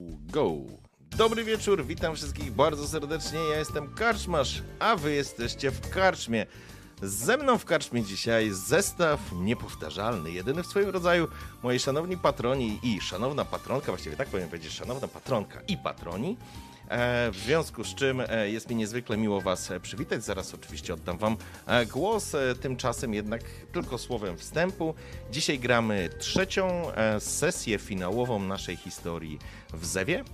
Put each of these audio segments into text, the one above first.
Go! Dobry wieczór, witam wszystkich bardzo serdecznie. Ja jestem Karczmasz, a wy jesteście w Karczmie. Ze mną w Karczmie dzisiaj zestaw niepowtarzalny, jedyny w swoim rodzaju. Moi szanowni patroni i szanowna patronka, właściwie tak powinien powiedzieć, szanowna patronka i patroni. E, w związku z czym e, jest mi niezwykle miło Was e, przywitać. Zaraz oczywiście oddam Wam głos. Tymczasem jednak tylko słowem wstępu. Dzisiaj gramy trzecią sesję finałową naszej historii w Zewie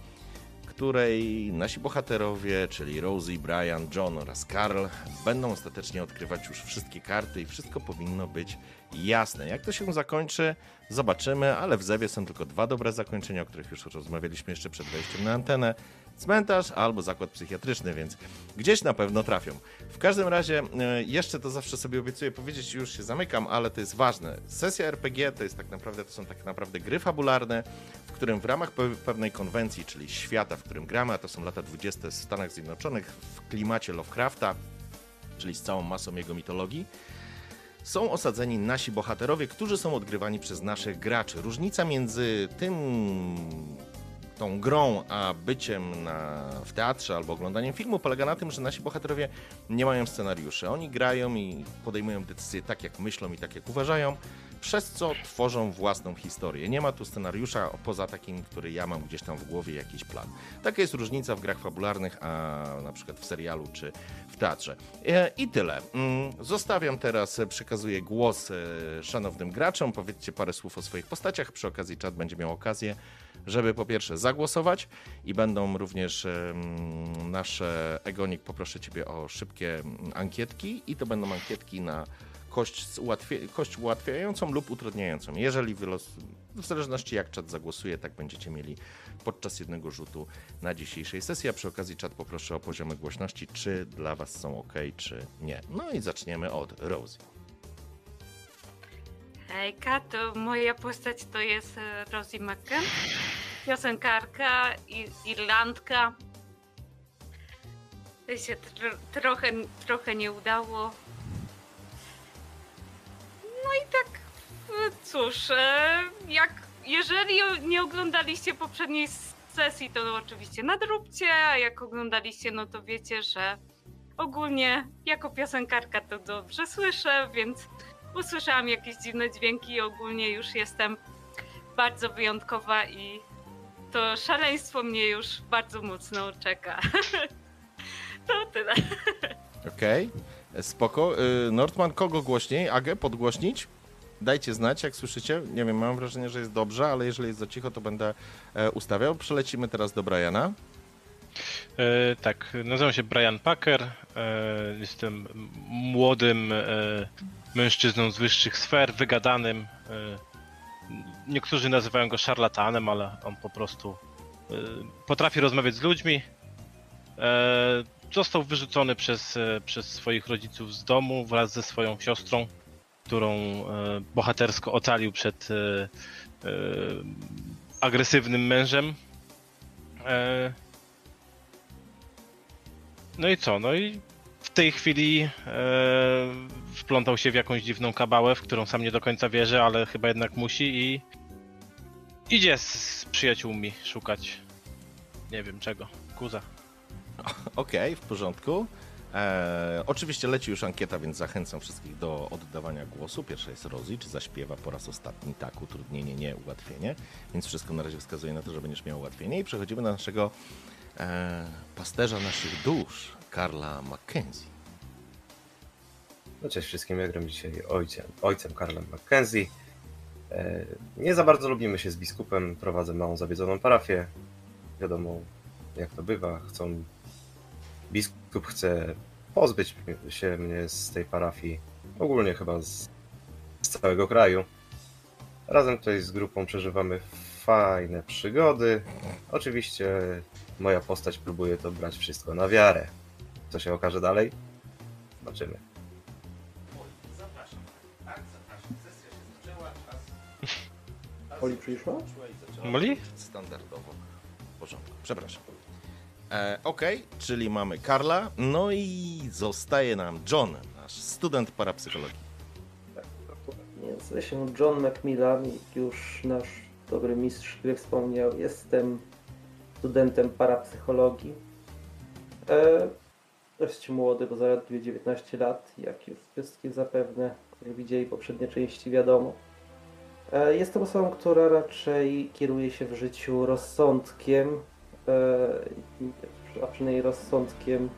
której nasi bohaterowie, czyli Rosie, Brian, John oraz Carl, będą ostatecznie odkrywać już wszystkie karty i wszystko powinno być jasne. Jak to się zakończy, zobaczymy, ale w Zewie są tylko dwa dobre zakończenia, o których już rozmawialiśmy jeszcze przed wejściem na antenę. Cmentarz albo zakład psychiatryczny, więc gdzieś na pewno trafią. W każdym razie, e, jeszcze to zawsze sobie obiecuję powiedzieć już się zamykam, ale to jest ważne. Sesja RPG to jest tak naprawdę, to są tak naprawdę gry fabularne, w którym w ramach pe- pewnej konwencji, czyli świata, w którym gramy, a to są lata 20. w Stanach Zjednoczonych, w klimacie Lovecrafta, czyli z całą masą jego mitologii, są osadzeni nasi bohaterowie, którzy są odgrywani przez naszych graczy. Różnica między tym, tą grą, a byciem na, w teatrze albo oglądaniem filmu polega na tym, że nasi bohaterowie nie mają scenariuszy. Oni grają i podejmują decyzje tak, jak myślą i tak, jak uważają, przez co tworzą własną historię. Nie ma tu scenariusza poza takim, który ja mam gdzieś tam w głowie, jakiś plan. Taka jest różnica w grach fabularnych, a na przykład w serialu czy w teatrze. E, I tyle. Mm, Zostawiam teraz, e, przekazuję głos e, szanownym graczom. Powiedzcie parę słów o swoich postaciach. Przy okazji czat będzie miał okazję, żeby po pierwsze zagłosować i będą również nasze Egonik, poproszę Ciebie o szybkie mm, ankietki i to będą ankietki na kość, kość ułatwiającą lub utrudniającą. Jeżeli wylos, w zależności jak czat zagłosuje, tak będziecie mieli podczas jednego rzutu na dzisiejszej sesji. A przy okazji czat poproszę o poziomy głośności, czy dla Was są ok, czy nie. No i zaczniemy od Rosie. Hejka, to moja postać to jest e, Rosie McCann, piosenkarka, Irlandka. To się tr- trochę, trochę nie udało. No i tak, e, cóż, e, jak, jeżeli nie oglądaliście poprzedniej sesji, to oczywiście nadróbcie, a jak oglądaliście, no to wiecie, że ogólnie jako piosenkarka to dobrze słyszę, więc usłyszałam jakieś dziwne dźwięki i ogólnie już jestem bardzo wyjątkowa i to szaleństwo mnie już bardzo mocno czeka. to tyle. Okej, spoko. Y, Nordman, kogo głośniej? Agę, podgłośnić? Dajcie znać, jak słyszycie. Nie wiem, mam wrażenie, że jest dobrze, ale jeżeli jest za cicho, to będę e, ustawiał. Przelecimy teraz do Briana. E, tak, nazywam się Brian Packer. E, jestem młodym e, mężczyzną z wyższych sfer, wygadanym. E, niektórzy nazywają go szarlatanem, ale on po prostu e, potrafi rozmawiać z ludźmi. E, został wyrzucony przez, przez swoich rodziców z domu wraz ze swoją siostrą, którą bohatersko ocalił przed agresywnym mężem. No i co? No i tej chwili e, wplątał się w jakąś dziwną kabałę, w którą sam nie do końca wierzy, ale chyba jednak musi i idzie z przyjaciółmi szukać nie wiem czego. Kuza. Okej, w porządku. E, oczywiście leci już ankieta, więc zachęcam wszystkich do oddawania głosu. Pierwsza jest Rosie, czy zaśpiewa po raz ostatni tak, utrudnienie, nie, ułatwienie. Więc wszystko na razie wskazuje na to, że będziesz miał ułatwienie. I przechodzimy do naszego e, pasterza naszych dusz, Karla Mackenzie. No cześć wszystkim, ja gram dzisiaj ojcem, ojcem Karlem Mackenzie. E, Nie za bardzo lubimy się z biskupem, prowadzę małą zawiedzoną parafię. Wiadomo, jak to bywa, chcą... Biskup chce pozbyć się mnie z tej parafii, ogólnie chyba z, z całego kraju. Razem tutaj z grupą przeżywamy fajne przygody. Oczywiście moja postać próbuje to brać wszystko na wiarę. Co się okaże dalej? Zobaczymy. Oli przyszła? Moli? Standardowo. W porządku. Przepraszam. E, Okej, czyli mamy Karla, no i zostaje nam John, nasz student parapsychologii. Nazywam się John Macmillan, jak już nasz dobry mistrz gry wspomniał. Jestem studentem parapsychologii. E, dość młody, bo zaledwie 19 lat, jak już wszystkie zapewne, widzieli poprzednie części, wiadomo. E, jestem osobą, która raczej kieruje się w życiu rozsądkiem, e, a przynajmniej rozsądkiem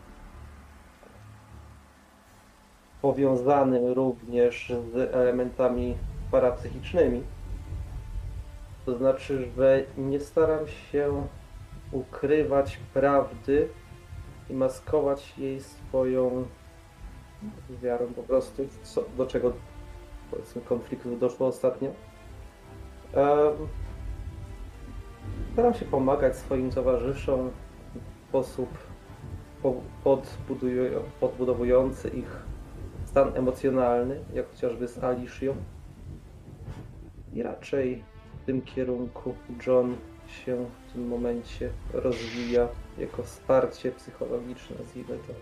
powiązanym również z elementami parapsychicznymi. To znaczy, że nie staram się ukrywać prawdy i maskować jej swoją wiarą po prostu, co, do czego powiedzmy konfliktów doszło ostatnio. Em, staram się pomagać swoim towarzyszom w sposób podbudowujący ich stan emocjonalny, jak chociażby z Alicią. I raczej w tym kierunku John się w tym momencie rozwija jako wsparcie psychologiczne, nazwijmy to.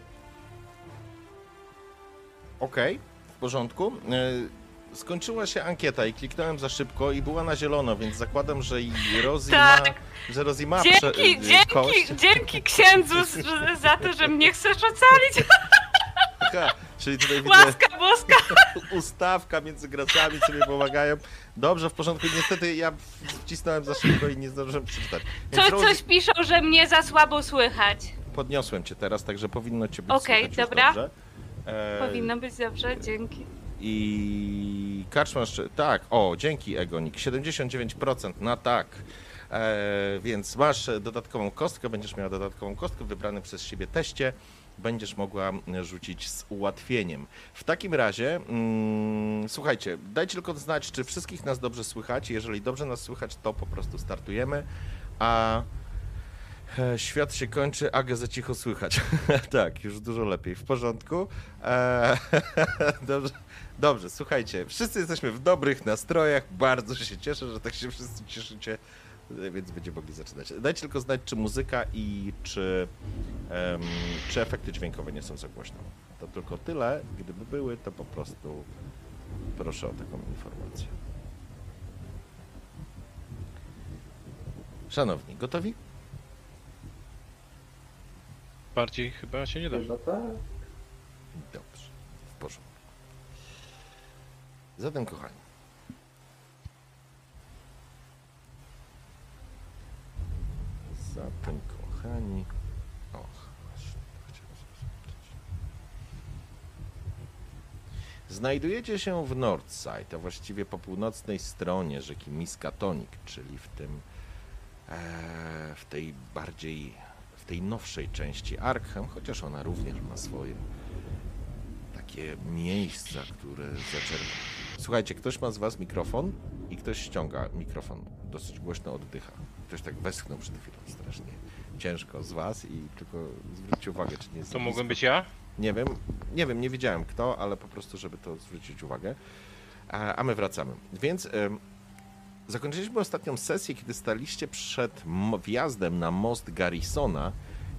Okej, w porządku. E, Skończyła się ankieta i kliknąłem za szybko i była na zielono, więc zakładam, że i Rosie Tak. ma, że Rosie ma prze, Dzięki, kość. dzięki, dzięki księdzu z- za to, że mnie chcesz ocalić. Aha, czyli tutaj widzę Łaska boska. ustawka między graczami sobie pomagają. Dobrze, w porządku. Niestety ja wcisnąłem za szybko i nie zdążyłem przeczytać. Więc Co, Rosie, coś piszą, że mnie za słabo słychać. podniosłem cię teraz, także powinno cię być Okej, słychać już dobra. dobrze. E, Powinno być dobrze, dzięki. I Kaczmasz, tak, o, dzięki Egonik, 79% na tak. E, więc masz dodatkową kostkę, będziesz miała dodatkową kostkę w wybranym przez siebie teście. Będziesz mogła rzucić z ułatwieniem. W takim razie, mm, słuchajcie, dajcie tylko znać, czy wszystkich nas dobrze słychać. Jeżeli dobrze nas słychać, to po prostu startujemy. A e, świat się kończy, Agę za cicho słychać. tak, już dużo lepiej. W porządku. E, dobrze. Dobrze, słuchajcie, wszyscy jesteśmy w dobrych nastrojach, bardzo się cieszę, że tak się wszyscy cieszycie, e, więc będziemy mogli zaczynać. Dajcie tylko znać, czy muzyka i czy, em, czy efekty dźwiękowe nie są za głośno. To tylko tyle, gdyby były, to po prostu proszę o taką informację. Szanowni, gotowi? Bardziej chyba się nie da. No tak. Dobrze, w porządku. Zatem, kochani. Zatem, kochani. Och, właśnie, zobaczyć. Znajdujecie się w Northside, a właściwie po północnej stronie rzeki Miskatonic, czyli w tym, e, w tej bardziej, w tej nowszej części Arkham, chociaż ona również ma swoje takie miejsca, które zaczerpną. Słuchajcie, ktoś ma z was mikrofon i ktoś ściąga mikrofon. Dosyć głośno oddycha. Ktoś tak westchnął przed chwilą strasznie ciężko z was i tylko zwróćcie uwagę, czy nie jest To za mogłem być ja? Nie wiem, nie wiem, nie wiedziałem kto, ale po prostu, żeby to zwrócić uwagę. A, a my wracamy. Więc zakończyliśmy ostatnią sesję, kiedy staliście przed wjazdem na most Garrisona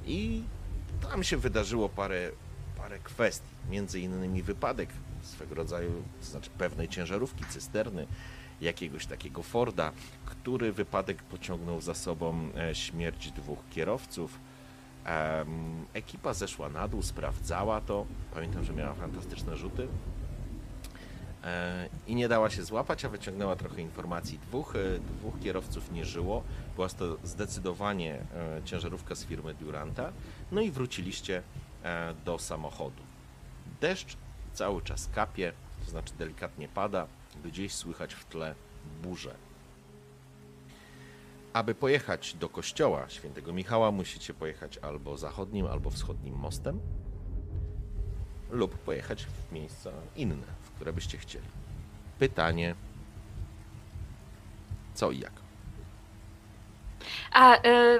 i tam się wydarzyło parę, parę kwestii. Między innymi wypadek swego rodzaju, to znaczy pewnej ciężarówki, cysterny, jakiegoś takiego Forda, który wypadek pociągnął za sobą e, śmierć dwóch kierowców. Ekipa zeszła na dół, sprawdzała to. Pamiętam, że miała fantastyczne rzuty. E, I nie dała się złapać, a wyciągnęła trochę informacji. Dwóch, e, dwóch kierowców nie żyło. Była to zdecydowanie ciężarówka z firmy Duranta. No i wróciliście do samochodu. Deszcz cały czas kapie, to znaczy delikatnie pada. Gdzieś słychać w tle burzę. Aby pojechać do kościoła świętego Michała, musicie pojechać albo zachodnim, albo wschodnim mostem, lub pojechać w miejsca inne, w które byście chcieli. Pytanie: co i jak? A, y,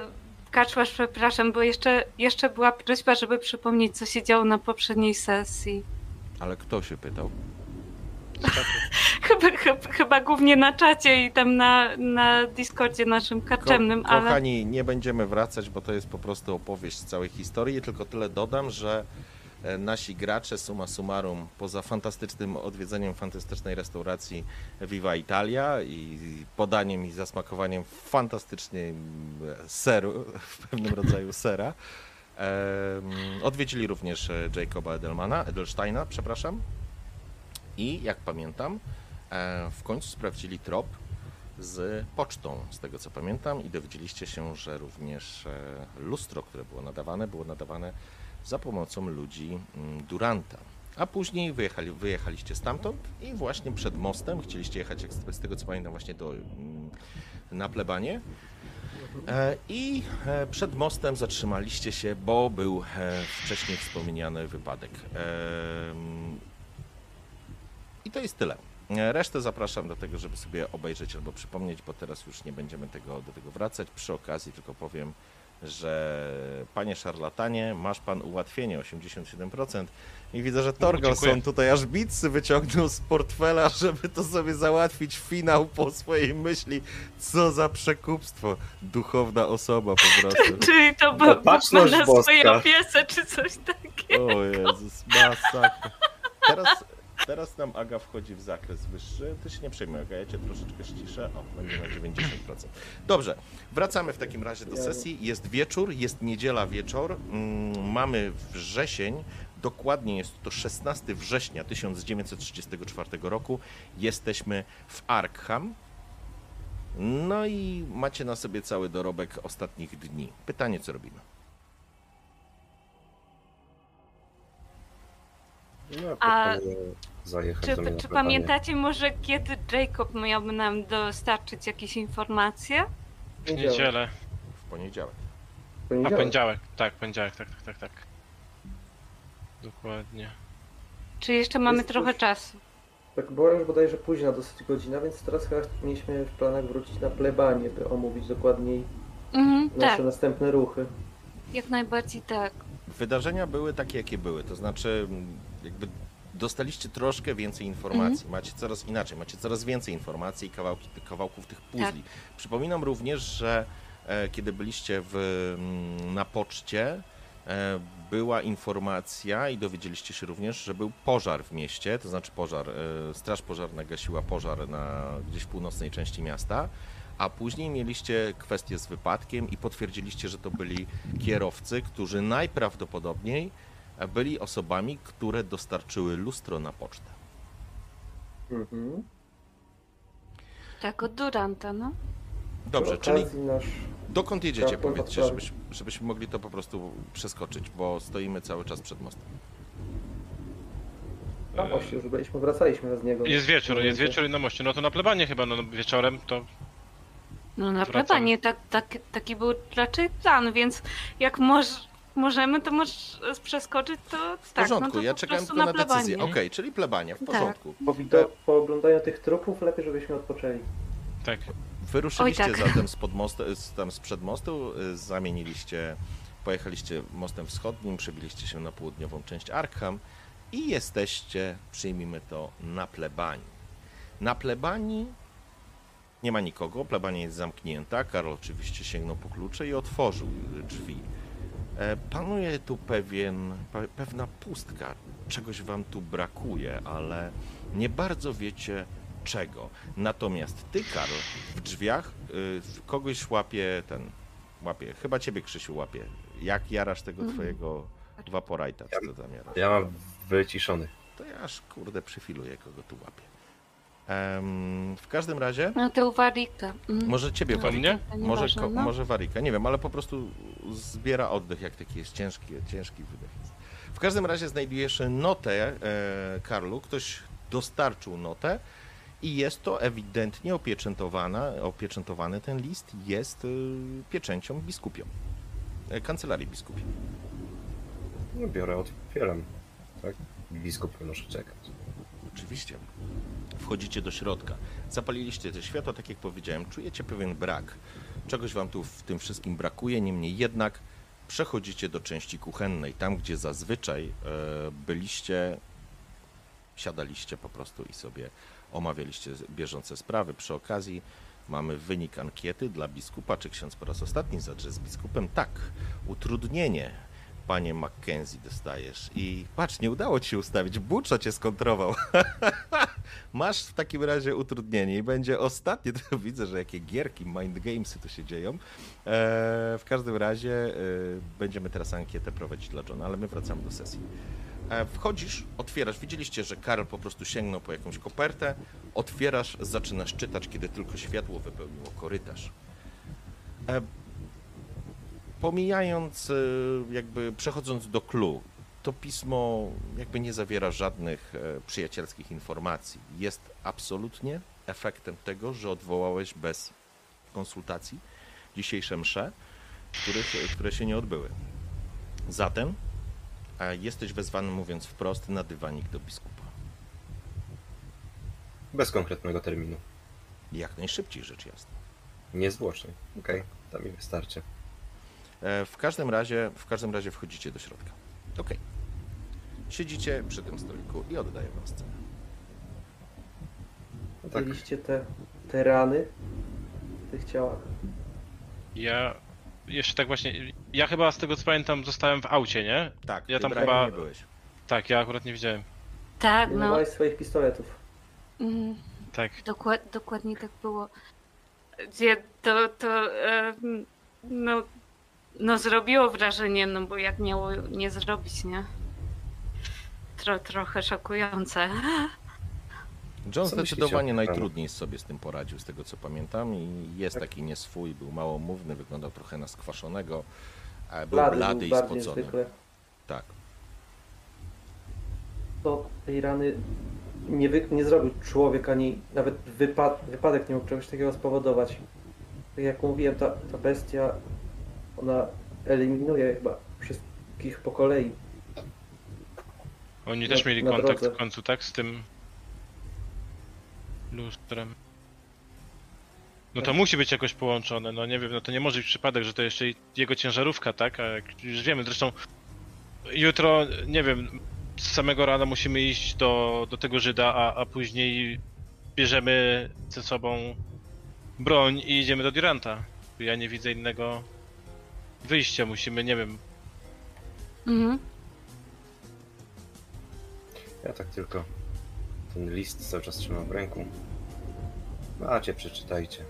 Kaczmarz, przepraszam, bo jeszcze, jeszcze była prośba, żeby przypomnieć, co się działo na poprzedniej sesji. Ale kto się pytał? Chyba, chyba, chyba głównie na czacie i tam na, na Discordzie naszym kaczemnym, Ko- ale... Kochani, nie będziemy wracać, bo to jest po prostu opowieść całej historii, tylko tyle dodam, że e, nasi gracze summa summarum, poza fantastycznym odwiedzeniem fantastycznej restauracji Viva Italia i podaniem i zasmakowaniem fantastycznie seru, w pewnym rodzaju sera, odwiedzili również e, Jacoba Edelmana, Edelsteina, przepraszam. I jak pamiętam, w końcu sprawdzili trop z pocztą, z tego co pamiętam, i dowiedzieliście się, że również e, lustro, które było nadawane, było nadawane za pomocą ludzi mm, Duranta. A później wyjechali, wyjechaliście stamtąd i właśnie przed mostem chcieliście jechać, z tego co pamiętam, właśnie do, mm, na plebanie. E, I e, przed mostem zatrzymaliście się, bo był e, wcześniej wspomniany wypadek. Em, I to jest tyle. E, Resztę zapraszam do tego, żeby sobie obejrzeć albo przypomnieć, bo teraz już nie będziemy tego, do tego wracać. Przy okazji tylko powiem, że panie szarlatanie, masz pan ułatwienie 87% i widzę, że Torgalson tutaj aż bitsy wyciągnął z portfela, żeby to sobie załatwić finał po swojej myśli. Co za przekupstwo. Duchowna osoba po prostu. Czyli to No, był na swojej opiece, czy coś takiego. O Jezus, masakra. Teraz, teraz nam Aga wchodzi w zakres wyższy. Ty się nie przejmuj, Aga, ja cię troszeczkę ściszę. O, będzie na 90%. Dobrze, wracamy w takim razie do sesji. Jest wieczór, jest niedziela wieczór. Mm, Mamy wrzesień. Dokładnie jest to 16 września 1934 roku. Jesteśmy w Arkham. No i macie na sobie cały dorobek ostatnich dni. Pytanie, co robimy? No, A Czy, do na czy plebanie. pamiętacie może, kiedy Jacob miałby nam dostarczyć jakieś informacje? W niedzielę. W poniedziałek. A Poniedziałek. poniedziałek, tak, poniedziałek, tak, tak, tak, tak. Dokładnie. Czy jeszcze mamy Jest trochę coś- czasu? Tak była już bodajże późna dosyć godzina, więc teraz chyba mieliśmy w planach wrócić na plebanie, by omówić dokładniej Mhm, nasze tak, następne ruchy. jak najbardziej tak. Wydarzenia były takie, jakie były. To znaczy, m, jakby dostaliście troszkę więcej informacji. Macie coraz inaczej, macie coraz więcej informacji i kawałki, kawałków tych puzli. Przypominam również, że e, kiedy byliście w, m, na poczcie, e, była informacja i dowiedzieliście się również, że był pożar w mieście, to znaczy pożar, e, straż pożarna gasiła pożar na gdzieś w północnej części miasta, a później mieliście kwestię z wypadkiem i potwierdziliście, że to byli kierowcy, którzy najprawdopodobniej byli osobami, które dostarczyły lustro na pocztę. Mhm. Tak, od Duranta, no. Dobrze, czyli dokąd jedziecie, powiedzcie, odprawy. żebyś, żebyśmy mogli to po prostu przeskoczyć, bo stoimy cały czas przed mostem. A właśnie, już byliśmy, wracaliśmy z niego. Jest wieczór, jest wieczór i na moście. No to na plebanie chyba, no no, wieczorem to No na plebanie, tak, tak, taki był raczej plan, więc jak moż, możemy, to możesz przeskoczyć, to W tak, porządku, no to ja po czekałem tylko na, plebanie. decyzję. Okej, czyli plebania, w Tak. porządku. Po, wido- po oglądaniu tych trupów lepiej, żebyśmy odpoczęli. tak. Wyruszyliście Oj, tak. zatem spod mostu, z, tam sprzed mostu, y, zamieniliście, pojechaliście mostem wschodnim, przebiliście się na południową część Arkham i jesteście, przyjmijmy to, na plebanii. Na plebanii nie ma nikogo, plebania jest zamknięta, Karol oczywiście sięgnął po klucze i otworzył drzwi. E, Panuje tu pewien, pe- pewna pustka, czegoś wam tu brakuje, ale nie bardzo wiecie czego. Natomiast ty, Karol, w drzwiach y, kogoś łapie ten, łapie, chyba ciebie Krzysiu łapie. Jak jarasz tego Mhm. twojego Vaporite'a, co? Ja mam wyciszony. To ja aż kurde przyfiluję, kogo tu łapie. Em, w każdym razie, No to u Warika. Mm. może ciebie No, Warika, mnie? to może, nieważne, ko, no. może Warika, nie wiem, ale po prostu zbiera oddech, jak taki jest ciężki, ciężki wydech jest. W każdym razie znajdujesz notę, e, Karlu, ktoś dostarczył notę i jest to ewidentnie opieczętowana, opieczętowany ten list jest y, pieczęcią biskupią, e, kancelarii biskupiej. No biorę, otwieram. Tak? Biskup muszę czekać. Oczywiście. Wchodzicie do środka. Zapaliliście te światła, tak jak powiedziałem. Czujecie pewien brak Czegoś wam tu w tym wszystkim brakuje, niemniej jednak przechodzicie do części kuchennej, tam gdzie zazwyczaj e, byliście, siadaliście po prostu i sobie omawialiście bieżące sprawy. Przy okazji mamy wynik ankiety dla biskupa. Czy ksiądz po raz ostatni zadrze z biskupem? Tak. Utrudnienie, panie Mackenzie, dostajesz. I patrz, nie udało ci się ustawić. Buczo cię skontrował. Masz w takim razie utrudnienie i będzie ostatnie. To widzę, że jakie gierki, mind gamesy tu się dzieją. Eee, w każdym razie e, będziemy teraz ankietę prowadzić dla Johna, ale my wracamy do sesji. E, Wchodzisz, otwierasz. Widzieliście, że Karl po prostu sięgnął po jakąś kopertę. Otwierasz, zaczynasz czytać, kiedy tylko światło wypełniło korytarz. E, Pomijając, e, jakby przechodząc do clue, to pismo jakby nie zawiera żadnych e, przyjacielskich informacji. Jest absolutnie efektem tego, że odwołałeś bez konsultacji dzisiejsze msze, których, które się nie odbyły. Zatem jesteś wezwany, mówiąc wprost, na dywanik do biskupa. Bez konkretnego terminu. Jak najszybciej, rzecz jasna. Niezwłocznie. Okej, to mi wystarczy. E, W każdym razie, w każdym razie wchodzicie do środka. Okej. Siedzicie przy tym stoliku i oddaję wam scenę. Tak, Widzieliście te, te rany w tych ciałach? Ja jeszcze tak właśnie. Ja chyba z tego co pamiętam zostałem w aucie, nie? Tak, Ja ty, tam Brian, chyba- nie byłeś. Tak, ja akurat nie widziałem. Tak, Nie no. miałeś swoich pistoletów. mm, Tak. Dokład, dokładnie tak było. Gdzie to, to no, no zrobiło wrażenie, no bo jak miało nie zrobić, nie? Tro, trochę szokujące. John Co myślicie zdecydowanie o tym najtrudniej sobie z tym poradził, z tego co pamiętam. I jest taki nieswój, był małomówny, wyglądał trochę na skwaszonego. a Był Blady, blady był i bardziej spocony. zwykle. Tak. To tej rany nie, wy, nie zrobił człowiek, ani nawet wypad, wypadek nie mógł czegoś takiego spowodować. Tak jak mówiłem, ta, ta bestia, ona eliminuje chyba wszystkich po kolei. Oni Na- też mieli na kontakt drodze. w końcu, tak? Z tym lustrem. No to musi być jakoś połączone, no nie wiem, no to nie może być przypadek, że to jeszcze i jego ciężarówka, tak? A jak już wiemy, zresztą jutro, nie wiem, z samego rana musimy iść do, do tego Żyda, a, a później bierzemy ze sobą broń i idziemy do Duranta. Ja nie widzę innego wyjścia, musimy, nie wiem, Mhm. ja tak tylko ten list cały czas trzymam w ręku. Macie, przeczytajcie.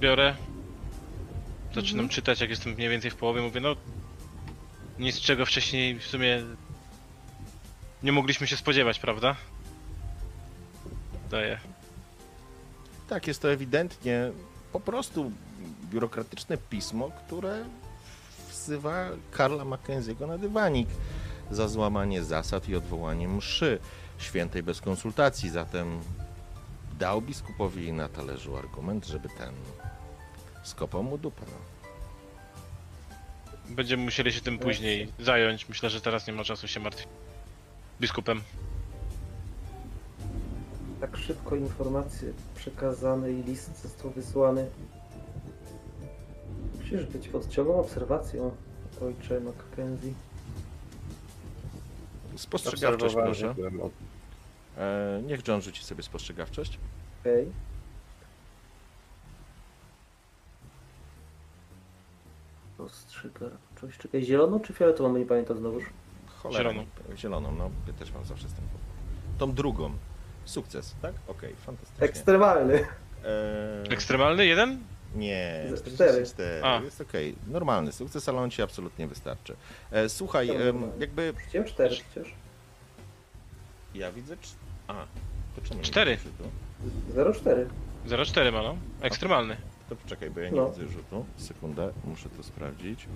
biorę. Zaczynam czytać, jak jestem mniej więcej w połowie. Mówię, no. Nic czego wcześniej w sumie. Nie mogliśmy się spodziewać, prawda? Daję. Tak, jest to ewidentnie po prostu biurokratyczne pismo, które wzywa Karla Mackenzie'ego na dywanik za złamanie zasad i odwołanie mszy świętej bez konsultacji. Zatem dał biskupowi na talerzu argument, żeby ten skopał mu dupę. No. Będziemy musieli się tym później zająć. Myślę, że teraz nie ma czasu się martwić. Biskupem. Tak szybko informacje przekazane i list został wysłany. Musisz być pod ciągłą obserwacją, ojcze Mackenzie. Spostrzegawczość, proszę. od... E, niech John rzuci sobie spostrzegawczość. Okej. Postrzegawczość. Czekaj, zieloną czy fioletową? Nie pamiętam znowuż. Cholera, Zieloną. Zieloną, no. Ja też mam zawsze z tym. Tą drugą. Sukces, tak? Okej, fantastycznie. Ekstremalny. E, Ekstremalny jeden? Nie, Z- 44. cztery. A. Jest okej. Normalny sukces, ale on ci absolutnie wystarczy. E, słuchaj, em, jakby Chciałem cztery przecież. ja widzę. cz- A, to czemu nie Cztery. widzę rzutu? 0,4. 0,4 ma, no. Ekstremalny. To poczekaj, bo ja nie No. widzę rzutu. Sekundę, muszę to sprawdzić.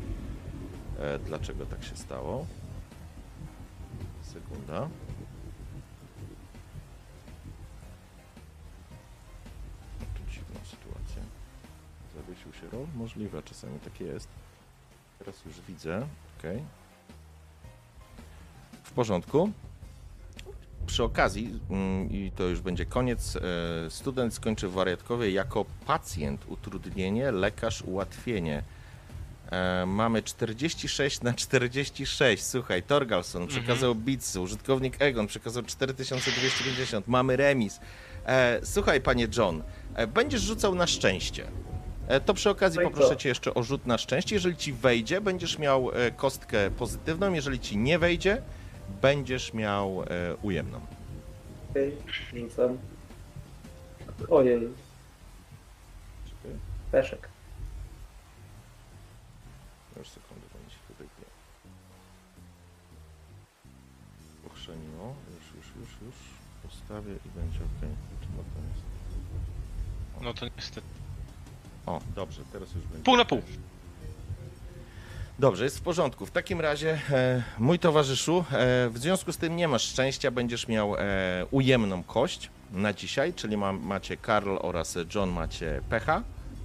E, dlaczego tak się stało? Sekunda. Zawiesił się rol? Możliwe, czasami tak jest. Teraz już widzę. Ok. W porządku. przy okazji, mm, i to już będzie koniec, e, student skończy w wariatkowie jako pacjent utrudnienie, lekarz ułatwienie. E, mamy 46 na 46. Słuchaj, Torgalson przekazał bitsy, użytkownik Egon przekazał 4250. Mamy remis. E, słuchaj, panie John, e, będziesz rzucał na szczęście. E, to przy okazji No poproszę co? cię jeszcze o rzut na szczęście. Jeżeli ci wejdzie, będziesz miał e, kostkę pozytywną. Jeżeli ci nie wejdzie, będziesz miał e, ujemną. Okej, rzucam. Ojej, peszek. Już sekundę, bo mi się tutaj nie pochrzeniło. Już, już, już, już. Ustawię i będzie ok. No to niestety. O, dobrze, teraz już będzie. Pół na pół. Dobrze, jest w porządku. W takim razie, e, mój towarzyszu, e, w związku z tym nie masz szczęścia, będziesz miał e, ujemną kość na dzisiaj, czyli ma, macie Karl oraz John macie pecha,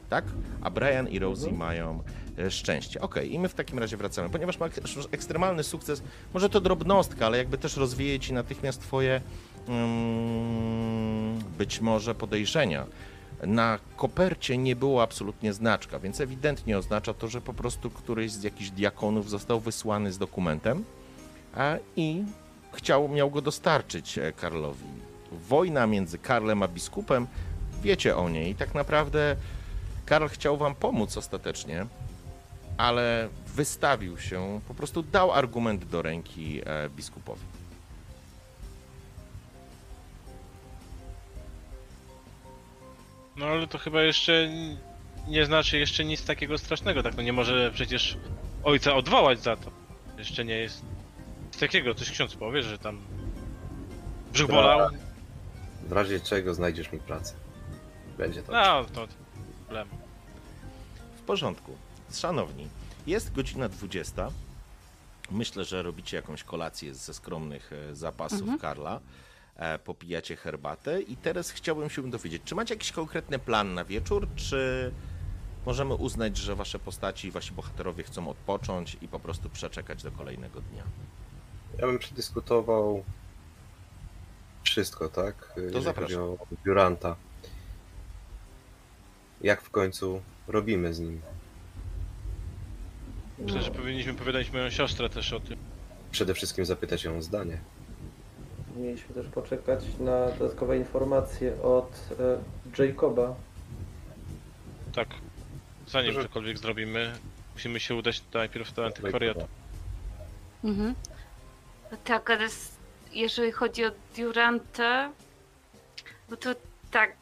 tak? A Brian i Rosie mają e, szczęście. Okej, i my w takim razie wracamy. Ponieważ ma ek- ekstremalny sukces, może to drobnostka, ale jakby też rozwieje ci natychmiast twoje mm, być może podejrzenia. Na kopercie nie było absolutnie znaczka, więc ewidentnie oznacza to, że po prostu któryś z jakichś diakonów został wysłany z dokumentem a, i chciał, miał go dostarczyć e, Karlowi. Wojna między Karlem a biskupem, wiecie o niej. Tak naprawdę Karl chciał wam pomóc ostatecznie, ale wystawił się, po prostu dał argument do ręki e, biskupowi. No ale to chyba jeszcze nie znaczy jeszcze nic takiego strasznego, tak? No nie może przecież ojca odwołać za to. Jeszcze nie jest nic takiego, coś ksiądz powie, że tam brzuch bolał. W razie czego znajdziesz mi pracę. Będzie to. No, to problem. W porządku. Szanowni, jest godzina 20. Myślę, że robicie jakąś kolację ze skromnych e, zapasów Karla. E, Popijacie herbatę i teraz chciałbym się dowiedzieć, czy macie jakiś konkretny plan na wieczór, czy możemy uznać, że wasze postaci i wasi bohaterowie chcą odpocząć i po prostu przeczekać do kolejnego dnia? Ja bym przedyskutował wszystko, tak? Jeżeli chodzi zapraszam. o Duranta. Jak w końcu robimy z nim? Myślę, że powinniśmy powiedzieć moją siostrę też o tym. Przede wszystkim zapytać ją o zdanie. Mieliśmy też poczekać na dodatkowe informacje od e, Jacoba. Tak. Zanim Może- cokolwiek zrobimy, musimy się udać najpierw do antykwariatu. Mhm. Tak, ale s- jeżeli chodzi o Durantę, no to tak.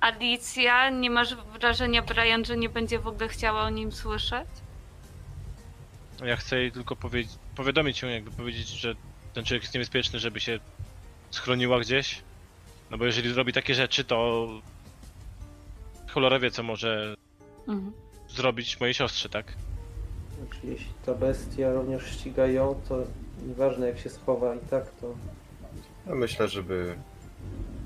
Alicja, nie masz wrażenia, Brian, że nie będzie w ogóle chciała o nim słyszeć? Ja chcę jej tylko powiedzieć, powiadomić ją, jakby powiedzieć, że ten człowiek jest niebezpieczny, żeby się schroniła gdzieś. No bo jeżeli zrobi takie rzeczy, to cholera wie, co może Mhm. zrobić mojej siostrze, tak? Znaczy, jeśli ta bestia również ściga ją, to nieważne jak się schowa i tak, to Ja myślę, żeby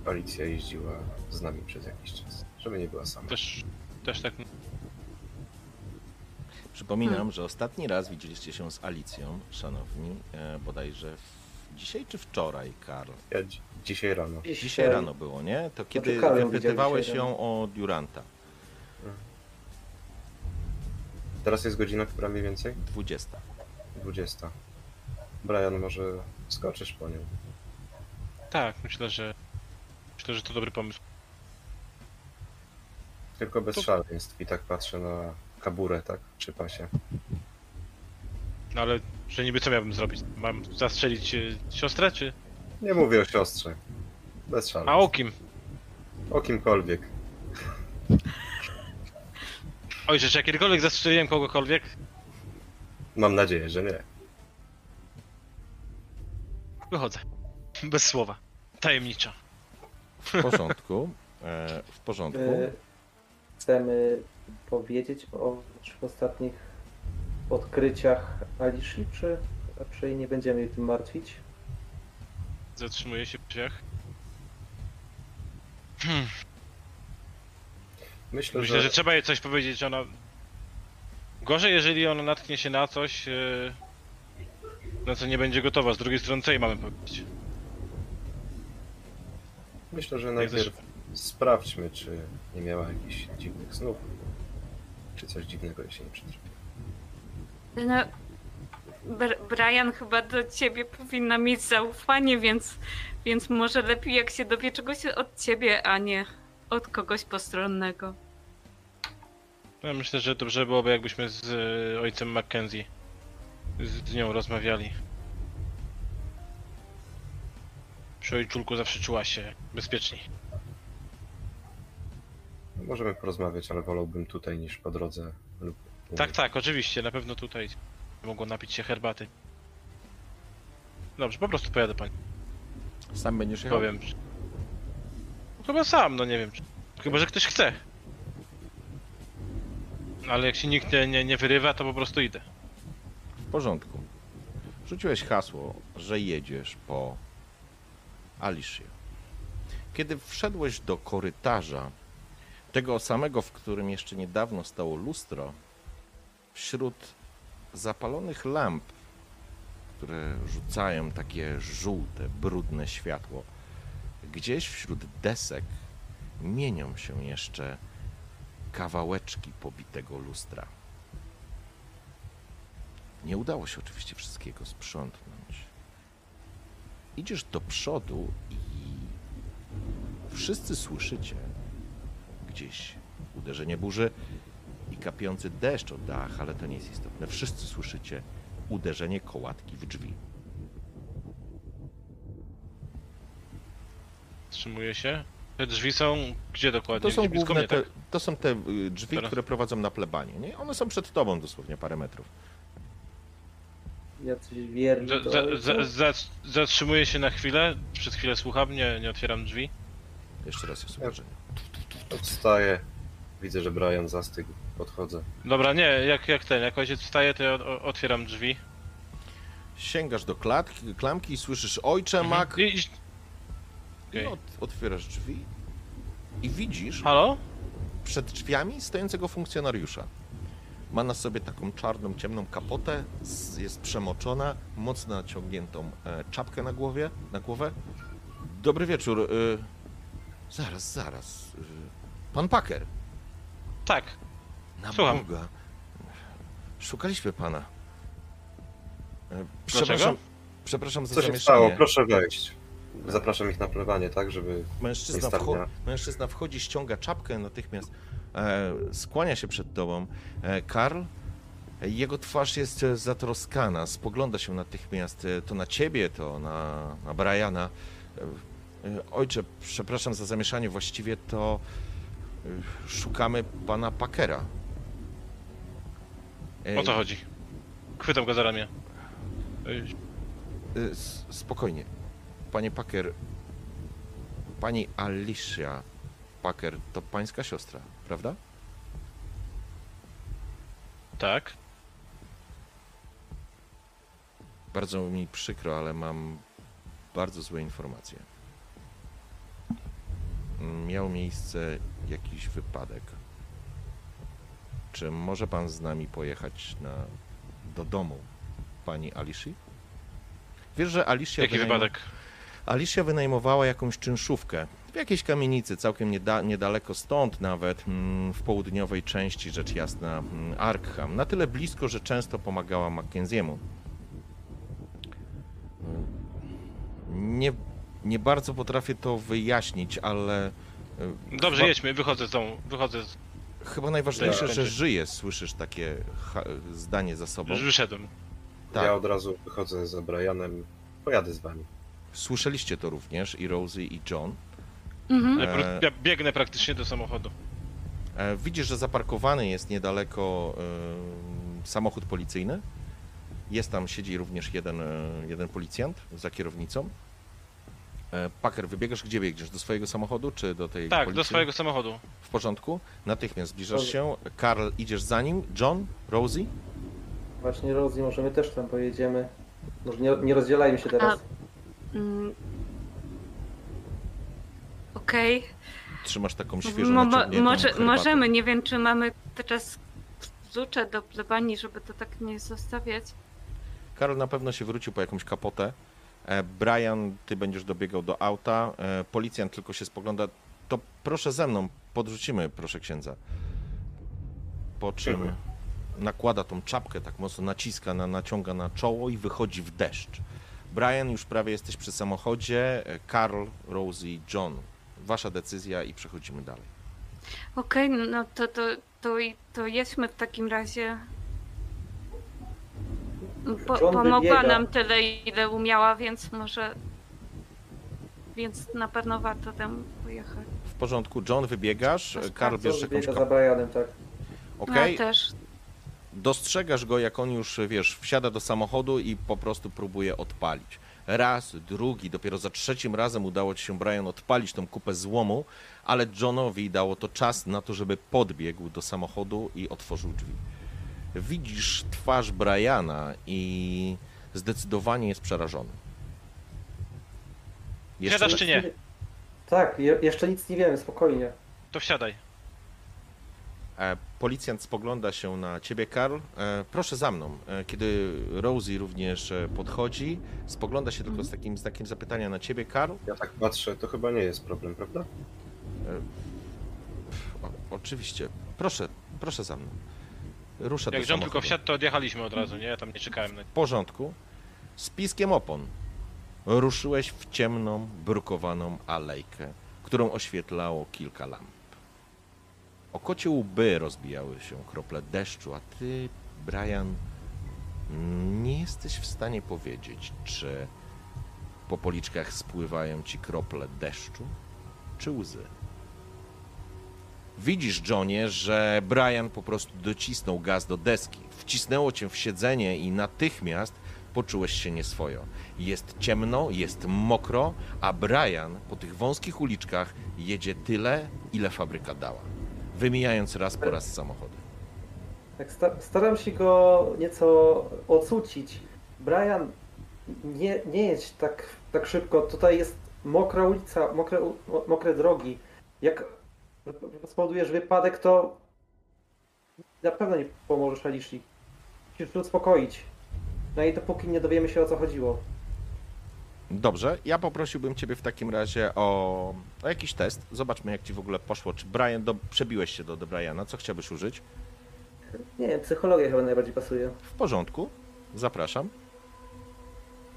Alicja jeździła z nami przez jakiś czas. Żeby nie była sama. Też, też tak. Przypominam, Hmm. że ostatni raz widzieliście się z Alicją, szanowni, e, bodajże w, dzisiaj czy wczoraj, Karl? Ja dzi- dzisiaj rano. Dzisiaj rano było, nie? To kiedy Karl ją wypytywałeś dzisiaj ją o Duranta. Teraz jest godzina która mniej więcej? 20. 20. Brian, może skoczysz po nią. Tak, myślę, że myślę, że to dobry pomysł. Tylko bez To- szaleństw. I tak patrzę na kaburę, tak? Przy pasie. No ale że niby co miałbym zrobić? Mam zastrzelić e, siostrę, czy. Nie mówię o siostrze. Bez A szaleństw. o kim? O kimkolwiek. Ojcze, czy ja kiedykolwiek zastrzeliłem kogokolwiek? Mam nadzieję, że nie. Wychodzę. Bez słowa. Tajemniczo. W porządku. E, w porządku. e, chcemy powiedzieć o naszych ostatnich odkryciach Alishi, czy raczej nie będziemy jej tym martwić? Zatrzymuję się w drzwiach. Hmm. Myślę, Myślę, że że trzeba jej coś powiedzieć, ona... Gorzej, jeżeli ona natknie się na coś, e, na co nie będzie gotowa. Z drugiej strony, co jej mamy powiedzieć? Myślę, że najpierw sprawdźmy, czy nie miała jakichś dziwnych snów, czy coś dziwnego się nie przytrafiło. No, Br- Brian chyba do ciebie powinna mieć zaufanie, więc, więc może lepiej jak się dowie czegoś od ciebie, a nie od kogoś postronnego. Ja myślę, że dobrze byłoby, jakbyśmy z e, ojcem Mackenzie z, z nią rozmawiali. Przy ojczulku zawsze czuła się bezpieczniej. Możemy porozmawiać, ale wolałbym tutaj niż po drodze lub... Tak, tak, oczywiście, na pewno tutaj mogło napić się herbaty. Dobrze, po prostu pojadę pani. Sam będziesz jechał? Powiem. Chyba sam, no nie wiem. Czy... Chyba, że ktoś chce. Ale jak się nikt nie, nie, nie wyrywa, to po prostu idę. W porządku. Rzuciłeś hasło, że jedziesz po Alicia. Kiedy wszedłeś do korytarza, tego samego, w którym jeszcze niedawno stało lustro, wśród zapalonych lamp, które rzucają takie żółte, brudne światło, gdzieś wśród desek mienią się jeszcze kawałeczki pobitego lustra. Nie udało się oczywiście wszystkiego sprzątnąć. Idziesz do przodu i wszyscy słyszycie gdzieś uderzenie burzy i kapiący deszcz o dach, ale to nie jest istotne. Wszyscy słyszycie uderzenie kołatki w drzwi. Wstrzymuję się. Te drzwi są gdzie dokładnie? To są Gdzie główne te, tak? to są te y, drzwi, Teraz. które prowadzą na plebanie. Nie? One są przed tobą dosłownie parę metrów. Jacyś wierni Za, za, za, za, zatrzymuję się na chwilę, przez chwilę słucham, nie, nie otwieram drzwi. Jeszcze raz jest uderzenie. Odstaję, widzę, że Brian zastygł, podchodzę. Dobra, nie, jak, jak ten, jak ojciec wstaje, to ja o, otwieram drzwi. Sięgasz do klatki, klamki i słyszysz ojcze Mhm. mak. I, i, Okej. od, otwierasz drzwi i widzisz halo? przed drzwiami stojącego funkcjonariusza. Ma na sobie taką czarną, ciemną kapotę, jest przemoczona, mocno naciągniętą e, czapkę na głowie, na głowę. Dobry wieczór. Y, zaraz, zaraz. Pan Packer. Tak. Na Słucham. Boga. Szukaliśmy pana. E, Dlaczego? Przepraszam, przepraszam za Co się zamieszanie. stało? Proszę wejść. Zapraszam ich na plewanie, tak, żeby... Mężczyzna, wcho- mężczyzna wchodzi, ściąga czapkę natychmiast, e, skłania się przed tobą. E, Karl, jego twarz jest e, zatroskana, spogląda się natychmiast e, to na ciebie, to na, na Briana. Ojcze, przepraszam za zamieszanie, właściwie to e, szukamy pana Packera. O co chodzi? Chwytam go za ramię. S- Spokojnie. Panie Packer, pani Alicia Packer to pańska siostra, prawda? Tak. Bardzo mi przykro, ale mam bardzo złe informacje. Miał miejsce jakiś wypadek. Czy może pan z nami pojechać na, do domu pani Alishi? Wiesz, że Alicia Jaki wynajmo- wypadek? Alicia wynajmowała jakąś czynszówkę w jakiejś kamienicy, całkiem nieda, niedaleko stąd nawet, mm, w południowej części, rzecz jasna, mm, Arkham. Na tyle blisko, że często pomagała Mackenziemu. Nie, nie bardzo potrafię to wyjaśnić, ale y, Dobrze, chyba, jedźmy, wychodzę z domu, wychodzę z... chyba najważniejsze, Tak. że żyje, słyszysz takie ha- zdanie za sobą. Już wyszedłem. Tak. Ja od razu wychodzę za Brianem, pojadę z wami. Słyszeliście to również i Rosie i John. Mhm. Ja, E. ja biegnę praktycznie do samochodu. E, Widzisz, że zaparkowany jest niedaleko e, samochód policyjny. Jest tam, siedzi również jeden, e, jeden policjant za kierownicą. E, Packer, wybiegasz gdzie biegniesz? Do swojego samochodu czy do tej Tak, policji? do swojego samochodu. W porządku. Natychmiast zbliżasz się. Karl, idziesz za nim. John, Rosie. Właśnie Rosie, może my też tam pojedziemy. Może nie, nie rozdzielajmy się teraz. Mm. Okej. Trzymasz taką świeżą Mo- może, herbatę. możemy, nie wiem czy mamy teraz wrzucę do plebanii, żeby to tak nie zostawiać. Karol na pewno się wrócił po jakąś kapotę. E, Brian, ty będziesz dobiegał do auta. E, Policjant tylko się spogląda. To proszę ze mną, podrzucimy, proszę księdza. Po czym nakłada tą czapkę, tak mocno naciska, na, naciąga na czoło i wychodzi w deszcz. Brian, już prawie jesteś przy samochodzie. E, Karl, Rosie, John. Wasza decyzja i przechodzimy dalej. Okej, no to, to, to, i- to jedźmy w takim razie. Po, John pomogła wybiega. nam tyle, ile umiała, więc może. Więc na pewno warto tam pojechać. W porządku, John, wybiegasz. Karl, bardzo, bierzesz jakąś za. Brianem, tak. Okej, Ja też. dostrzegasz go, jak on już, wiesz, wsiada do samochodu i po prostu próbuje odpalić. Raz, drugi, dopiero za trzecim razem udało ci się, Brian, odpalić tą kupę złomu, ale Johnowi dało to czas na to, żeby podbiegł do samochodu i otworzył drzwi. Widzisz twarz Briana i zdecydowanie jest przerażony. Wsiadasz czy nie? Tak, je, jeszcze nic nie wiemy, spokojnie. To wsiadaj. E, Policjant spogląda się na ciebie, Karl. E, Proszę za mną. E, Kiedy Rosie również e, podchodzi, spogląda się tylko z takim znakiem zapytania na ciebie, Karl. Ja tak patrzę, to chyba nie jest problem, prawda? O, oczywiście. Proszę, proszę za mną. Rusza do Jak John tylko samochodu. wsiadł, to odjechaliśmy od razu, nie? Ja tam nie czekałem na W porządku. Z piskiem opon ruszyłeś w ciemną, brukowaną alejkę, którą oświetlało kilka lamp. O kocie łby rozbijały się krople deszczu, a ty, Brian, nie jesteś w stanie powiedzieć, czy po policzkach spływają ci krople deszczu, czy łzy. Widzisz, Johnie, że Brian po prostu docisnął gaz do deski, wcisnęło cię w siedzenie i natychmiast poczułeś się nieswojo. Jest ciemno, jest mokro, a Brian po tych wąskich uliczkach jedzie tyle, ile fabryka dała, wymijając raz po raz samochody. Tak sta staram się go nieco ocucić. Brian, nie, nie jedź tak, tak szybko. Tutaj jest mokra ulica, mokre, mokre drogi. Jak spowodujesz wypadek, to na pewno nie pomożesz Alicji. Musisz się uspokoić. No i dopóki nie dowiemy się o co chodziło. Dobrze, ja poprosiłbym Ciebie w takim razie o, o jakiś test. Zobaczmy, jak Ci w ogóle poszło. Czy Brian, do, przebiłeś się do, do Briana? Co chciałbyś użyć? Nie wiem, psychologia chyba najbardziej pasuje. W porządku, zapraszam.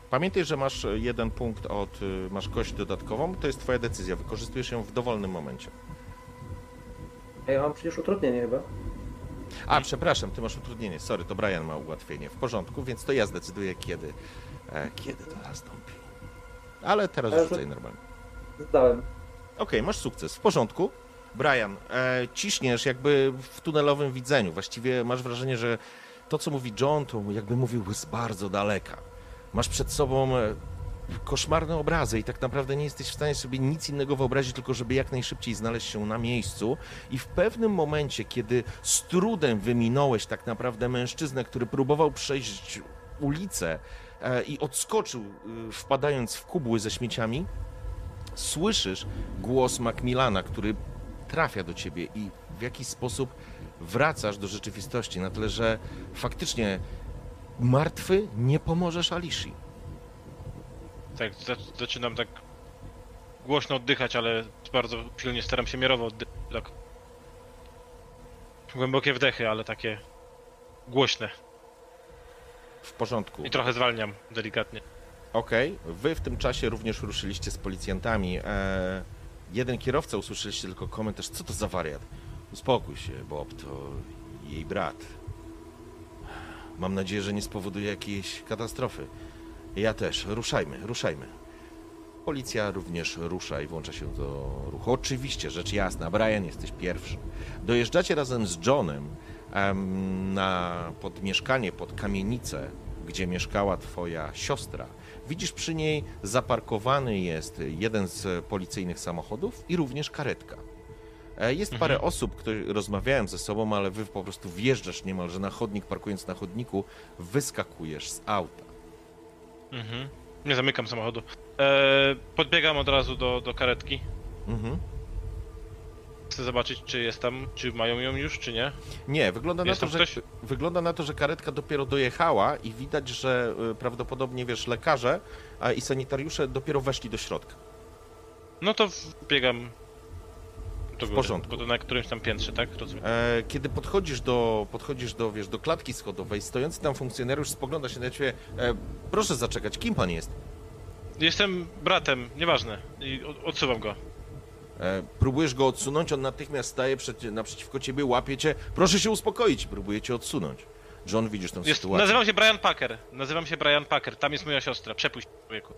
Pamiętaj, że masz jeden punkt od. y, masz kość dodatkową. To jest Twoja decyzja. Wykorzystujesz ją w dowolnym momencie. A ja mam przecież utrudnienie chyba. A, przepraszam, ty masz utrudnienie. Sorry, to Brian ma ułatwienie. W porządku, więc to ja zdecyduję, kiedy, e, kiedy to nastąpi. Ale teraz Ale rzucaj to- normalnie. Zdałem. Okej, masz sukces. W porządku. Brian, e, ciśniesz jakby w tunelowym widzeniu. Właściwie masz wrażenie, że to, co mówi John, to jakby mówił z bardzo daleka. Masz przed sobą e, koszmarne obrazy i tak naprawdę nie jesteś w stanie sobie nic innego wyobrazić, tylko żeby jak najszybciej znaleźć się na miejscu. I w pewnym momencie, kiedy z trudem wyminąłeś tak naprawdę mężczyznę, który próbował przejść ulicę e, i odskoczył, y, wpadając w kubły ze śmieciami, słyszysz głos Macmillana, który trafia do ciebie i w jakiś sposób wracasz do rzeczywistości, na tyle, że faktycznie martwy nie pomożesz Alishi. Tak, za- zaczynam tak głośno oddychać, ale bardzo pilnie staram się miarowo oddychać. Tak. Głębokie wdechy, ale takie głośne. W porządku. I trochę zwalniam delikatnie. Okej, wy w tym czasie również ruszyliście z policjantami. E, jeden kierowca usłyszeliście tylko komentarz, co to za wariat? Uspokój się, Bob, to jej brat. Mam nadzieję, że nie spowoduje jakiejś katastrofy. Ja też. Ruszajmy, ruszajmy. Policja również rusza i włącza się do ruchu. Oczywiście, rzecz jasna, Brian, jesteś pierwszy. Dojeżdżacie razem z Johnem em, na, pod mieszkanie, pod kamienicę, gdzie mieszkała twoja siostra. Widzisz przy niej zaparkowany jest jeden z policyjnych samochodów i również karetka. E, Jest Mhm. parę osób, które rozmawiają ze sobą, ale wy po prostu wjeżdżasz niemalże na chodnik, parkując na chodniku, wyskakujesz z auta. Mhm. Nie zamykam samochodu. Eee, podbiegam od razu do, do karetki. Mhm. Chcę zobaczyć, czy jest tam, czy mają ją już, czy nie. Nie, wygląda na, Jest to, że, ktoś? wygląda na to, że karetka dopiero dojechała i widać, że y, prawdopodobnie, wiesz, lekarze a, i sanitariusze dopiero weszli do środka. No to biegam do góry, porządku. Bo to na którymś tam piętrze, tak? Rozumiem. E, kiedy podchodzisz do, podchodzisz do, wiesz, do klatki schodowej, stojący tam funkcjonariusz spogląda się na ciebie, e, proszę zaczekać, kim pan jest? Jestem bratem, nieważne. I od- odsuwam go. E, próbujesz go odsunąć, on natychmiast staje przed, naprzeciwko ciebie, łapie cię, proszę się uspokoić, próbuje cię odsunąć. John, widzisz tę Jest, sytuację. nazywam się Brian Packer. Nazywam się Brian Packer. Tam jest moja siostra. Przepuść człowieku.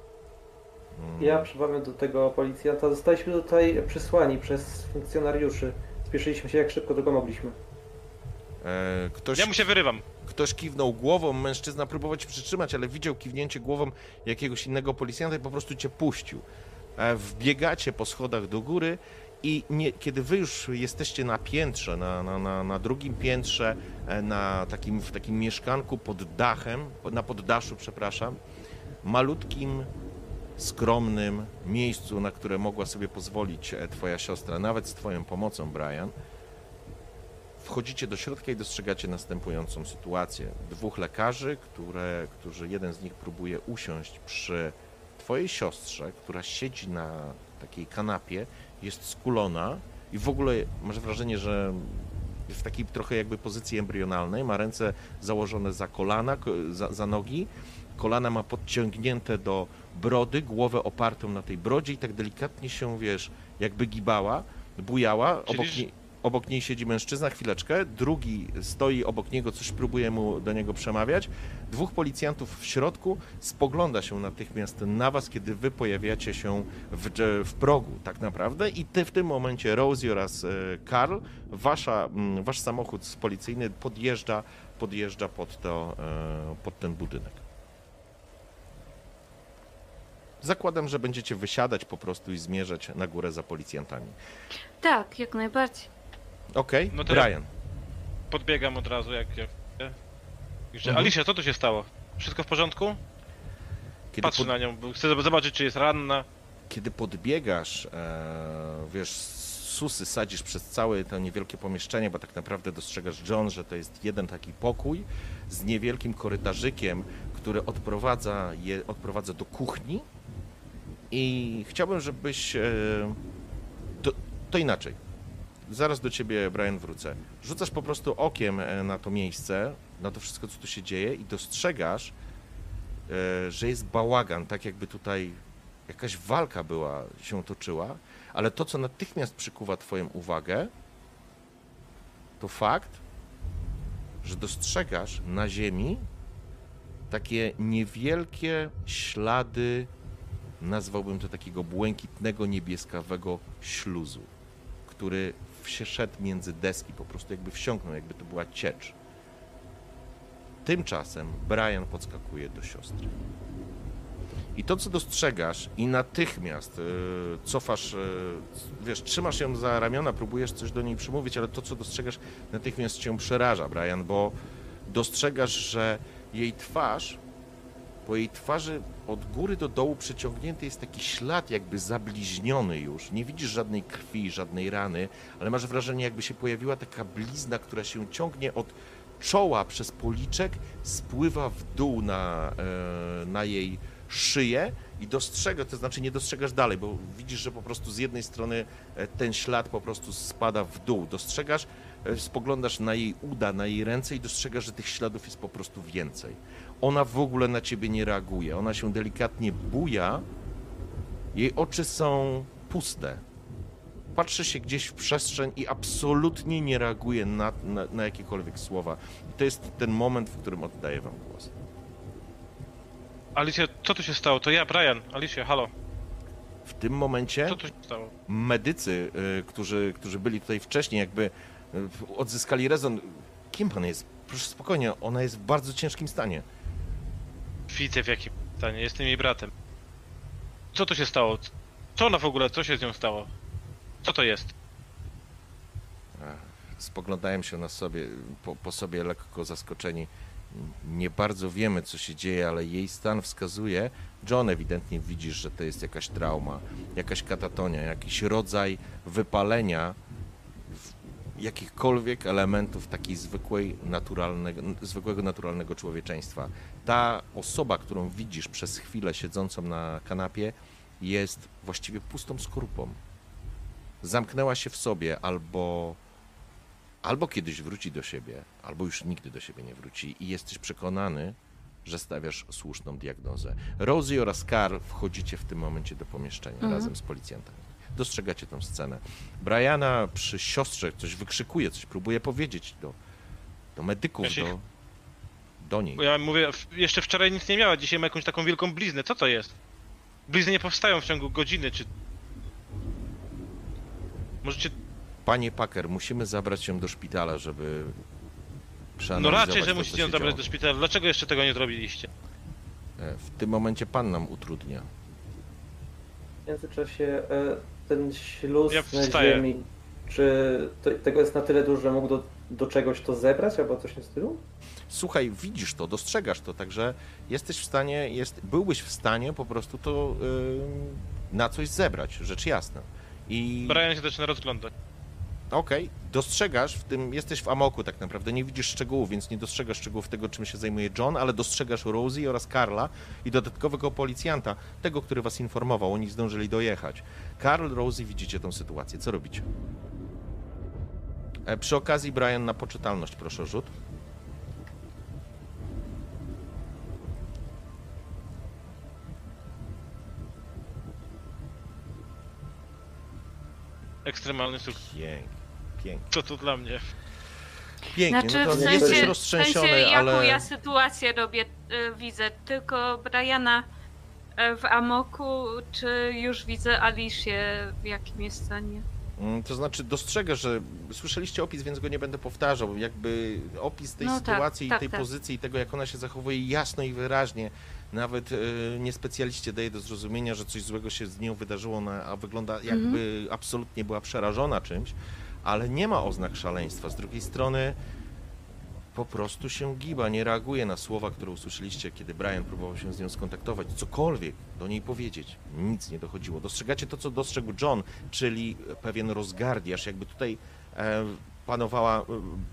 Ja przemawiam do tego policjanta. Zostaliśmy tutaj przysłani przez funkcjonariuszy. Spieszyliśmy się jak szybko tylko mogliśmy. E, ktoś, Ja mu się wyrywam. Ktoś kiwnął głową, mężczyzna próbował cię przytrzymać, ale widział kiwnięcie głową jakiegoś innego policjanta i po prostu cię puścił. E, Wbiegacie po schodach do góry i nie, kiedy wy już jesteście na piętrze, na, na, na, na drugim piętrze, e, na takim, w takim mieszkanku pod dachem, na poddaszu, przepraszam, malutkim, skromnym miejscu, na które mogła sobie pozwolić e, twoja siostra, nawet z twoją pomocą, Brian, Wchodzicie do środka i dostrzegacie następującą sytuację. Dwóch lekarzy, które, którzy jeden z nich próbuje usiąść przy twojej siostrze, która siedzi na takiej kanapie, jest skulona i w ogóle masz wrażenie, że w takiej trochę jakby pozycji embrionalnej, ma ręce założone za kolana, ko- za, za nogi, kolana ma podciągnięte do brody, głowę opartą na tej brodzie i tak delikatnie się, wiesz, jakby gibała, bujała, obok niej, obok niej siedzi mężczyzna, chwileczkę, drugi stoi obok niego, coś próbuje mu do niego przemawiać, dwóch policjantów w środku spogląda się natychmiast na was, kiedy wy pojawiacie się w, w progu tak naprawdę. I ty w tym momencie, Rosie oraz e, Karl, wasza, wasz samochód policyjny podjeżdża, podjeżdża pod, to, e, pod ten budynek. Zakładam, że będziecie wysiadać po prostu i zmierzać na górę za policjantami. Tak, jak najbardziej. Okej, No Brian. Podbiegam od razu, jak... jak... Jeszcze, Mhm. Alicia, co tu się stało? Wszystko w porządku? Kiedy, Patrzę pod, na nią, bo chcę zobaczyć, czy jest ranna. kiedy podbiegasz, e, wiesz, susy sadzisz przez całe to niewielkie pomieszczenie, bo tak naprawdę dostrzegasz, John, że to jest jeden taki pokój z niewielkim korytarzykiem, który odprowadza, je, odprowadza do kuchni i chciałbym, żebyś... E, to, to inaczej. Zaraz do ciebie, Brian, wrócę. Rzucasz po prostu okiem e, na to miejsce, na to wszystko, co tu się dzieje i dostrzegasz, e, że jest bałagan, tak jakby tutaj jakaś walka była, się toczyła, ale to, co natychmiast przykuwa Twoją uwagę, to fakt, że dostrzegasz na ziemi takie niewielkie ślady, nazwałbym to takiego błękitnego, niebieskawego śluzu, który się szedł między deski, po prostu jakby wsiąknął, jakby to była ciecz. Tymczasem Brian podskakuje do siostry. I to, co dostrzegasz, i natychmiast y, cofasz, y, wiesz, trzymasz ją za ramiona, próbujesz coś do niej przymówić, ale to, co dostrzegasz, natychmiast cię przeraża, Brian, bo dostrzegasz, że jej twarz, po jej twarzy od góry do dołu przeciągnięty jest taki ślad, jakby zabliźniony już. Nie widzisz żadnej krwi, żadnej rany, ale masz wrażenie, jakby się pojawiła taka blizna, która się ciągnie od czoła przez policzek, spływa w dół na, e, na jej szyję i dostrzegasz, to znaczy nie dostrzegasz dalej, bo widzisz, że po prostu z jednej strony e, ten ślad po prostu spada w dół. Dostrzegasz, e, spoglądasz na jej uda, na jej ręce i dostrzegasz, że tych śladów jest po prostu więcej. Ona w ogóle na ciebie nie reaguje. Ona się delikatnie buja. Jej oczy są puste. Patrzy się gdzieś w przestrzeń i absolutnie nie reaguje na, na, na jakiekolwiek słowa. I to jest ten moment, w którym oddaję wam głos. Alicja, co tu się stało? To ja, Brian. Alicia, halo. W tym momencie Co tu się stało? medycy, y, którzy, którzy byli tutaj wcześniej, jakby y, odzyskali rezon. Kim pan jest? Proszę spokojnie, ona jest w bardzo ciężkim stanie. Widzę w jakim stanie. Jestem jej bratem. Co tu się stało? Co ona w ogóle? Co się z nią stało? Co to jest? spoglądają się na sobie, po, po sobie lekko zaskoczeni. Nie bardzo wiemy, co się dzieje, ale jej stan wskazuje. John ewidentnie widzisz, że to jest jakaś trauma, jakaś katatonia, jakiś rodzaj wypalenia jakichkolwiek elementów takiej zwykłej, naturalnego, zwykłego, naturalnego człowieczeństwa. Ta osoba, którą widzisz przez chwilę siedzącą na kanapie, jest właściwie pustą skorupą. Zamknęła się w sobie albo, albo kiedyś wróci do siebie, albo już nigdy do siebie nie wróci i jesteś przekonany, że stawiasz słuszną diagnozę. Rosie oraz Carl wchodzicie w tym momencie do pomieszczenia Mhm. razem z policjantami. Dostrzegacie tę scenę. Briana przy siostrze coś wykrzykuje, coś próbuje powiedzieć do, do medyków, Ja się- do, do niej. Bo Ja mówię, jeszcze wczoraj nic nie miała, dzisiaj ma jakąś taką wielką bliznę. Co to jest? Blizny nie powstają w ciągu godziny, czy... Możecie... Panie Packer, musimy zabrać ją do szpitala, żeby No raczej, że to, musicie ją zabrać działo. do szpitala. Dlaczego jeszcze tego nie zrobiliście? E, W tym momencie pan nam utrudnia. W międzyczasie e, ten śluz Ja na ziemi, czy to, tego jest na tyle dużo, że mógł do, do czegoś to zebrać, albo coś w tym stylu? Słuchaj, widzisz to, dostrzegasz to, także jesteś w stanie, jest, byłbyś w stanie po prostu to y, na coś zebrać, rzecz jasna. I Brian się zaczyna rozglądać. okej, dostrzegasz w tym, jesteś w amoku tak naprawdę, nie widzisz szczegółów, więc nie dostrzegasz szczegółów tego, czym się zajmuje John, ale dostrzegasz Rosie oraz Karla i dodatkowego policjanta, tego, który was informował, oni zdążyli dojechać. Karl, Rosie, widzicie tą sytuację, co robicie? E, Przy okazji, Brian, na poczytalność proszę rzut. Ekstremalny sukces. Pięknie, pięknie. Co to dla mnie? Pięknie, Znaczy, no w to nie jesteś sensie, w roztrzęsiony, sensie jaką ale... ja sytuację robię, y, widzę, tylko Briana y, w amoku, czy już widzę Alicję w jakim jest stanie? Mm, To znaczy dostrzegę, że słyszeliście opis, więc go nie będę powtarzał. Jakby opis tej No tak, sytuacji tak, i tej tak. pozycji i tego, jak ona się zachowuje jasno i wyraźnie. Nawet y, niespecjaliście daje do zrozumienia, że coś złego się z nią wydarzyło, ona, a wygląda jakby Mhm. absolutnie była przerażona czymś, ale nie ma oznak szaleństwa. Z drugiej strony po prostu się giba, nie reaguje na słowa, które usłyszeliście, kiedy Brian próbował się z nią skontaktować, cokolwiek do niej powiedzieć. Nic nie dochodziło. Dostrzegacie to, co dostrzegł John, czyli pewien rozgardiaż, jakby tutaj e, panowała, e,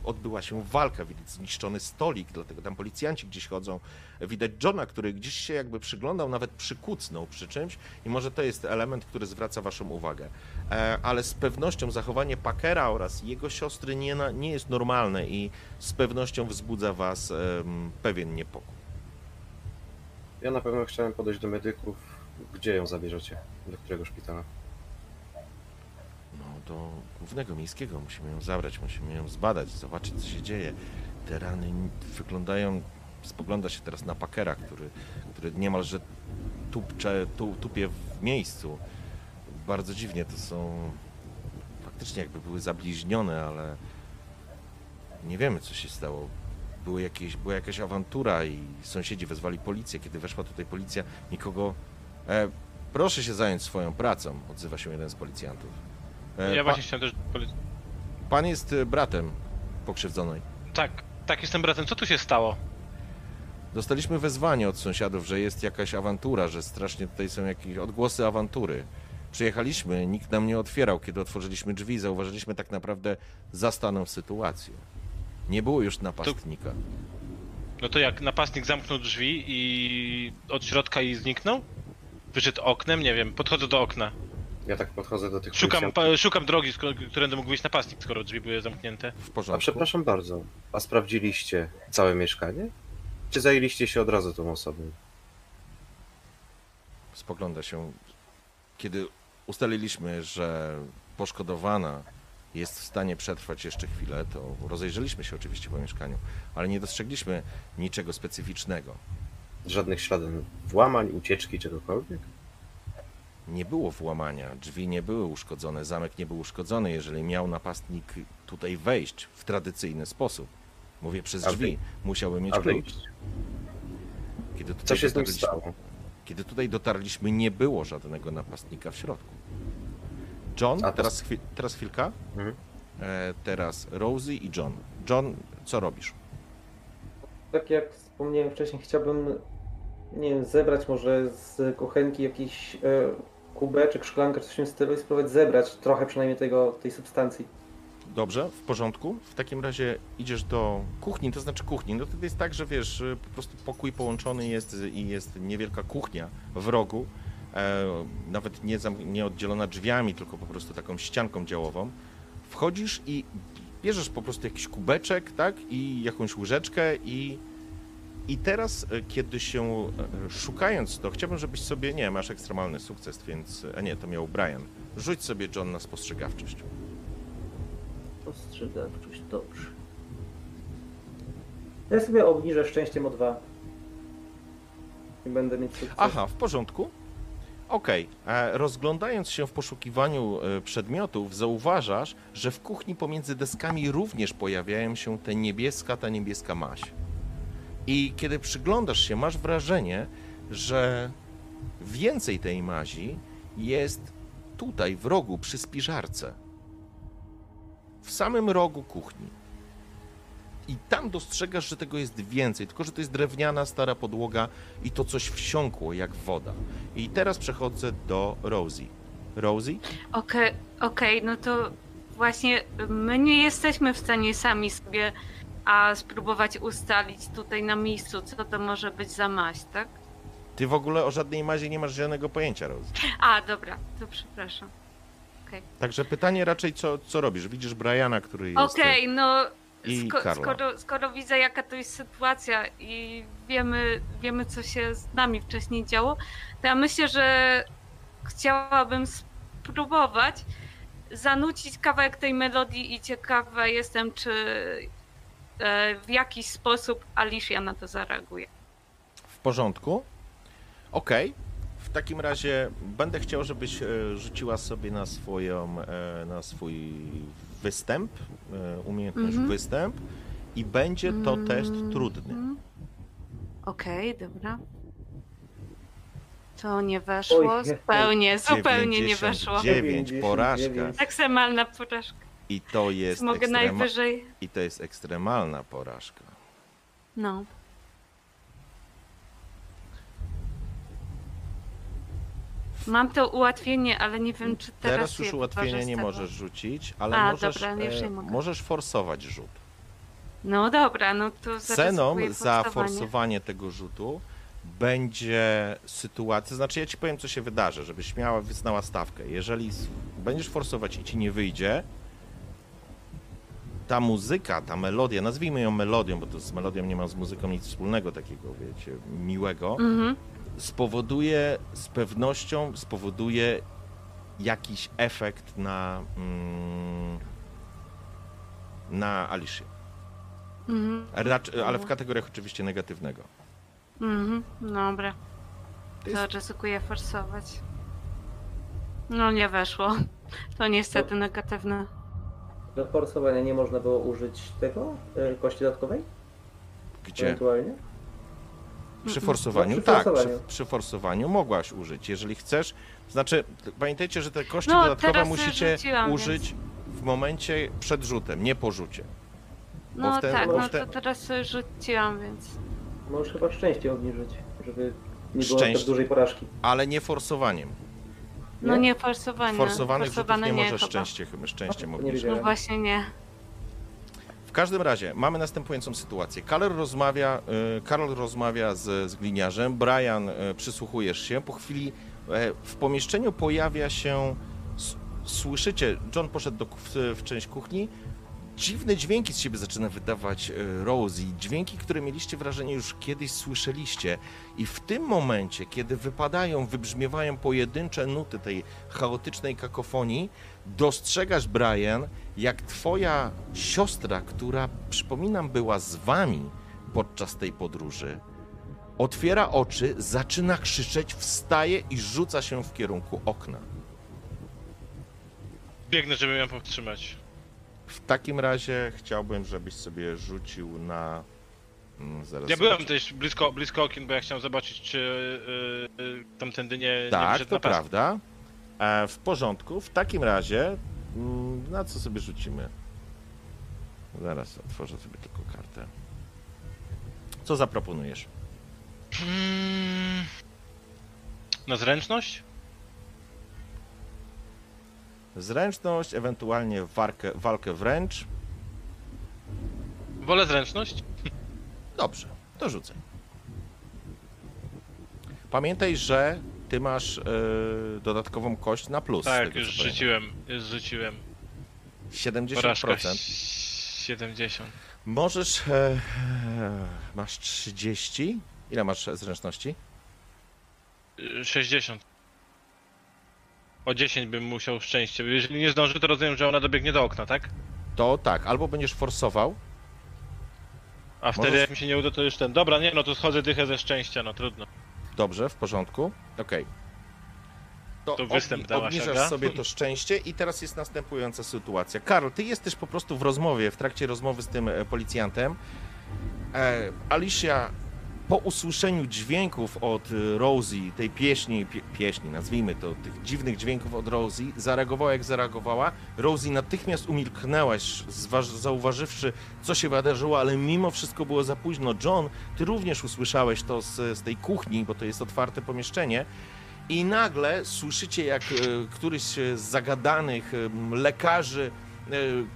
odbyła się walka, widać zniszczony stolik, dlatego tam policjanci gdzieś chodzą. Widać Johna, który gdzieś się jakby przyglądał, nawet przykucnął przy czymś i może to jest element, który zwraca waszą uwagę. E, ale z pewnością zachowanie Packera oraz jego siostry nie, nie jest normalne i z pewnością wzbudza was pewien niepokój. Ja na pewno chciałem podejść do medyków. Gdzie ją zabierzecie? Do którego szpitala? Do głównego miejskiego musimy ją zabrać, musimy ją zbadać, zobaczyć co się dzieje. Te rany wyglądają, spogląda się teraz na Packera, który, który niemalże tupcze, tu, tupie w miejscu. Bardzo dziwnie to są, faktycznie jakby były zabliźnione, ale nie wiemy co się stało. Były jakieś, była jakaś awantura i sąsiedzi wezwali policję. Kiedy weszła tutaj policja, nikogo... E, proszę się zająć swoją pracą, odzywa się jeden z policjantów. E, Ja właśnie chciałem też... pole- Pan jest e, bratem pokrzywdzonej. Tak, tak, jestem bratem. Co tu się stało? Dostaliśmy wezwanie od sąsiadów, że jest jakaś awantura, że strasznie tutaj są jakieś odgłosy awantury. Przyjechaliśmy, nikt nam nie otwierał. Kiedy otworzyliśmy drzwi, zauważyliśmy tak naprawdę zastaną sytuację. Nie było już napastnika. No to jak napastnik zamknął drzwi i od środka i zniknął? Wyszedł oknem, nie wiem, podchodzę do okna. Ja tak podchodzę do tych Szukam, policjantów. pa, szukam drogi, którędy mógł wyjść napastnik, skoro drzwi były zamknięte. W A porządku. przepraszam bardzo, a sprawdziliście całe mieszkanie? Czy zajęliście się od razu tą osobą? spogląda się, kiedy ustaliliśmy, że poszkodowana jest w stanie przetrwać jeszcze chwilę, to rozejrzeliśmy się oczywiście po mieszkaniu, ale nie dostrzegliśmy niczego specyficznego. Żadnych śladów włamań, ucieczki, czegokolwiek? Nie było włamania, drzwi nie były uszkodzone, zamek nie był uszkodzony, jeżeli miał napastnik tutaj wejść w tradycyjny sposób. Mówię przez drzwi, musiałby mieć klucz. Kiedy Co tutaj, się z nim dotarliśmy, stało? kiedy tutaj dotarliśmy, nie było żadnego napastnika w środku. John, teraz, chwi- teraz chwilka. Mhm. E, teraz Rosie i John. John, co robisz? Tak jak wspomniałem wcześniej, chciałbym, nie wiem, zebrać może z kuchenki jakiś e, kubeczek, szklankę coś w tym stylu i spróbować zebrać trochę przynajmniej tego, tej substancji. Dobrze, w porządku. W takim razie idziesz do kuchni, to znaczy kuchni. No to jest tak, że wiesz, y, po prostu pokój połączony jest i jest niewielka kuchnia w rogu. E, nawet nie, nie oddzielona drzwiami, tylko po prostu taką ścianką działową. Wchodzisz i bierzesz po prostu jakiś kubeczek, tak? I jakąś łyżeczkę i i teraz, e, kiedy się e, szukając to, chciałbym, żebyś sobie, nie, masz ekstremalny sukces, więc, a nie, to miał Brian. Rzuć sobie John na spostrzegawczość. Postrzegawczość, dobrze. Ja sobie obniżę szczęściem o dwa. I będę mieć sukces. Aha, w porządku. Okej, e, rozglądając się w poszukiwaniu e, przedmiotów, zauważasz, że w kuchni pomiędzy deskami również pojawiają się te niebieska, ta niebieska maś. I kiedy przyglądasz się, masz wrażenie, że więcej tej mazi jest tutaj, w rogu, przy spiżarce. W samym rogu kuchni. I tam dostrzegasz, że tego jest więcej, tylko że to jest drewniana, stara podłoga i to coś wsiąkło jak woda. I teraz przechodzę do Rosie. Rosie? Okej, okej, no to właśnie my nie jesteśmy w stanie sami sobie a spróbować ustalić tutaj na miejscu, co to może być za maść, tak? Ty w ogóle o żadnej mazie nie masz żadnego pojęcia, Rosie. A, dobra, to przepraszam. Także pytanie raczej, co, co robisz? Widzisz Briana, który jest... Okej, no i sko- Karla. skoro, skoro widzę jaka to jest sytuacja i wiemy, wiemy co się z nami wcześniej działo, to ja myślę, że chciałabym spróbować zanucić kawałek tej melodii i ciekawa jestem, czy e, w jakiś sposób Alicia na to zareaguje. W porządku. Okej. W takim razie będę chciał, żebyś e, rzuciła sobie na swoją, e, na swój występ, e, umiejętność Mhm. występ i będzie to test Mm, trudny. mm. Okej, dobra. To nie weszło, Oj, zupełnie, zupełnie nie weszło. 99, porażka 99. Ekstremalna porażka. I to jest Mogę ekstrema- najwyżej. i to jest ekstremalna porażka. No. Mam to ułatwienie, ale nie wiem, czy teraz. Teraz już je ułatwienia nie wykorzystam. możesz rzucić, ale A, możesz, dobra, już nie e, mogę. możesz forsować rzut. No dobra, no to Ceną zaryzykuję za forsowanie. forsowanie tego rzutu będzie sytuacja, znaczy ja ci powiem, co się wydarzy, żebyś miała, wyznała stawkę. Jeżeli s- będziesz forsować i ci nie wyjdzie, ta muzyka, ta melodia, nazwijmy ją melodią, bo to z melodią nie ma z muzyką nic wspólnego takiego, wiecie, miłego, Mhm. spowoduje z pewnością, spowoduje jakiś efekt na, mm, na Alicia. Mhm. Racz, ale w kategoriach oczywiście negatywnego. Mhm. Dobra. To To jest- ryzykuję forsować. No nie weszło. To niestety negatywne. Do forsowania nie można było użyć tego? e, Kości dodatkowej? Gdzie? Ewentualnie? Przy forsowaniu? No, przy tak, forsowaniu. Przy, przy forsowaniu mogłaś użyć, jeżeli chcesz. Znaczy, pamiętajcie, że te kości No, dodatkowe teraz musicie rzuciłam, użyć w momencie przed rzutem, nie po rzucie. Bo No wtedy- tak, bo no wtedy- to teraz sobie rzuciłam, więc. Możesz chyba szczęście obniżyć, żeby nie było Szczęście. tak dużej porażki. Ale nie forsowaniem. No Nie? nie forsowanie. Forsowanych rzutów Forsowane nie możesz chyba. szczęście, chyba szczęście Nie obniżyć. wiedziałem. No właśnie nie. W każdym razie mamy następującą sytuację. Karol rozmawia, y, Karol rozmawia z, z gliniarzem, Brian y, przysłuchujesz się. Po chwili e, w pomieszczeniu pojawia się, s- słyszycie, John poszedł do, ku- w, w część kuchni, dziwne dźwięki z siebie zaczyna wydawać y, Rosie, dźwięki, które mieliście wrażenie już kiedyś słyszeliście i w tym momencie, kiedy wypadają, wybrzmiewają pojedyncze nuty tej chaotycznej kakofonii, dostrzegasz, Brian, jak twoja siostra, która przypominam była z wami podczas tej podróży, otwiera oczy, zaczyna krzyczeć, wstaje i rzuca się w kierunku okna. Biegnę, żeby ją powstrzymać. W takim razie chciałbym, żebyś sobie rzucił na. mm, Zaraz Ja byłem zobaczę. też blisko, blisko okien, bo ja chciałem zobaczyć, czy y, y, tamtędy nie, nie Tak, wyszedł to na pas. prawda. E, w porządku. W takim razie. mm, Na co sobie rzucimy? Zaraz otworzę sobie tylko kartę. Co zaproponujesz? Hmm. Na zręczność? Zręczność, ewentualnie walkę, walkę wręcz. Wolę zręczność? Dobrze, to rzucaj. Pamiętaj, że ty masz e, dodatkową kość na plus. Tak, tego, już rzuciłem, już rzuciłem. 70%. Porażka 70. Możesz. E, masz 30. Ile masz zręczności? Y, 60. O 10 bym musiał szczęście. Jeżeli nie zdąży, to rozumiem, że ona dobiegnie do okna, tak? To tak, albo będziesz forsował. A wtedy Możesz- jak mi się nie uda, to już ten. Dobra, nie, no to schodzę dychę ze szczęścia, no trudno. Dobrze, w porządku. Okej. To występ obni- dała obniżasz szaga. sobie to szczęście i teraz jest następująca sytuacja. Karol, ty jesteś po prostu w rozmowie, w trakcie rozmowy z tym e, policjantem. E, Alicia po usłyszeniu dźwięków od e, Rosie, tej pieśni, pie, pieśni, nazwijmy to, tych dziwnych dźwięków od Rosie, zareagowała jak zareagowała. Rosie natychmiast umilknęłaś, zauważywszy, co się wydarzyło, ale mimo wszystko było za późno. John, ty również usłyszałeś to z, z tej kuchni, bo to jest otwarte pomieszczenie. I nagle słyszycie, jak e, któryś z zagadanych e, lekarzy e,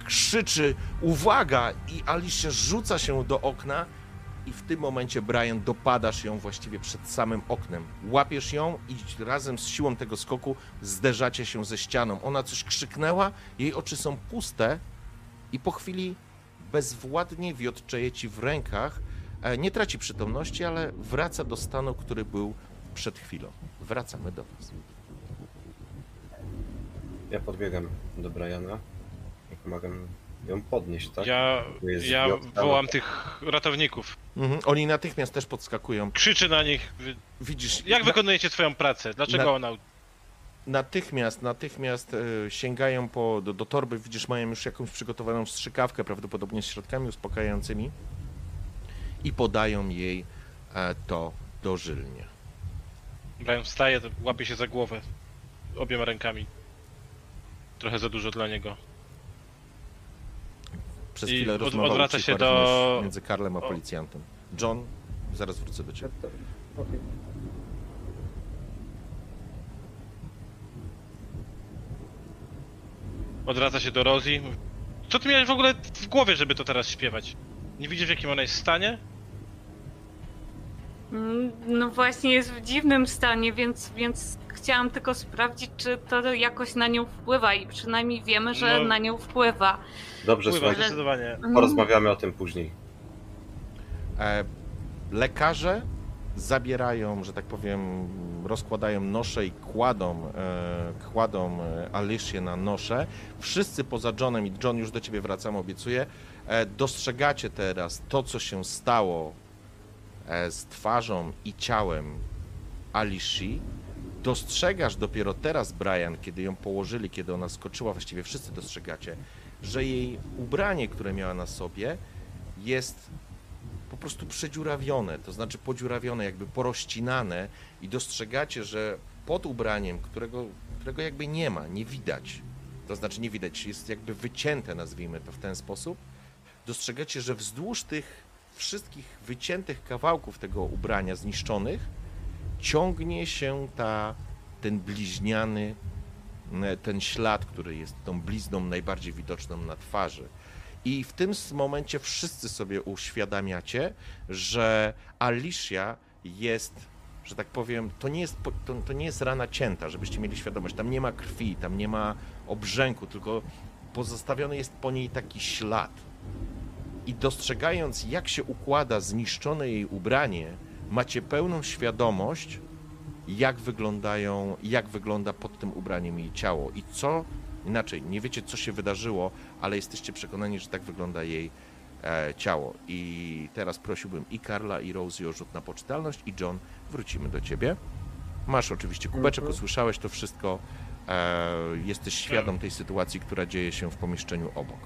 krzyczy uwaga i Alicia rzuca się do okna i w tym momencie Brian dopadasz ją właściwie przed samym oknem. Łapiesz ją i razem z siłą tego skoku zderzacie się ze ścianą. Ona coś krzyknęła, jej oczy są puste i po chwili bezwładnie wiotczeje ci w rękach. E, Nie traci przytomności, ale wraca do stanu, który był przed chwilą. Wracamy do was. Ja podbiegam do Briana i pomagam ją podnieść, tak? Ja, ja wołam tych ratowników. Mhm. Oni natychmiast też podskakują. Krzyczę na nich. wy- Widzisz, Jak na, wykonujecie swoją pracę? Dlaczego Na- ona. natychmiast, natychmiast e, sięgają po, do, do torby. Widzisz, mają już jakąś przygotowaną strzykawkę, prawdopodobnie z środkami uspokajającymi i podają jej e, to dożylnie. Brian wstaje, to łapie się za głowę. Obiema rękami. Trochę za dużo dla niego. Przez I chwilę od- rozmowa odwraca się do- między Karlem a policjantem. John, zaraz wrócę do ciebie. Odwraca się do Rosie. Co ty miałeś w ogóle w głowie, żeby to teraz śpiewać? Nie widzisz w jakim ona jest stanie? Mm, No właśnie jest w dziwnym stanie, więc, więc chciałam tylko sprawdzić, czy to jakoś na nią wpływa i przynajmniej wiemy, że No. na nią wpływa. Dobrze, Pływa słuchajcie, zdecydowanie. Porozmawiamy o tym później. E, lekarze zabierają, że tak powiem, rozkładają nosze i kładą, e, kładą e, Alicię na nosze. Wszyscy poza Johnem i John już do ciebie wracam, obiecuję. E, dostrzegacie teraz to, co się stało z twarzą i ciałem Alicji. Dostrzegasz dopiero teraz, Brian, kiedy ją położyli, kiedy ona skoczyła, właściwie wszyscy dostrzegacie, że jej ubranie, które miała na sobie, jest po prostu przedziurawione, to znaczy podziurawione, jakby porościnane i dostrzegacie, że pod ubraniem, którego, którego jakby nie ma, nie widać, to znaczy nie widać, jest jakby wycięte, nazwijmy to w ten sposób, dostrzegacie, że wzdłuż tych wszystkich wyciętych kawałków tego ubrania zniszczonych ciągnie się ta, ten bliźniany, m, ten ślad, który jest tą blizną najbardziej widoczną na twarzy. I w tym momencie wszyscy sobie uświadamiacie, że Alicia jest, że tak powiem, to nie jest, to, to nie jest rana cięta, żebyście mieli świadomość. Tam nie ma krwi, tam nie ma obrzęku, tylko pozostawiony jest po niej taki ślad. I dostrzegając, jak się układa zniszczone jej ubranie, macie pełną świadomość, jak wyglądają, jak wygląda pod tym ubraniem jej ciało i co, inaczej, nie wiecie, co się wydarzyło, ale jesteście przekonani, że tak wygląda jej e, ciało. I teraz prosiłbym i Karla, i Rosie o rzut na poczytalność, i John, wrócimy do ciebie. Masz oczywiście kubeczek, Mhm. usłyszałeś to wszystko, e, jesteś świadom tej sytuacji, która dzieje się w pomieszczeniu obok.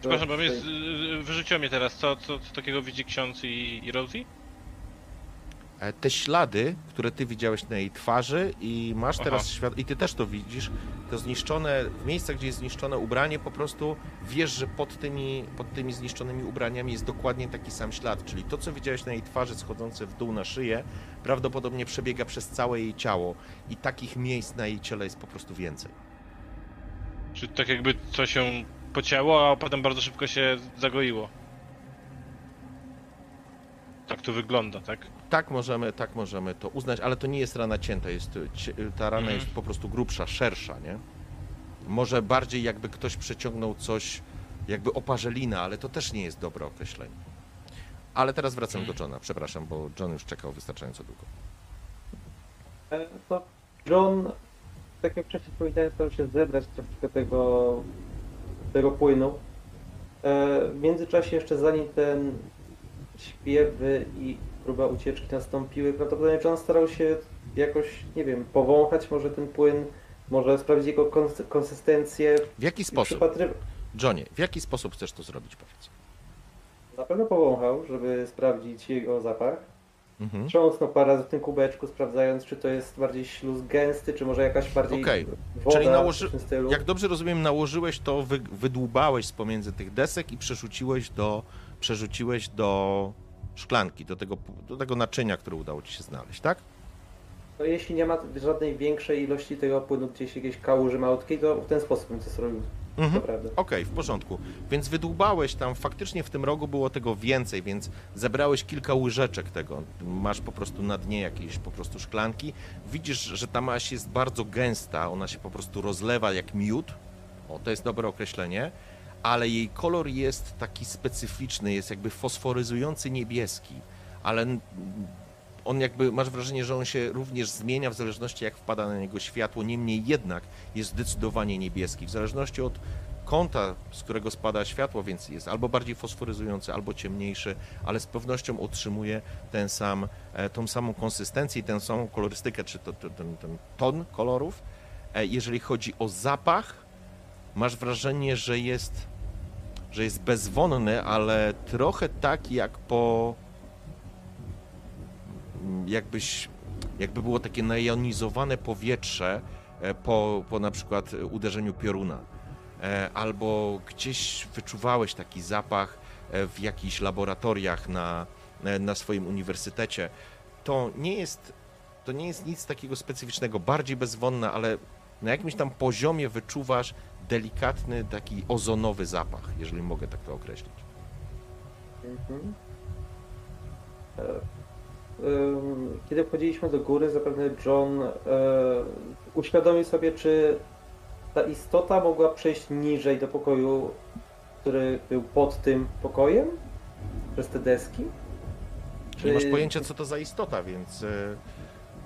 Przepraszam, bo mnie z- y, wyrzuciło mnie teraz. Co, co, co takiego widzi ksiądz i, i Rosie? E, te ślady, które ty widziałeś na jej twarzy i masz Aha. teraz świat i ty też to widzisz, to zniszczone, w miejscach, gdzie jest zniszczone ubranie, po prostu wiesz, że pod tymi, pod tymi zniszczonymi ubraniami jest dokładnie taki sam ślad, czyli to, co widziałeś na jej twarzy schodzące w dół na szyję, prawdopodobnie przebiega przez całe jej ciało i takich miejsc na jej ciele jest po prostu więcej. Czy tak jakby coś się pocięło, a potem bardzo szybko się zagoiło. Tak to wygląda, tak? Tak możemy, tak możemy to uznać, ale to nie jest rana cięta, jest, ta rana Mhm. jest po prostu grubsza, szersza, nie? Może bardziej jakby ktoś przeciągnął coś, jakby oparzelina, ale to też nie jest dobre określenie. Ale teraz wracam do Johna, przepraszam, bo John już czekał wystarczająco długo. E, To John, tak jak wcześniej powiedziałem, starał się zebrać troszeczkę tego, tego płynu. E, W międzyczasie jeszcze zanim ten śpiewy i próba ucieczki nastąpiły, prawdopodobnie John starał się jakoś, nie wiem, powąchać może ten płyn, może sprawdzić jego kons- konsystencję. W jaki sposób, przypatry- Johnie, w jaki sposób chcesz to zrobić, powiedz? Na pewno powąchał, żeby sprawdzić jego zapach. Mhm. Trząsnął parę razy w tym kubeczku, sprawdzając, czy to jest bardziej śluz gęsty, czy może jakaś bardziej Okej. woda Czyli nałoży- w tym stylu. Jak dobrze rozumiem, nałożyłeś to, wy, wydłubałeś z pomiędzy tych desek i przerzuciłeś do, przerzuciłeś do szklanki, do tego, do tego naczynia, które udało ci się znaleźć, tak? No, jeśli nie ma żadnej większej ilości tego płynu gdzieś jakiejś kałuży malutkiej, to w ten sposób bym to zrobił. Mhm. Naprawdę. Okej, w porządku. Więc wydłubałeś tam, faktycznie w tym rogu było tego więcej, więc zebrałeś kilka łyżeczek tego. Masz po prostu na dnie jakieś po prostu szklanki. Widzisz, że ta maść jest bardzo gęsta, ona się po prostu rozlewa jak miód. O, to jest dobre określenie. Ale jej kolor jest taki specyficzny, jest jakby fosforyzujący niebieski, ale on jakby, masz wrażenie, że on się również zmienia w zależności jak wpada na niego światło, niemniej jednak jest zdecydowanie niebieski, w zależności od kąta, z którego spada światło, więc jest albo bardziej fosforyzujący, albo ciemniejszy, ale z pewnością utrzymuje ten sam, e, tą samą konsystencję i tę samą kolorystykę, czy to, to, ten, ten ton kolorów. E, Jeżeli chodzi o zapach, masz wrażenie, że jest, że jest bezwonny, ale trochę tak jak po jakbyś, jakby było takie najonizowane powietrze e, po, po na przykład uderzeniu pioruna. E, Albo gdzieś wyczuwałeś taki zapach e, w jakichś laboratoriach na, na swoim uniwersytecie. To nie jest, to nie jest nic takiego specyficznego, bardziej bezwonne, ale na jakimś tam poziomie wyczuwasz delikatny, taki ozonowy zapach, jeżeli mogę tak to określić. Mhm. Kiedy wchodziliśmy do góry, zapewne John e, uświadomił sobie, czy ta istota mogła przejść niżej do pokoju, który był pod tym pokojem, przez te deski. Nie masz pojęcia, co to za istota, więc... e,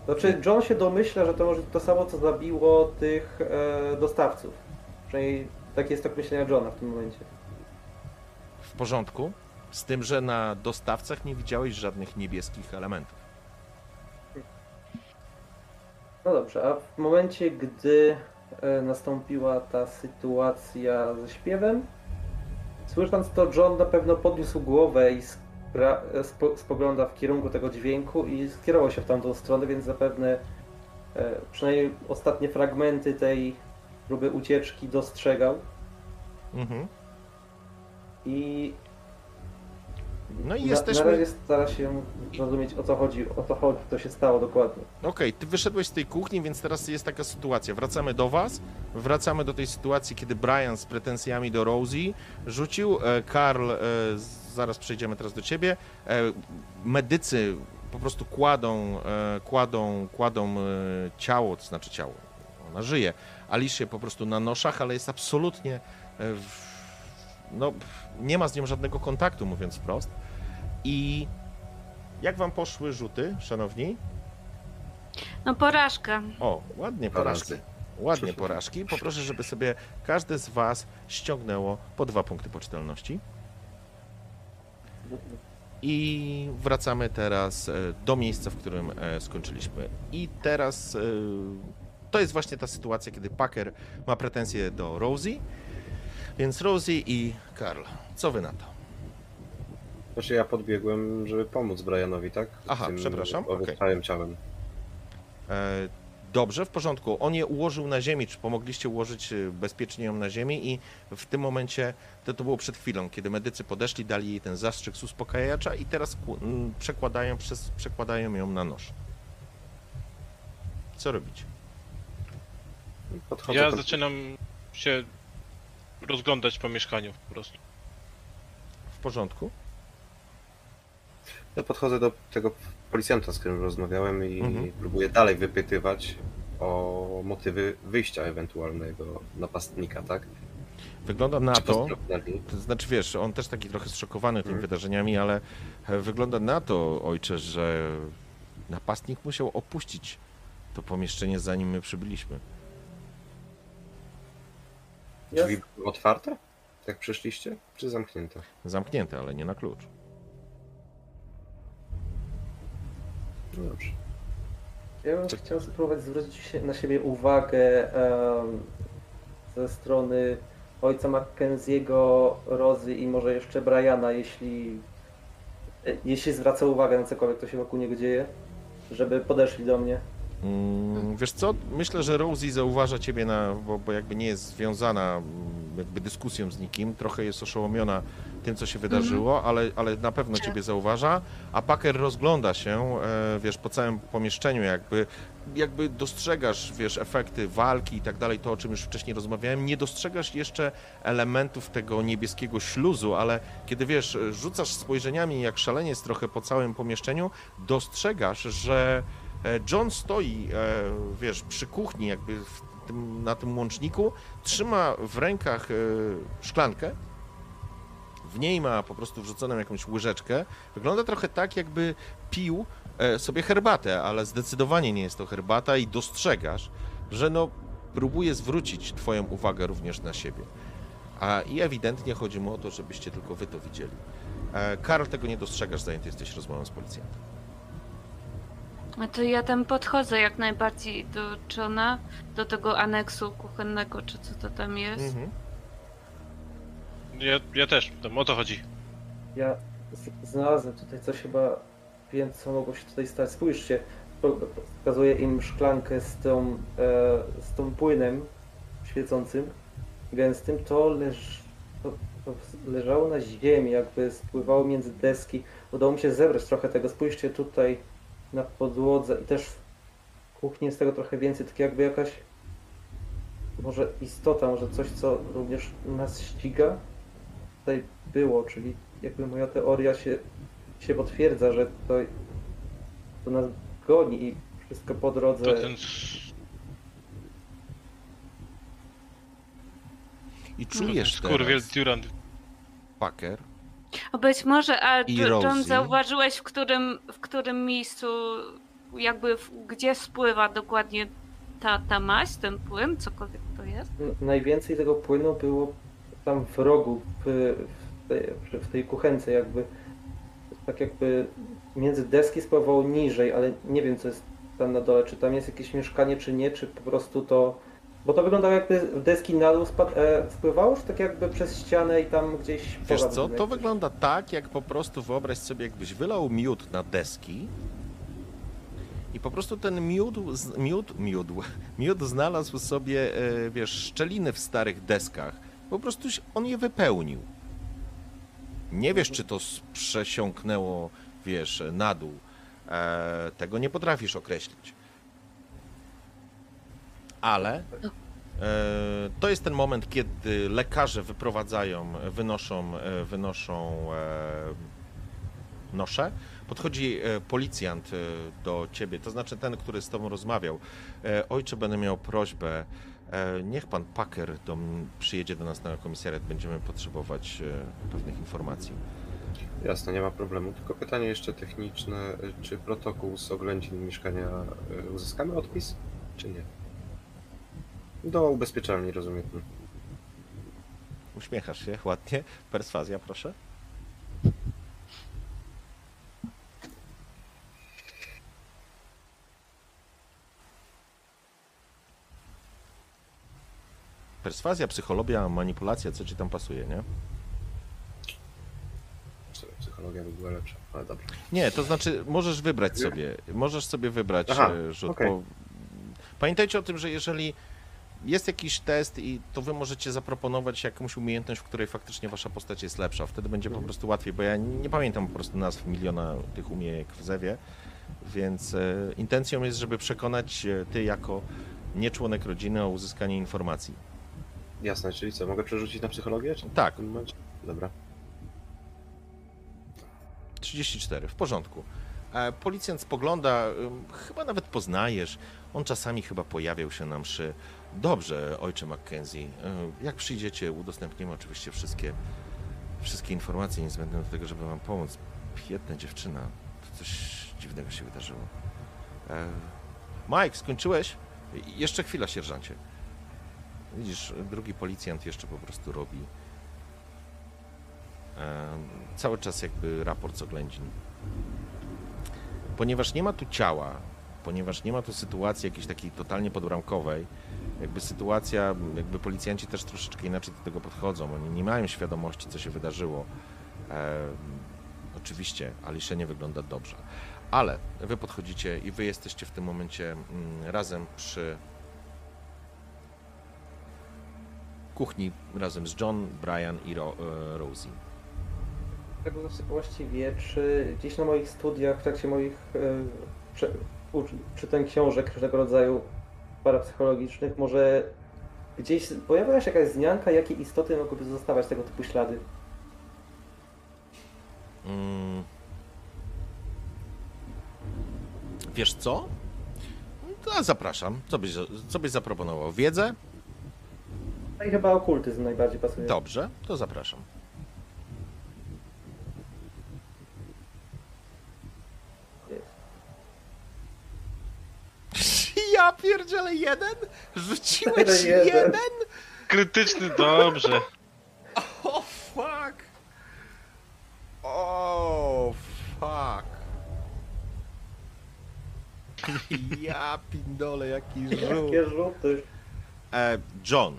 Znaczy, John się domyśla, że to może to samo, co zabiło tych e, dostawców. Przynajmniej tak jest tak myślenia Johna w tym momencie. w porządku, z tym, że na dostawcach nie widziałeś żadnych niebieskich elementów. No dobrze, a w momencie, gdy e, nastąpiła ta sytuacja ze śpiewem, słysząc to, John na pewno podniósł głowę i spra- e, spo- spogląda w kierunku tego dźwięku i skierował się w tamtą stronę, więc zapewne e, przynajmniej ostatnie fragmenty tej próby ucieczki dostrzegał. Mhm. I No i na, jesteśmy... na razie stara się zrozumieć o co chodzi, o co chodzi, co się stało dokładnie. Okej, ty wyszedłeś z tej kuchni, więc teraz jest taka sytuacja. Wracamy do was, wracamy do tej sytuacji, kiedy Brian z pretensjami do Rosie rzucił, e, Karl, e, zaraz przejdziemy teraz do ciebie, e, medycy po prostu kładą, kładą, kładą ciało, to znaczy ciało, ona żyje, Alicie po prostu na noszach, ale jest absolutnie, no, nie ma z nią żadnego kontaktu, mówiąc wprost. I jak wam poszły rzuty, szanowni? No porażka. O, ładnie porażki. Ładnie porażki. Poproszę, żeby sobie każde z Was ściągnęło po dwa punkty poczytalności. I wracamy teraz e, do miejsca, w którym e, skończyliśmy. I teraz e, to jest właśnie ta sytuacja, kiedy Packer ma pretensje do Rosie. Więc Rosie i Karl, co wy na to? Znaczy ja podbiegłem, żeby pomóc Brianowi, tak? Z Aha, tym przepraszam, okej. Ciałem. E, Dobrze, w porządku. On je ułożył na ziemi, czy pomogliście ułożyć e, bezpiecznie ją na ziemi i w tym momencie, to, to było przed chwilą, kiedy medycy podeszli, dali jej ten zastrzyk z uspokajacza i teraz ku- m, przekładają, przez, przekładają ją na nóż. Co robicie? Podchodzę Ja pod- zaczynam się rozglądać po mieszkaniu po prostu. W porządku? Ja podchodzę do tego policjanta, z którym rozmawiałem i Mhm. próbuję dalej wypytywać o motywy wyjścia ewentualnego napastnika, tak? Wygląda na to, to znaczy wiesz, on też taki trochę zszokowany tymi Mhm. wydarzeniami, ale e, wygląda na to, ojcze, że napastnik musiał opuścić to pomieszczenie zanim my przybyliśmy. Drzwi były otwarte? Jak przyszliście? Czy zamknięte? Zamknięte, ale nie na klucz. No dobrze. ja bym chciał spróbować zwrócić się na siebie uwagę em, ze strony ojca Mackenziego, Rozy i może jeszcze Briana, jeśli, e, jeśli zwraca uwagę na cokolwiek, co się wokół niego dzieje, żeby podeszli do mnie. Mm, wiesz co, myślę, że Rosie zauważa ciebie, na, bo, bo jakby nie jest związana mm, jakby dyskusją z nikim, trochę jest oszołomiona tym, co się wydarzyło, ale, ale na pewno ciebie zauważa, a Packer rozgląda się, e, wiesz, po całym pomieszczeniu, jakby, jakby dostrzegasz, wiesz, efekty walki i tak dalej, to o czym już wcześniej rozmawiałem, nie dostrzegasz jeszcze elementów tego niebieskiego śluzu, ale kiedy, wiesz, rzucasz spojrzeniami jak szaleniec trochę po całym pomieszczeniu, dostrzegasz, że John stoi, e, wiesz, przy kuchni, jakby tym, na tym łączniku, trzyma w rękach e, szklankę. W niej ma po prostu wrzuconą jakąś łyżeczkę. Wygląda trochę tak, jakby pił e, sobie herbatę, ale zdecydowanie nie jest to herbata i dostrzegasz, że no próbuje zwrócić twoją uwagę również na siebie. A i ewidentnie chodzi mu o to, żebyście tylko wy to widzieli. E, Karl, tego nie dostrzegasz, zajęty jesteś rozmową z policjantem. No to ja tam podchodzę jak najbardziej do Johna, do tego aneksu kuchennego, czy co to tam jest. Mhm. Ja, ja też, tam o to chodzi. Ja z- znalazłem tutaj coś chyba, wiem co mogło się tutaj stać. Spójrzcie, po- pokazuję im szklankę z tą, e, z tą płynem świecącym, gęstym. To, leż, to, to leżało na ziemi, jakby spływało między deski. Udało mi się zebrać trochę tego. Spójrzcie tutaj na podłodze i też w kuchni jest tego trochę więcej, tak jakby jakaś może istota, może coś, co również nas ściga tutaj było, czyli jakby moja teoria się, się potwierdza, że to, to nas goni i wszystko po drodze. To ten... I To ten czujesz skurwiel teraz, Durant. Packer, być może, a I John Rosie. zauważyłeś, w którym, w którym miejscu, jakby w, gdzie spływa dokładnie ta, ta maść, ten płyn, cokolwiek to jest? N- Najwięcej tego płynu było tam w rogu, w, w, tej, w tej kuchence jakby. Tak jakby między deski spływało niżej, ale nie wiem co jest tam na dole, czy tam jest jakieś mieszkanie, czy nie, czy po prostu to... Bo to wyglądało jakby deski na dół spad, e, czy tak jakby przez ścianę i tam gdzieś... wiesz co, to wygląda tak, jak po prostu wyobraź sobie, jakbyś wylał miód na deski i po prostu ten miód, miód, miód, miód znalazł sobie, e, wiesz, szczeliny w starych deskach. Po prostu on je wypełnił. Nie wiesz, czy to przesiąknęło, wiesz, na dół. E, tego nie potrafisz określić. Ale E, To jest ten moment, kiedy lekarze wyprowadzają, wynoszą, e, wynoszą e, noszę. Podchodzi policjant do ciebie, to znaczy ten, który z tobą rozmawiał. Ojcze, będę miał prośbę, niech pan Packer do, przyjedzie do nas na komisariat, będziemy potrzebować pewnych informacji. Jasne, nie ma problemu. Tylko pytanie jeszcze techniczne. Czy protokół z oględzin mieszkania uzyskamy odpis, czy nie? Do ubezpieczalni, rozumiem. Uśmiechasz się ładnie. Perswazja, proszę. Perswazja, psychologia, manipulacja, co ci tam pasuje, nie? Psychologia by była lepsza, ale dobra. Nie, to znaczy możesz wybrać sobie, możesz sobie wybrać Aha, e, rzut. okej. Bo... Pamiętajcie o tym, że jeżeli jest jakiś test i to wy możecie zaproponować jakąś umiejętność, w której faktycznie wasza postać jest lepsza, wtedy będzie po Mhm. prostu łatwiej, bo ja nie pamiętam po prostu nazw miliona tych umiejek w Zewie, więc e, intencją jest, żeby przekonać e, ty jako nie członek rodziny o uzyskanie informacji. Jasne, czyli co, mogę przerzucić na psychologię? Tak. w tym momencie? Dobra. 34, w porządku. E, Policjant spogląda, chyba nawet poznajesz. On czasami chyba pojawiał się na mszy. Dobrze, ojcze Mackenzie. Y, Jak przyjdziecie, udostępnimy oczywiście wszystkie, wszystkie informacje niezbędne do tego, żeby wam pomóc. Biedna dziewczyna. To coś dziwnego się wydarzyło. E, Mike, skończyłeś? Jeszcze chwila, sierżancie. Widzisz, drugi policjant jeszcze po prostu robi e, cały czas jakby raport z oględzin. Ponieważ nie ma tu ciała, ponieważ nie ma tu sytuacji jakiejś takiej totalnie podbramkowej, jakby sytuacja, jakby policjanci też troszeczkę inaczej do tego podchodzą. Oni nie mają świadomości, co się wydarzyło. E, oczywiście, Alicia nie wygląda dobrze. Ale wy podchodzicie i wy jesteście w tym momencie mm, razem przy kuchni, razem z John, Brian i Ro, e, Rosie. Tak właściwie, czy gdzieś na moich studiach, w trakcie moich e, prze, czytań książek różnego rodzaju parapsychologicznych, może gdzieś pojawiała się jakaś wzmianka, jakie istoty mogłyby zostawać tego typu ślady? Mm. Wiesz co? To zapraszam. Co byś, co byś zaproponował? Wiedzę? No i chyba okultyzm najbardziej pasuje. Dobrze, to zapraszam. Ja pierdzielę jeden? Rzuciłeś Jeden. jeden? Krytyczny, dobrze. O fuck! O fuck! Ja pindole, jaki rzut. Jakie rzuty. E, John,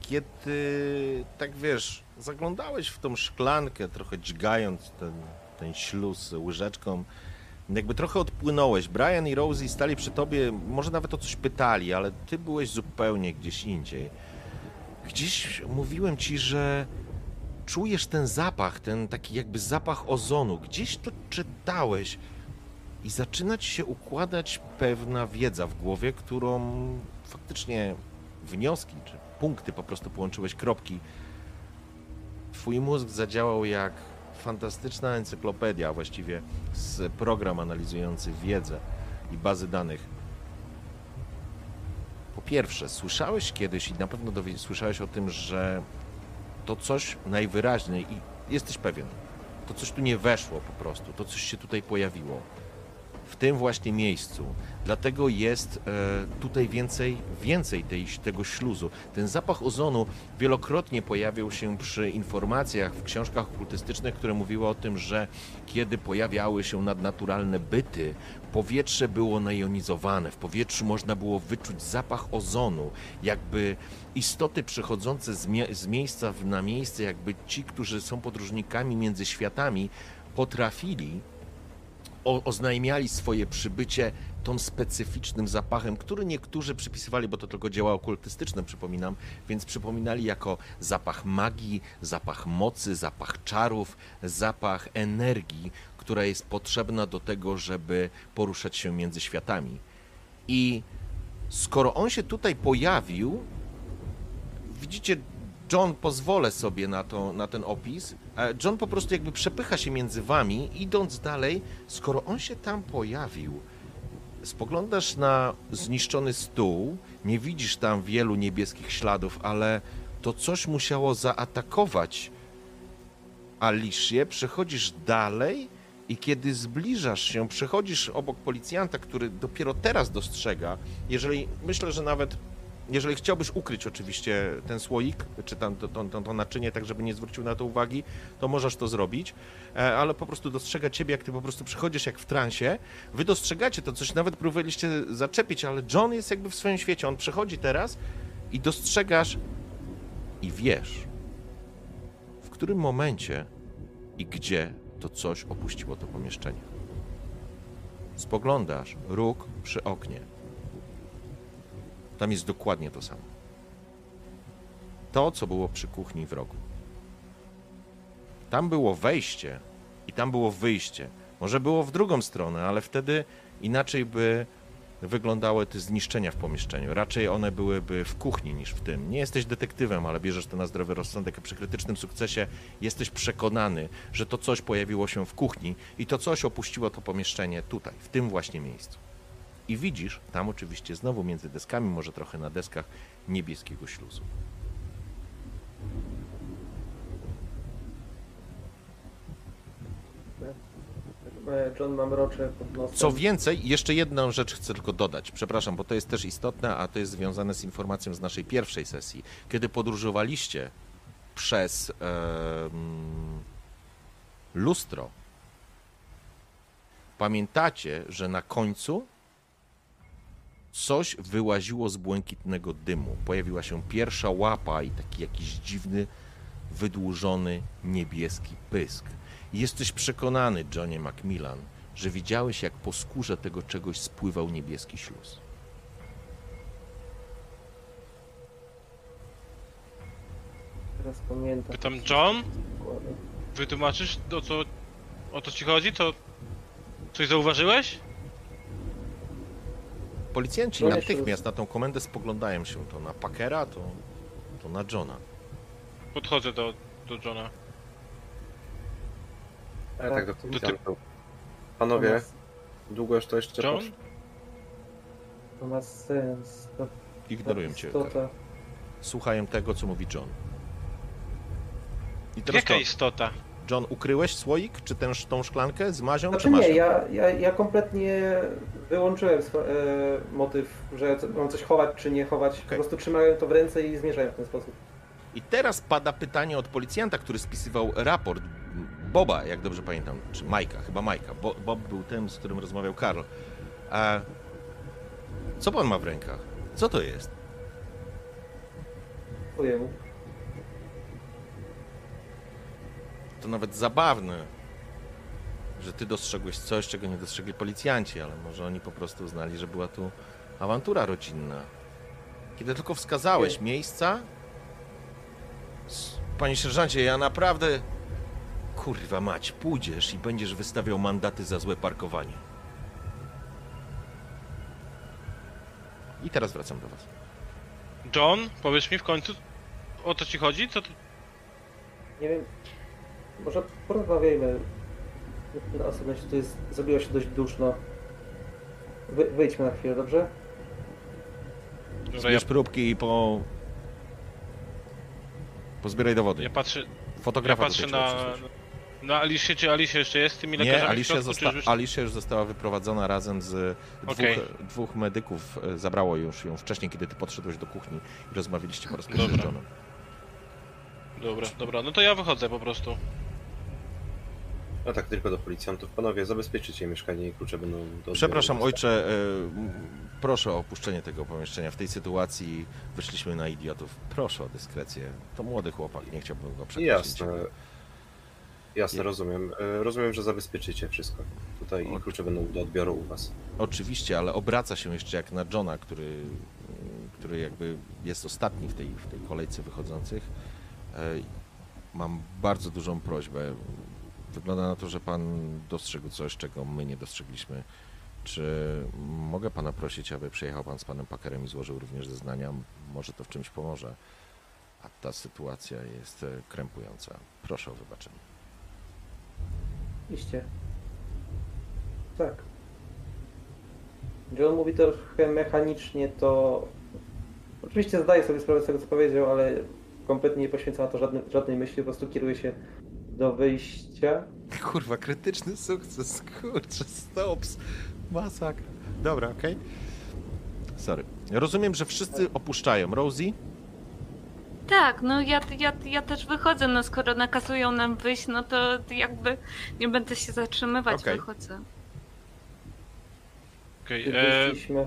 kiedy tak wiesz, zaglądałeś w tą szklankę, trochę dźgając ten, ten śluz łyżeczką, jakby trochę odpłynąłeś. Brian i Rosie stali przy tobie, może nawet o coś pytali, ale ty byłeś zupełnie gdzieś indziej. Gdzieś mówiłem ci, że czujesz ten zapach, ten taki jakby zapach ozonu. Gdzieś to czytałeś i zaczyna ci się układać pewna wiedza w głowie, którą faktycznie wnioski czy punkty po prostu połączyłeś kropki. Twój mózg zadziałał jak fantastyczna encyklopedia, właściwie z program analizujący wiedzę i bazy danych. Po pierwsze, słyszałeś kiedyś i na pewno słyszałeś o tym, że to coś najwyraźniej i jesteś pewien, to coś tu nie weszło po prostu, to coś się tutaj pojawiło w tym właśnie miejscu. Dlatego jest e, tutaj więcej, więcej tej, tego śluzu. Ten zapach ozonu wielokrotnie pojawiał się przy informacjach w książkach okultystycznych, które mówiły o tym, że kiedy pojawiały się nadnaturalne byty, powietrze było najonizowane, w powietrzu można było wyczuć zapach ozonu, jakby istoty przechodzące z, mie- z miejsca na miejsce, jakby ci, którzy są podróżnikami między światami, potrafili o, oznajmiali swoje przybycie tą specyficznym zapachem, który niektórzy przypisywali, bo to tylko dzieła okultystyczne, przypominam, więc przypominali jako zapach magii, zapach mocy, zapach czarów, zapach energii, która jest potrzebna do tego, żeby poruszać się między światami. I skoro on się tutaj pojawił, widzicie, John, pozwolę sobie na, to, na ten opis. John po prostu jakby przepycha się między wami, idąc dalej. Skoro on się tam pojawił, spoglądasz na zniszczony stół, nie widzisz tam wielu niebieskich śladów, ale to coś musiało zaatakować Alicję. Przechodzisz dalej i kiedy zbliżasz się, przechodzisz obok policjanta, który dopiero teraz dostrzega, jeżeli myślę, że nawet jeżeli chciałbyś ukryć oczywiście ten słoik, czy tam to, to, to, naczynie, tak żeby nie zwrócił na to uwagi, to możesz to zrobić, e, ale po prostu dostrzega ciebie, jak ty po prostu przychodzisz jak w transie. Wy dostrzegacie to, coś nawet próbowaliście zaczepić, ale John jest jakby w swoim świecie. On przychodzi teraz i dostrzegasz i wiesz, w którym momencie i gdzie to coś opuściło to pomieszczenie. Spoglądasz, róg przy oknie. Tam jest dokładnie to samo. To, co było przy kuchni w rogu. Tam było wejście i tam było wyjście. Może było w drugą stronę, ale wtedy inaczej by wyglądały te zniszczenia w pomieszczeniu. Raczej one byłyby w kuchni niż w tym. Nie jesteś detektywem, ale bierzesz to na zdrowy rozsądek, przy krytycznym sukcesie jesteś przekonany, że to coś pojawiło się w kuchni i to coś opuściło to pomieszczenie tutaj, w tym właśnie miejscu. I widzisz, tam oczywiście znowu między deskami, może trochę na deskach, niebieskiego śluzu. E, John ma mrocze pod nosem. Co więcej, jeszcze jedną rzecz chcę tylko dodać, przepraszam, bo to jest też istotne, a to jest związane z informacją z naszej pierwszej sesji. Kiedy podróżowaliście przez em, lustro, pamiętacie, że na końcu coś wyłaziło z błękitnego dymu. Pojawiła się pierwsza łapa i taki jakiś dziwny, wydłużony niebieski pysk. Jesteś przekonany, Johnie Macmillan, że widziałeś, jak po skórze tego czegoś spływał niebieski śluz. Teraz pamiętam. Pytam, John? Wytłumaczysz, o co, o co ci chodzi? To coś zauważyłeś? Policjanci No, natychmiast na tą komendę spoglądają się to na Packera, to, to na Johna. Podchodzę do, do Johna. Ale tak do to- policjantów. Panowie, To ma, długo już to jeszcze John? to ma sens. To, Ignorują cię. istota. Słuchają tego, co mówi John. I teraz Jaka to, istota? John, ukryłeś słoik, czy tę, tą szklankę z mazią, Znaczy czy masz nie, ja, ja, ja kompletnie wyłączyłem e, motyw, że co- mam coś chować czy nie chować. Po prostu trzymałem to w ręce i zmierzałem w ten sposób. I teraz pada pytanie od policjanta, który spisywał raport Boba, jak dobrze pamiętam, czy Majka, chyba Majka. Bo, Bob był tym, z którym rozmawiał Karl. A co pan ma w rękach? Co to jest? Ojemu. To nawet zabawne, że ty dostrzegłeś coś, czego nie dostrzegli policjanci, ale może oni po prostu uznali, że była tu awantura rodzinna. Kiedy tylko wskazałeś Nie. miejsca, panie sierżancie, ja naprawdę... Kurwa mać, pójdziesz i będziesz wystawiał mandaty za złe parkowanie. I teraz wracam do was. John, powiedz mi w końcu, o co ci chodzi? Co ty... Nie wiem, może porozmawiajmy na osobności, to jest, zrobiło się dość duszno. Wy, wyjdźmy na chwilę, dobrze? Dobra, ja, Zbierz próbki i po... Pozbieraj dowody. ja patrzę, ja Fotografa patrzę tutaj trzeba na, przysłać. na Alicie, czy Alicia jeszcze jest z tymi lekarzami Nie, w Alicia, środku, zosta- czy już... Alicia już została wyprowadzona razem z dwóch, Okej. dwóch medyków. e, Zabrało już ją wcześniej, kiedy ty podszedłeś do kuchni i rozmawialiście po raz pierwszy z Dobra. Johnem. Dobra, dobra, no to ja wychodzę po prostu. No tak, tylko do policjantów. Panowie, zabezpieczycie mieszkanie i klucze będą do Przepraszam, ojcze, e, proszę o opuszczenie tego pomieszczenia. W tej sytuacji wyszliśmy na idiotów. Proszę o dyskrecję. To młody chłopak, nie chciałbym go przekraść. Jasne. Jasne, rozumiem. E, Rozumiem, że zabezpieczycie wszystko. Tutaj i klucze będą do odbioru u was. Oczywiście, ale obraca się jeszcze jak na Johna, który, który jakby jest ostatni w tej, w tej kolejce wychodzących. E, Mam bardzo dużą prośbę. Wygląda na to, że pan dostrzegł coś, czego my nie dostrzegliśmy. Czy mogę pana prosić, aby przyjechał pan z panem Packerem i złożył również zeznania? Może to w czymś pomoże. A ta sytuacja jest e, krępująca. Proszę o wybaczenie. Iście. Tak. John mówi trochę mechanicznie, to oczywiście zdaję sobie sprawę z tego, co powiedział, ale kompletnie nie poświęca na to żadnej, żadnej myśli, po prostu kieruje się do wyjścia. Kurwa, krytyczny sukces, kurczę, stops, masakra. Dobra, okej. Sorry. Rozumiem, że wszyscy opuszczają. Rosie? Tak, no ja, ja, ja też wychodzę, no skoro nakazują nam wyjść, no to jakby nie będę się zatrzymywać, Okej. wychodzę. Okej, e, wyszliśmy,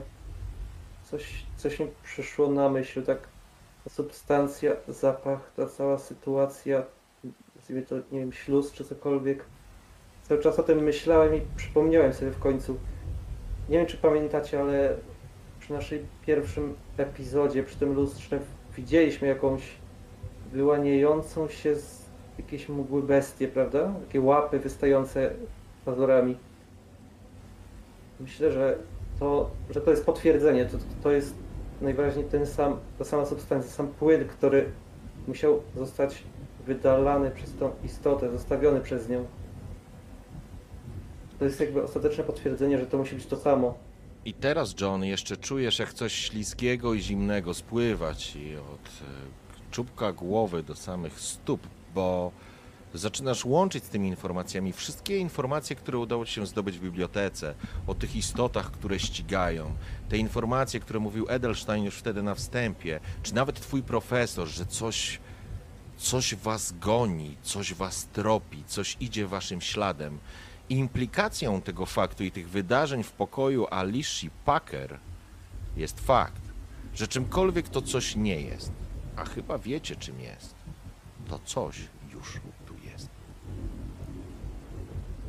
coś, coś mi przyszło na myśl, tak ta substancja, zapach, ta cała sytuacja, to, nie wiem, śluz czy cokolwiek. Cały czas o tym myślałem i przypomniałem sobie w końcu. Nie wiem, czy pamiętacie, ale przy naszym pierwszym epizodzie, przy tym lustrze, widzieliśmy jakąś wyłaniającą się z jakiejś mgły bestię, prawda? Takie łapy wystające pazurami. Myślę, że to, że to jest potwierdzenie, to, to jest najwyraźniej ten sam, ta sama substancja, sam płyn, który musiał zostać wydalany przez tą istotę, zostawiony przez nią. To jest jakby ostateczne potwierdzenie, że to musi być to samo. I teraz, John, jeszcze czujesz, jak coś śliskiego i zimnego spływa ci od e, czubka głowy do samych stóp, bo zaczynasz łączyć z tymi informacjami wszystkie informacje, które udało ci się zdobyć w bibliotece, o tych istotach, które ścigają, te informacje, które mówił Edelstein już wtedy na wstępie, czy nawet twój profesor, że coś, coś was goni, coś was tropi, coś idzie waszym śladem. Implikacją tego faktu i tych wydarzeń w pokoju Alicia Packer jest fakt, że czymkolwiek to coś nie jest, a chyba wiecie czym jest, to coś już tu jest.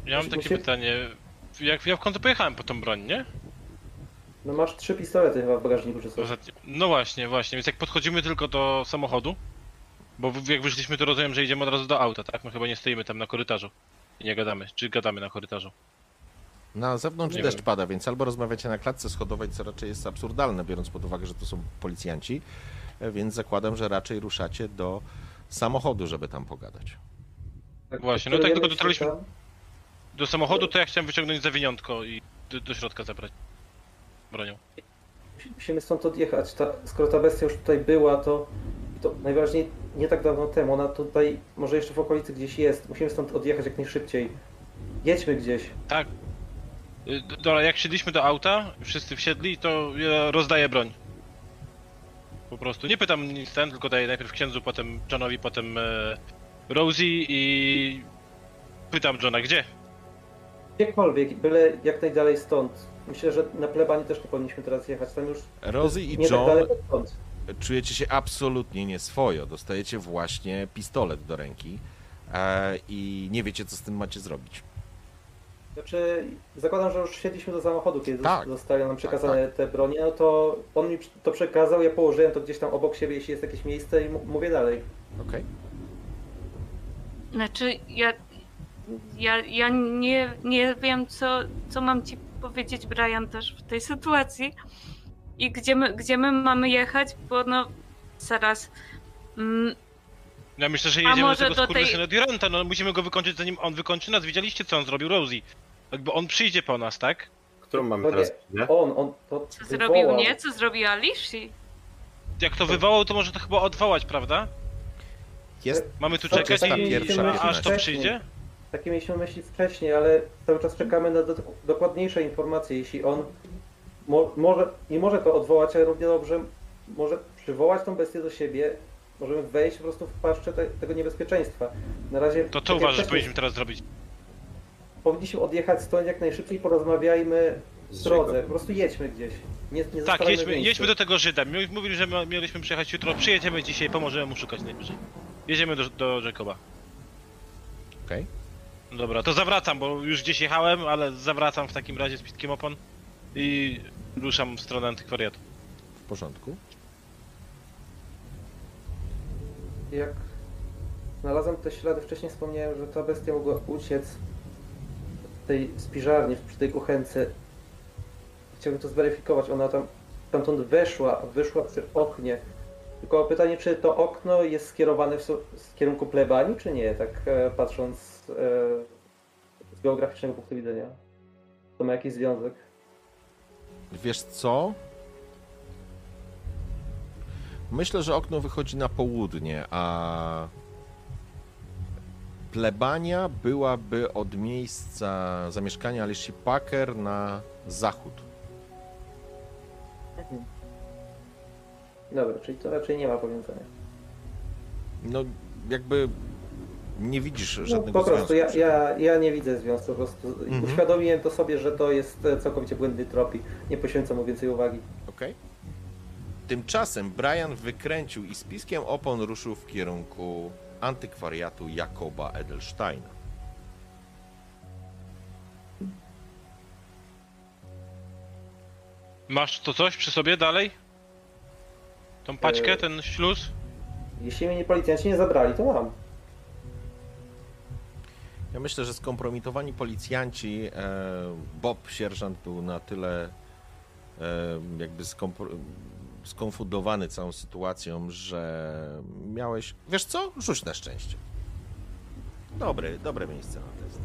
Ja mam takie się- pytanie. Jak ja w końcu pojechałem po tą broń, nie? No masz trzy pistolety chyba w bagażniku czy coś. No właśnie, właśnie. Więc jak podchodzimy tylko do samochodu, bo w- jak wyszliśmy, to rozumiem, że idziemy od razu do auta, tak? My chyba nie stoimy tam na korytarzu i nie gadamy. Czy gadamy na korytarzu? Na zewnątrz Nie deszcz wiem. pada, więc albo rozmawiacie na klatce schodowej, co raczej jest absurdalne, biorąc pod uwagę, że to są policjanci, e, więc zakładam, że raczej ruszacie do samochodu, żeby tam pogadać. Tak, Właśnie, no tak kierujemy tylko dotarliśmy- się tam. Do samochodu to ja chciałem wyciągnąć zawiniątko i do, do środka zabrać bronią. Musimy stąd odjechać. Ta, skoro ta bestia już tutaj była, to, to najważniej nie tak dawno temu. Ona tutaj może jeszcze w okolicy gdzieś jest. Musimy stąd odjechać jak najszybciej. Jedźmy gdzieś. Tak. Y, d- Dobra, jak siedliśmy do auta, wszyscy wsiedli, to ja rozdaję broń. Po prostu. Nie pytam nic ten, tylko daję najpierw księdzu, potem Johnowi, potem e, Rosie i pytam Johna, gdzie? Gdziekolwiek, byle jak najdalej stąd. Myślę, że na plebanie też nie powinniśmy teraz jechać. Tam już Rosie i nie tak John daleko stąd. Czujecie się absolutnie nieswojo. Dostajecie właśnie pistolet do ręki e, i nie wiecie, co z tym macie zrobić. Znaczy, zakładam, że już wsiedliśmy do samochodu, kiedy Tak. zostały nam przekazane te bronie, no to on mi to przekazał, ja położyłem to gdzieś tam obok siebie, jeśli jest jakieś miejsce i mówię dalej. Okej? Znaczy, ja, ja, ja nie, nie wiem, co, co mam ci powiedzieć, Brian, też w tej sytuacji. I gdzie my, gdzie my mamy jechać, bo no, zaraz. Mm, Ja myślę, że jedziemy do tego do tej- skurwysyna Duranta, no musimy go wykończyć zanim on wykończy nas. Widzieliście co on zrobił Rosie? Jakby on przyjdzie po nas, tak? Którą mamy teraz? Nie? On, on to co wywołał. zrobił nie? Co zrobił Alicia? Jak to wywołał, to może to chyba odwołać, prawda? Jest Mamy tu czekać i, pierwsza aż to przyjdzie? Takie mieliśmy myśli wcześniej, ale cały czas czekamy na do, dokładniejsze informacje. Jeśli on mo, może, nie może to odwołać, ale równie dobrze może przywołać tą bestię do siebie, możemy wejść po prostu w paszczę te, tego niebezpieczeństwa. Na razie. To tak co jak uważasz, powinniśmy teraz zrobić? Powinniśmy odjechać stąd jak najszybciej, porozmawiajmy w drodze. Po prostu jedźmy gdzieś. Nie, nie Tak, jedźmy, miejscu. jedźmy do tego Żyda. Mówili, że mieliśmy przyjechać jutro. Przyjedziemy dzisiaj, pomożemy mu szukać najwyżej. Jedziemy do, do Jacoba. Okej. Dobra, to zawracam, bo już gdzieś jechałem, ale zawracam w takim razie z pitkiem opon i ruszam w stronę antykwariatu. w porządku. Jak znalazłem te ślady, wcześniej wspomniałem, że ta bestia mogła uciec tej spiżarni, przy tej kuchence. Chciałbym to zweryfikować. Ona tam stamtąd weszła, wyszła przy oknie. Tylko pytanie, czy to okno jest skierowane w, w kierunku plebanii, czy nie? Tak e, patrząc e, z geograficznego punktu widzenia. To ma jakiś związek. Wiesz co? Myślę, że okno wychodzi na południe, a plebania byłaby od miejsca zamieszkania Alicia Packer na zachód. Dobra, czyli to raczej nie ma powiązania. No, jakby nie widzisz No, żadnego po prostu ja, związku. ja, ja nie widzę związku, po prostu Mhm. uświadomiłem to sobie, że to jest e, całkowicie błędny trop i nie poświęcam mu więcej uwagi. Okej. Tymczasem Brian wykręcił i z piskiem opon ruszył w kierunku antykwariatu Jakoba Edelsteina. Masz to coś przy sobie dalej? Tą paczkę, E, ten śluz? Jeśli mnie policjanci nie zabrali, to mam. Ja myślę, że skompromitowani policjanci, e, Bob, sierżant, był na tyle e, jakby skonfundowany całą sytuacją, że miałeś. Wiesz co? Rzuć na szczęście. Dobry, dobre miejsce na test.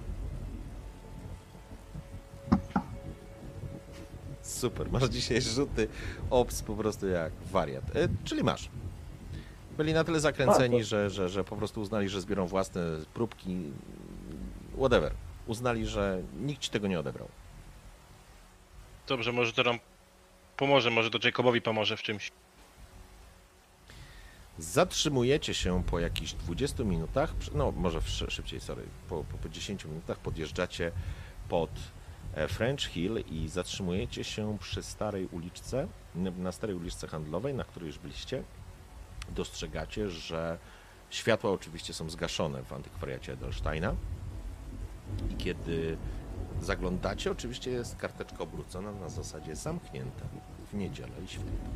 Super, masz dzisiaj rzuty ops po prostu jak wariat. E, czyli masz. Byli na tyle zakręceni, A, to- że, że, że po prostu uznali, że zbiorą własne próbki. Whatever. Uznali, że nikt ci tego nie odebrał. Dobrze, może to nam pomoże, może to Jacobowi pomoże w czymś. Zatrzymujecie się po jakichś 20 minutach, no może szybciej, sorry, po, po, po 10 minutach podjeżdżacie pod e, French Hill i zatrzymujecie się przy starej uliczce, na starej uliczce handlowej, na której już byliście. Dostrzegacie, że światła oczywiście są zgaszone w antykwariacie Edelsteina i kiedy zaglądacie, oczywiście jest karteczka obrócona na zasadzie zamknięta w niedzielę i święta.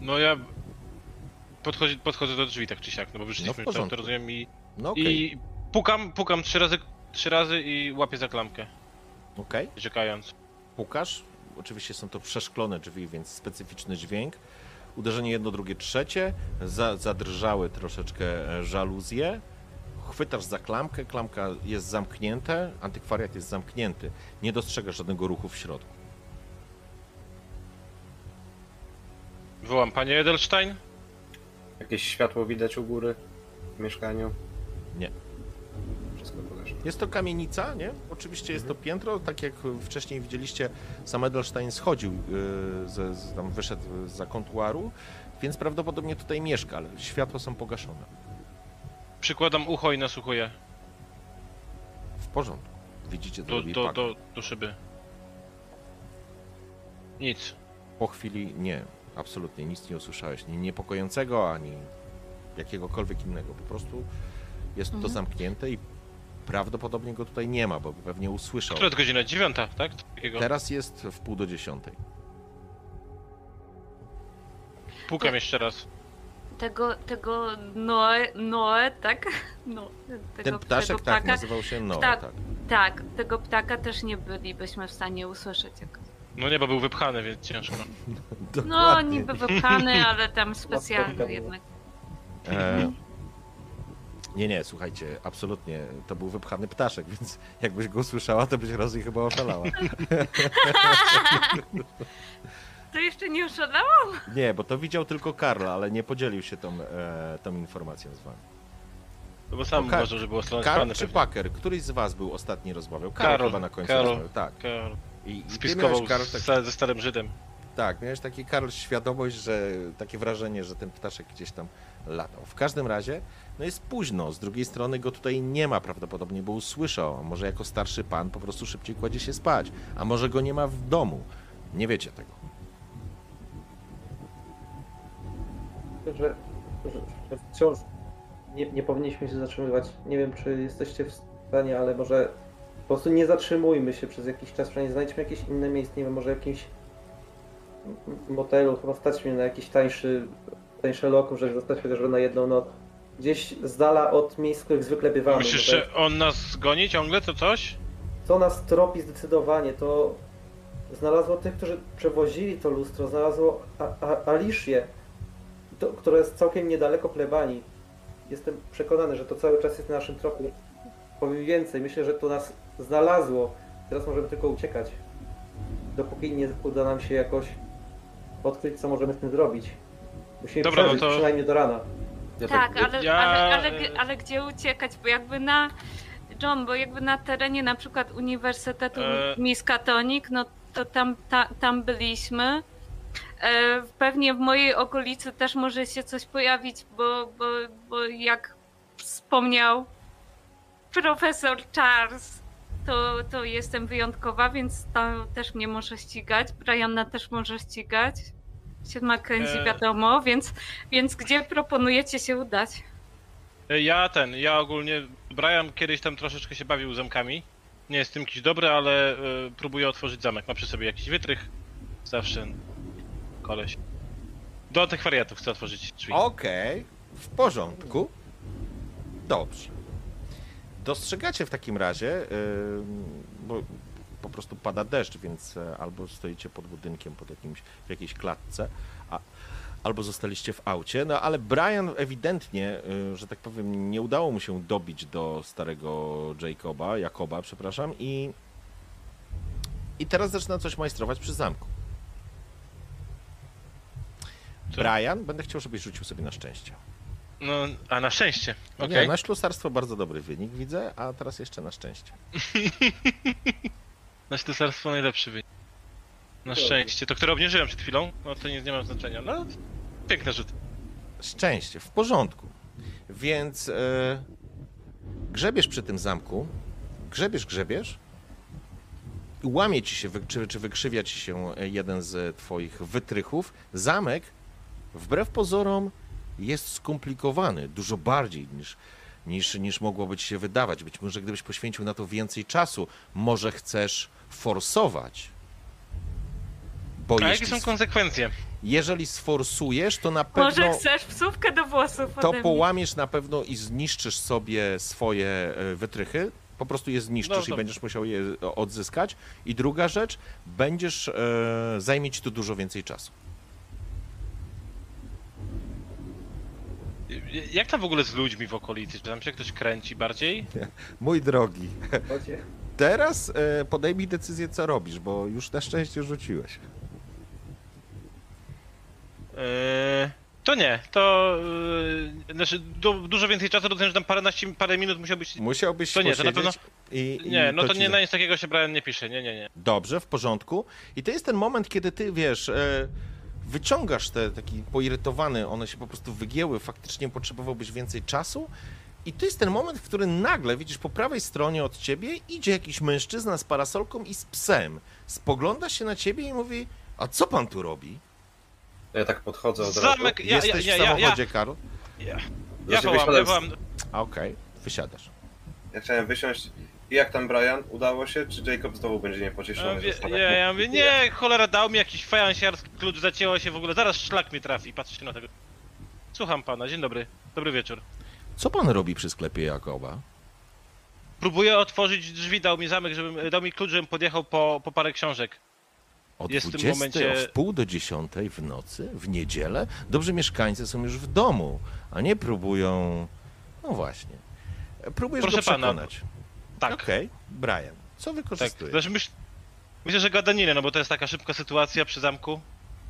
No ja podchodzi, podchodzę do drzwi tak czy siak, no bo wyszliśmy, No w to, porządku. to rozumiem i, No okej, i pukam, pukam trzy razy, trzy razy i łapię za klamkę, okej. czekając. pukasz. Oczywiście są to przeszklone drzwi, więc specyficzny dźwięk. Uderzenie jedno, drugie, trzecie. Za, zadrżały troszeczkę e, żaluzje. Chwytasz za klamkę, klamka jest zamknięta, antykwariat jest zamknięty. Nie dostrzegasz żadnego ruchu w środku. Wołam, panie Edelstein? Jakieś światło widać u góry w mieszkaniu? Nie. Wszystko pogaszone. Jest to kamienica, nie? Oczywiście jest to piętro, tak jak wcześniej widzieliście, sam Edelstein schodził, yy, z, z, tam wyszedł za kontuaru, więc prawdopodobnie tutaj mieszka, ale światła są pogaszone. Przykładam ucho i nasłuchuję W porządku. Widzicie, to do, do, do, do szyby. Nic. Po chwili nie, absolutnie nic nie usłyszałeś, ni niepokojącego, ani jakiegokolwiek innego. Po prostu jest to Mhm. zamknięte i prawdopodobnie go tutaj nie ma, bo pewnie usłyszał. Która to godzina? Dziewiąta, tak? Takiego. Teraz jest w pół do dziesiątej. Pukam jeszcze raz. Tego, tego Noe, Noe, tak? No, tego, Ten ptaszek tego tak ptaka, nazywał się Noe, Tak. tak. tak, tego ptaka też nie bylibyśmy w stanie usłyszeć. Jak... No nie, bo był wypchany, więc ciężko. No, Dokładnie. niby wypchany, ale tam specjalny jednak. E, nie, nie, słuchajcie, absolutnie, to był wypchany ptaszek, więc jakbyś go usłyszała, to byś raz i chyba oszalała. To jeszcze nie oszalałam? Nie, bo to widział tylko Karla, ale nie podzielił się tą, e, tą informacją z wami. No bo sam uważał, że było Karl strony czy Packer? Któryś z was był ostatni rozmawiał? Karl, Karol, chyba na końcu Karol. rozmawiał, tak. Karol I, i ty Spiskował Karl, tak, z, ze starym Żydem. tak, miałeś taki Karl świadomość, że takie wrażenie, że ten ptaszek gdzieś tam latał. W każdym razie, no jest późno, z drugiej strony go tutaj nie ma prawdopodobnie, bo usłyszał, może jako starszy pan po prostu szybciej kładzie się spać, a może go nie ma w domu. Nie wiecie tego. że, że, że wciąż nie, nie powinniśmy się zatrzymywać. Nie wiem, czy jesteście w stanie, ale może po prostu nie zatrzymujmy się przez jakiś czas, przynajmniej znajdźmy jakieś inne miejsce, nie wiem, może jakimś motelu, chyba stać mnie na jakiś tańszy, tańsze lokum, żeby zostać chociaż na jedną noc. Gdzieś z dala od miejsc, w których zwykle bywamy. Myślisz, że on nas goni ciągle, to coś? co nas tropi zdecydowanie, to znalazło tych, którzy przewozili to lustro, znalazło A- A- Alicię, to, która jest całkiem niedaleko plebanii. Jestem przekonany, że to cały czas jest na naszym tropie. Powiem więcej, myślę, że to nas znalazło. Teraz możemy tylko uciekać. Dopóki nie uda nam się jakoś odkryć, co możemy z tym zrobić. Musimy Dobra, no przeżyć to- przynajmniej do rana. Ja Tak, ale, Ja- ale, ale, ale gdzie uciekać? Bo jakby na. John, bo jakby na terenie na przykład Uniwersytetu E. Miskatonic, no to tam, ta, tam byliśmy. E, pewnie w mojej okolicy też może się coś pojawić, bo, bo, bo jak wspomniał profesor Charles, to, to jestem wyjątkowa, więc tam też mnie może ścigać. Brianna też może ścigać. Się Mackenzie E. wiadomo, więc, więc gdzie proponujecie się udać? E, Ja ten, ja ogólnie. Brian kiedyś tam troszeczkę się bawił zamkami. Nie jest tym jakiś dobry, ale y, próbuje otworzyć zamek. Ma przy sobie jakiś wytrych. Zawsze koleś. Do tych wariatów chce otworzyć drzwi. Okej, w porządku. Dobrze. Dostrzegacie w takim razie, yy, bo po prostu pada deszcz, więc e, albo stoicie pod budynkiem, pod jakimś, w jakiejś klatce, a, albo zostaliście w aucie. No ale Brian ewidentnie, y, że tak powiem, nie udało mu się dobić do starego Jacoba, Jakoba, przepraszam, i, i teraz zaczyna coś majstrować przy zamku. Co? Brian, będę chciał, żebyś rzucił sobie na szczęście. No, a na szczęście. Nie, Okej. na ślusarstwo bardzo dobry wynik widzę, a teraz jeszcze na szczęście. Na ślusarstwo najlepszy wynik. Na szczęście. To, które obniżyłem przed chwilą, no to nie, nie ma znaczenia. No, piękny rzut. Szczęście, w porządku. Więc e, grzebiesz przy tym zamku, grzebiesz, grzebiesz i łamie ci się, wy, czy, czy wykrzywia ci się e, jeden z twoich wytrychów. Zamek, wbrew pozorom, jest skomplikowany dużo bardziej niż, niż, niż mogłoby ci się wydawać. Być może gdybyś poświęcił na to więcej czasu, może chcesz forsować. Bo A jakie są konsekwencje? jeżeli sforsujesz, to na pewno Może chcesz psówkę do włosów to ode mnie? połamiesz na pewno i zniszczysz sobie swoje e, wytrychy. Po prostu je zniszczysz No i będziesz musiał je e, odzyskać. I druga rzecz, będziesz e, zajmie ci tu dużo więcej czasu. Jak tam w ogóle z ludźmi w okolicy? Czy tam się ktoś kręci bardziej? Mój drogi. Teraz e, podejmij decyzję, co robisz, bo już na szczęście rzuciłeś. Eee, to nie, to... Yy, znaczy, du, dużo więcej czasu, rozumiem, że tam paręnaście, parę minut musiał być... Musiałbyś To nie, to na posiedzieć i, i Nie, no to nie na nic takiego się Brian nie pisze, nie, nie, nie. Dobrze, w porządku. I to jest ten moment, kiedy ty, wiesz, e, wyciągasz te taki poirytowany, one się po prostu wygięły, faktycznie potrzebowałbyś więcej czasu. I to jest ten moment, w którym nagle widzisz po prawej stronie od ciebie idzie jakiś mężczyzna z parasolką i z psem. Spogląda się na ciebie i mówi, a co pan tu robi? Ja tak podchodzę od razu. Zamek, ja, ja, Jesteś ja, w ja, ja, samochodzie, Karol? ja, ja wołam, ja wołam, Okej, wysiadasz. Ja chciałem wysiąść. I jak tam Brian? Udało się? Czy Jacob znowu będzie ja niepocieszony? mówię, ja, mu- ja mówię, nie, cholera, dał mi jakiś fajansiarski klucz, zacięło się w ogóle, zaraz szlak mnie trafi, patrzcie na tego. Słucham pana, dzień dobry, dobry wieczór. Co pan robi przy sklepie Jakoba? Próbuję otworzyć drzwi, dał mi zamek, żebym, dał mi klucz, żebym podjechał po, po parę książek. O Jest w tym 20, momencie- o wpół do 10 w nocy, w niedzielę? Dobrze, mieszkańcy są już w domu, a nie próbują... No właśnie. Próbujesz Proszę go pana, przekonać. Tak, Okej, Brian, co tak. wykorzystujesz? Znaczy myśl, myślę, że gadaninę, no bo to jest taka szybka sytuacja przy zamku,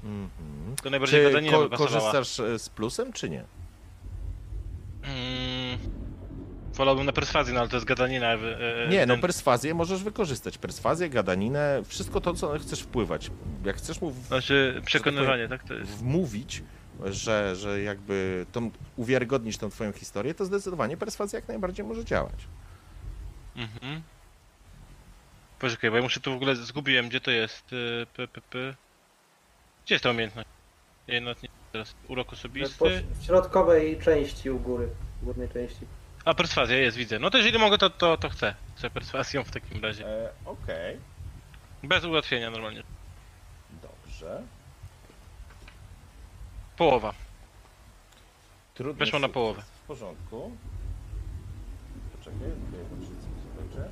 Mhm. to najbardziej Czy gadanina ko- korzystasz e, z plusem, czy nie? Mm, wolałbym na perswazję, no ale to jest gadanina. e, e, Nie, no ten- perswazję możesz wykorzystać. Perswazję, gadaninę, wszystko to, co chcesz wpływać. Jak chcesz mu w- Znaczy, przekonywanie, tak to jest. wmówić, że, że jakby tą, uwiarygodnić tą twoją historię, to zdecydowanie perswazja jak najbardziej może działać. Mhm. Poczekaj, bo ja muszę tu w ogóle zgubiłem, gdzie to jest. y, P, p, p. Gdzie jest ta umiejętność? Ja nawet nie teraz. Urok Po, osobisty. w środkowej części u góry. W górnej części. A perswazja jest, widzę. No to jeżeli mogę, to, to, to chcę. Chcę perswazją w takim razie. E, Okej, Bez ułatwienia normalnie. dobrze. Połowa. Trudny Weszło na sukces. połowę. W porządku. Poczekaj, tutaj jedną rzecz zobaczę.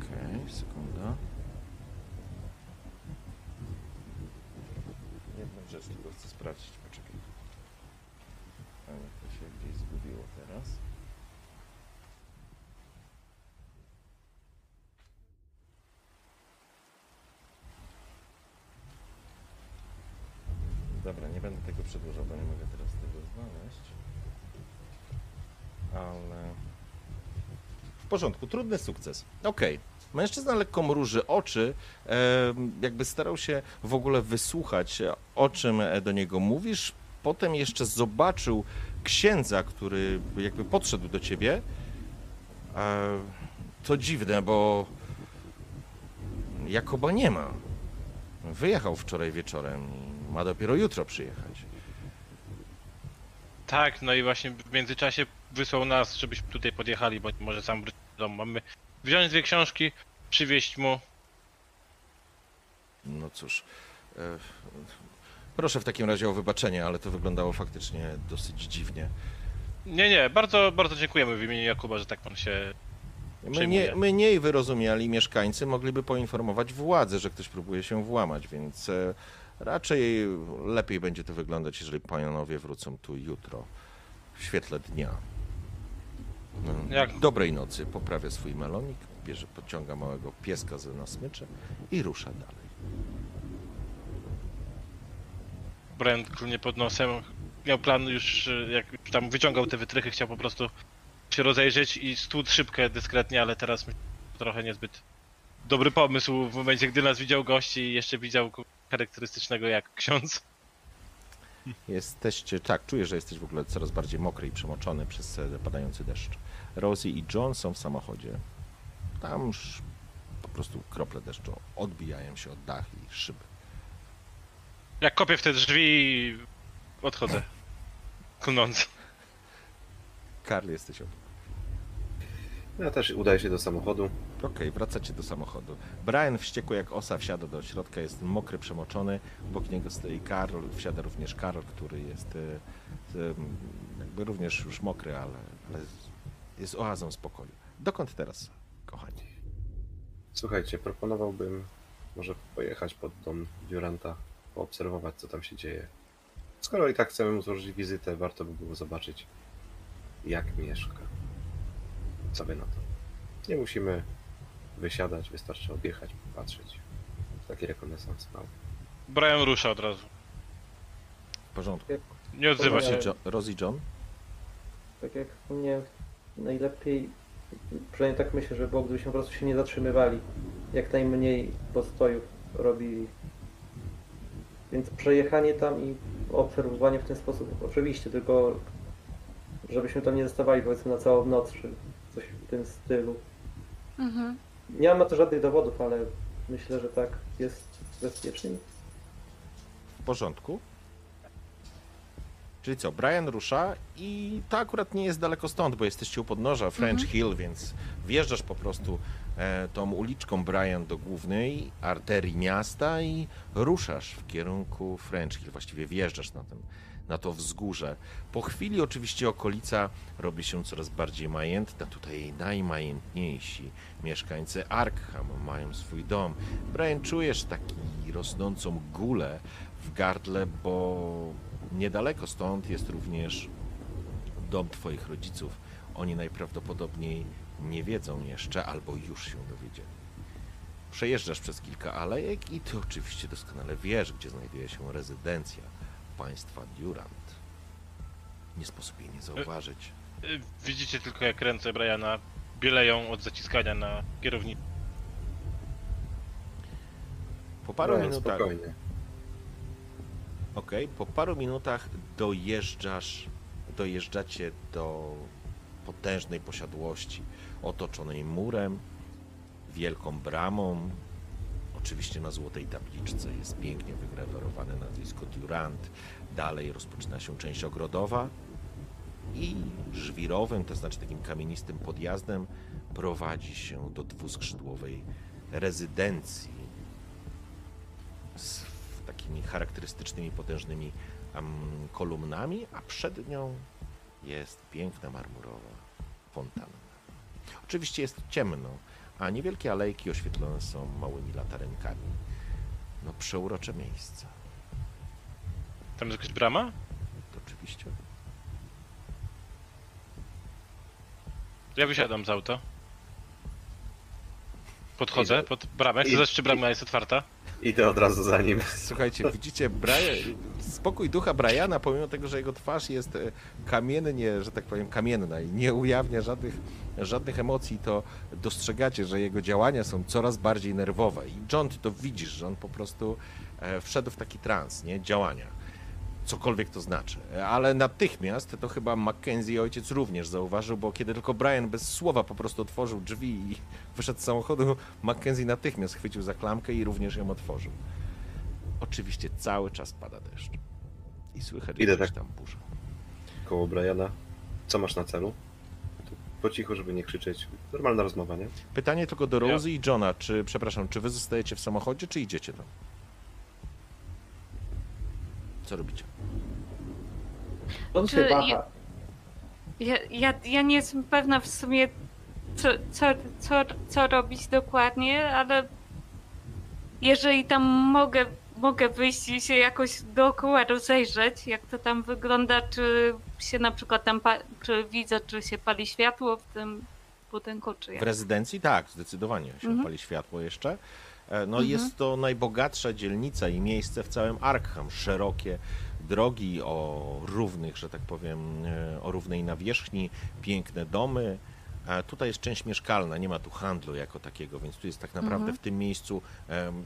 Okej, sekunda. Jedną rzecz tylko chcę sprawdzić, poczekaj. Ale to się gdzieś zgubiło teraz. Dobra, nie będę tego przedłużał, bo nie mogę teraz tego znaleźć. Ale... W porządku, trudny sukces. Okej. Mężczyzna lekko mruży oczy, jakby starał się w ogóle wysłuchać, o czym e, do niego mówisz. Potem jeszcze zobaczył księdza, który jakby podszedł do ciebie. E, To dziwne, bo Jakoba nie ma. Wyjechał wczoraj wieczorem i ma dopiero jutro przyjechać. Tak, no i właśnie w międzyczasie wysłał nas, żebyśmy tutaj podjechali, bo może sam wrócić do domu. Mamy wziąć dwie książki, przywieźć mu. No cóż. E, proszę w takim razie o wybaczenie, ale to wyglądało faktycznie dosyć dziwnie. Nie, nie, bardzo, bardzo dziękujemy w imieniu Jakuba, że tak pan się... My Przyjmuję. nie, mniej wyrozumiali mieszkańcy mogliby poinformować władze, że ktoś próbuje się włamać, więc e, raczej lepiej będzie to wyglądać, jeżeli panowie wrócą tu jutro, w świetle dnia. No, Jak- Dobrej nocy, poprawia swój melonik, bierze, pociąga małego pieska za na smycze i rusza dalej. Brian klnie pod nosem. Miał plan już, jak już tam wyciągał te wytrychy, chciał po prostu się rozejrzeć i stłuc szybkę dyskretnie, ale teraz trochę niezbyt dobry pomysł w momencie, gdy nas widział gości i jeszcze widział charakterystycznego jak ksiądz. Jesteście, tak, czuję, że jesteś w ogóle coraz bardziej mokry i przemoczony przez e, padający deszcz. Rosie i John są w samochodzie. Tam już po prostu krople deszczu odbijają się od dach i szyby. Jak kopię w te drzwi, odchodzę. Klnąc. Karl, jesteś obok. Ja też udaję się do samochodu. Okej, wracacie do samochodu. Brian wściekły jak osa wsiada do środka, jest mokry, przemoczony. Obok niego stoi Karol, wsiada również Karol, który jest e, jakby również już mokry, ale, ale jest oazą spokoju. Dokąd teraz, kochani? Słuchajcie, proponowałbym może pojechać pod dom Duranta, poobserwować co tam się dzieje. Skoro i tak chcemy mu złożyć wizytę, warto by było zobaczyć jak mieszka. Co wy na to? Nie musimy wysiadać, wystarczy odjechać, popatrzeć. Taki rekonesans mały. Brian rusza od razu. W porządku. Nie odzywa się. Rosie, Jo- Rosie John? Tak jak wspomniałem, najlepiej, przynajmniej tak myślę, że było, gdybyśmy po prostu się nie zatrzymywali. Jak najmniej postojów robili. Więc przejechanie tam i obserwowanie w ten sposób oczywiście, tylko żebyśmy tam nie zostawali powiedzmy na całą noc, czy coś w tym stylu. Mhm. Nie mam na to żadnych dowodów, ale myślę, że tak jest bezpieczniej. W porządku. Czyli co, Brian rusza i to akurat nie jest daleko stąd, bo jesteście u podnóża French Hill, więc wjeżdżasz po prostu e, tą uliczką Brian do głównej arterii miasta i ruszasz w kierunku French Hill. Właściwie wjeżdżasz na, ten, na to wzgórze. Po chwili oczywiście okolica robi się coraz bardziej majętna. Tutaj najmajętniejsi mieszkańcy Arkham mają swój dom. Brian, czujesz taki rosnącą gulę w gardle, bo niedaleko stąd jest również dom twoich rodziców. Oni najprawdopodobniej nie wiedzą jeszcze, albo już się dowiedzieli. Przejeżdżasz przez kilka alejek i ty oczywiście doskonale wiesz, gdzie znajduje się rezydencja państwa Durant. Nie sposób jej nie zauważyć. Y, Widzicie tylko jak ręce Briana bieleją od zaciskania na kierownicy. Po paru Brian, minutach Spokojnie. Okej, po paru minutach dojeżdżasz, dojeżdżacie do potężnej posiadłości, otoczonej murem, wielką bramą. Oczywiście na złotej tabliczce jest pięknie wygrawerowane nazwisko Durant. Dalej rozpoczyna się część ogrodowa i żwirowym, to znaczy takim kamienistym podjazdem prowadzi się do dwuskrzydłowej rezydencji z takimi charakterystycznymi, potężnymi kolumnami, a przed nią jest piękna marmurowa fontanna. Oczywiście jest ciemno, a niewielkie alejki oświetlone są małymi latarenkami. No przeurocze miejsce, Tam jest jakaś brama? to oczywiście. Ja wysiadam z auta. Podchodzę pod bramę. Chcę zobaczyć, czy brama jest otwarta. Idę od razu za nim. Słuchajcie, widzicie Brian, spokój ducha Briana, pomimo tego, że jego twarz jest e, kamiennie, że tak powiem, kamienna i nie ujawnia żadnych, żadnych emocji, to dostrzegacie, że jego działania są coraz bardziej nerwowe. I John, ty to widzisz, że on po prostu e, wszedł w taki trans, nie? Działania. Cokolwiek to znaczy. Ale natychmiast to chyba Mackenzie ojciec również zauważył, bo kiedy tylko Brian bez słowa po prostu otworzył drzwi i wyszedł z samochodu, Mackenzie natychmiast chwycił za klamkę i również ją otworzył. Oczywiście cały czas pada deszcz. I słychać Idę tak. tam burza. Koło Briana. Co masz na celu? Po cichu, żeby nie krzyczeć. Normalna rozmowa, nie? Pytanie tylko do Rosie i Johna, czy, przepraszam, czy wy zostajecie w samochodzie, czy idziecie tam? Co robicie? On Czy się je- waha. Ja, ja, ja nie jestem pewna w sumie, co, co, co, co robić dokładnie, ale jeżeli tam mogę, mogę wyjść i się jakoś dookoła rozejrzeć, jak to tam wygląda, czy się na przykład tam, pa- czy widzę, czy się pali światło w tym budynku, czy W jak. rezydencji tak, zdecydowanie się Mhm. pali światło jeszcze. E, No Mhm. jest to najbogatsza dzielnica i miejsce w całym Arkham. Szerokie drogi o równych, że tak powiem, e, o równej nawierzchni, piękne domy. E, Tutaj jest część mieszkalna, nie ma tu handlu jako takiego, więc tu jest tak naprawdę Mhm. w tym miejscu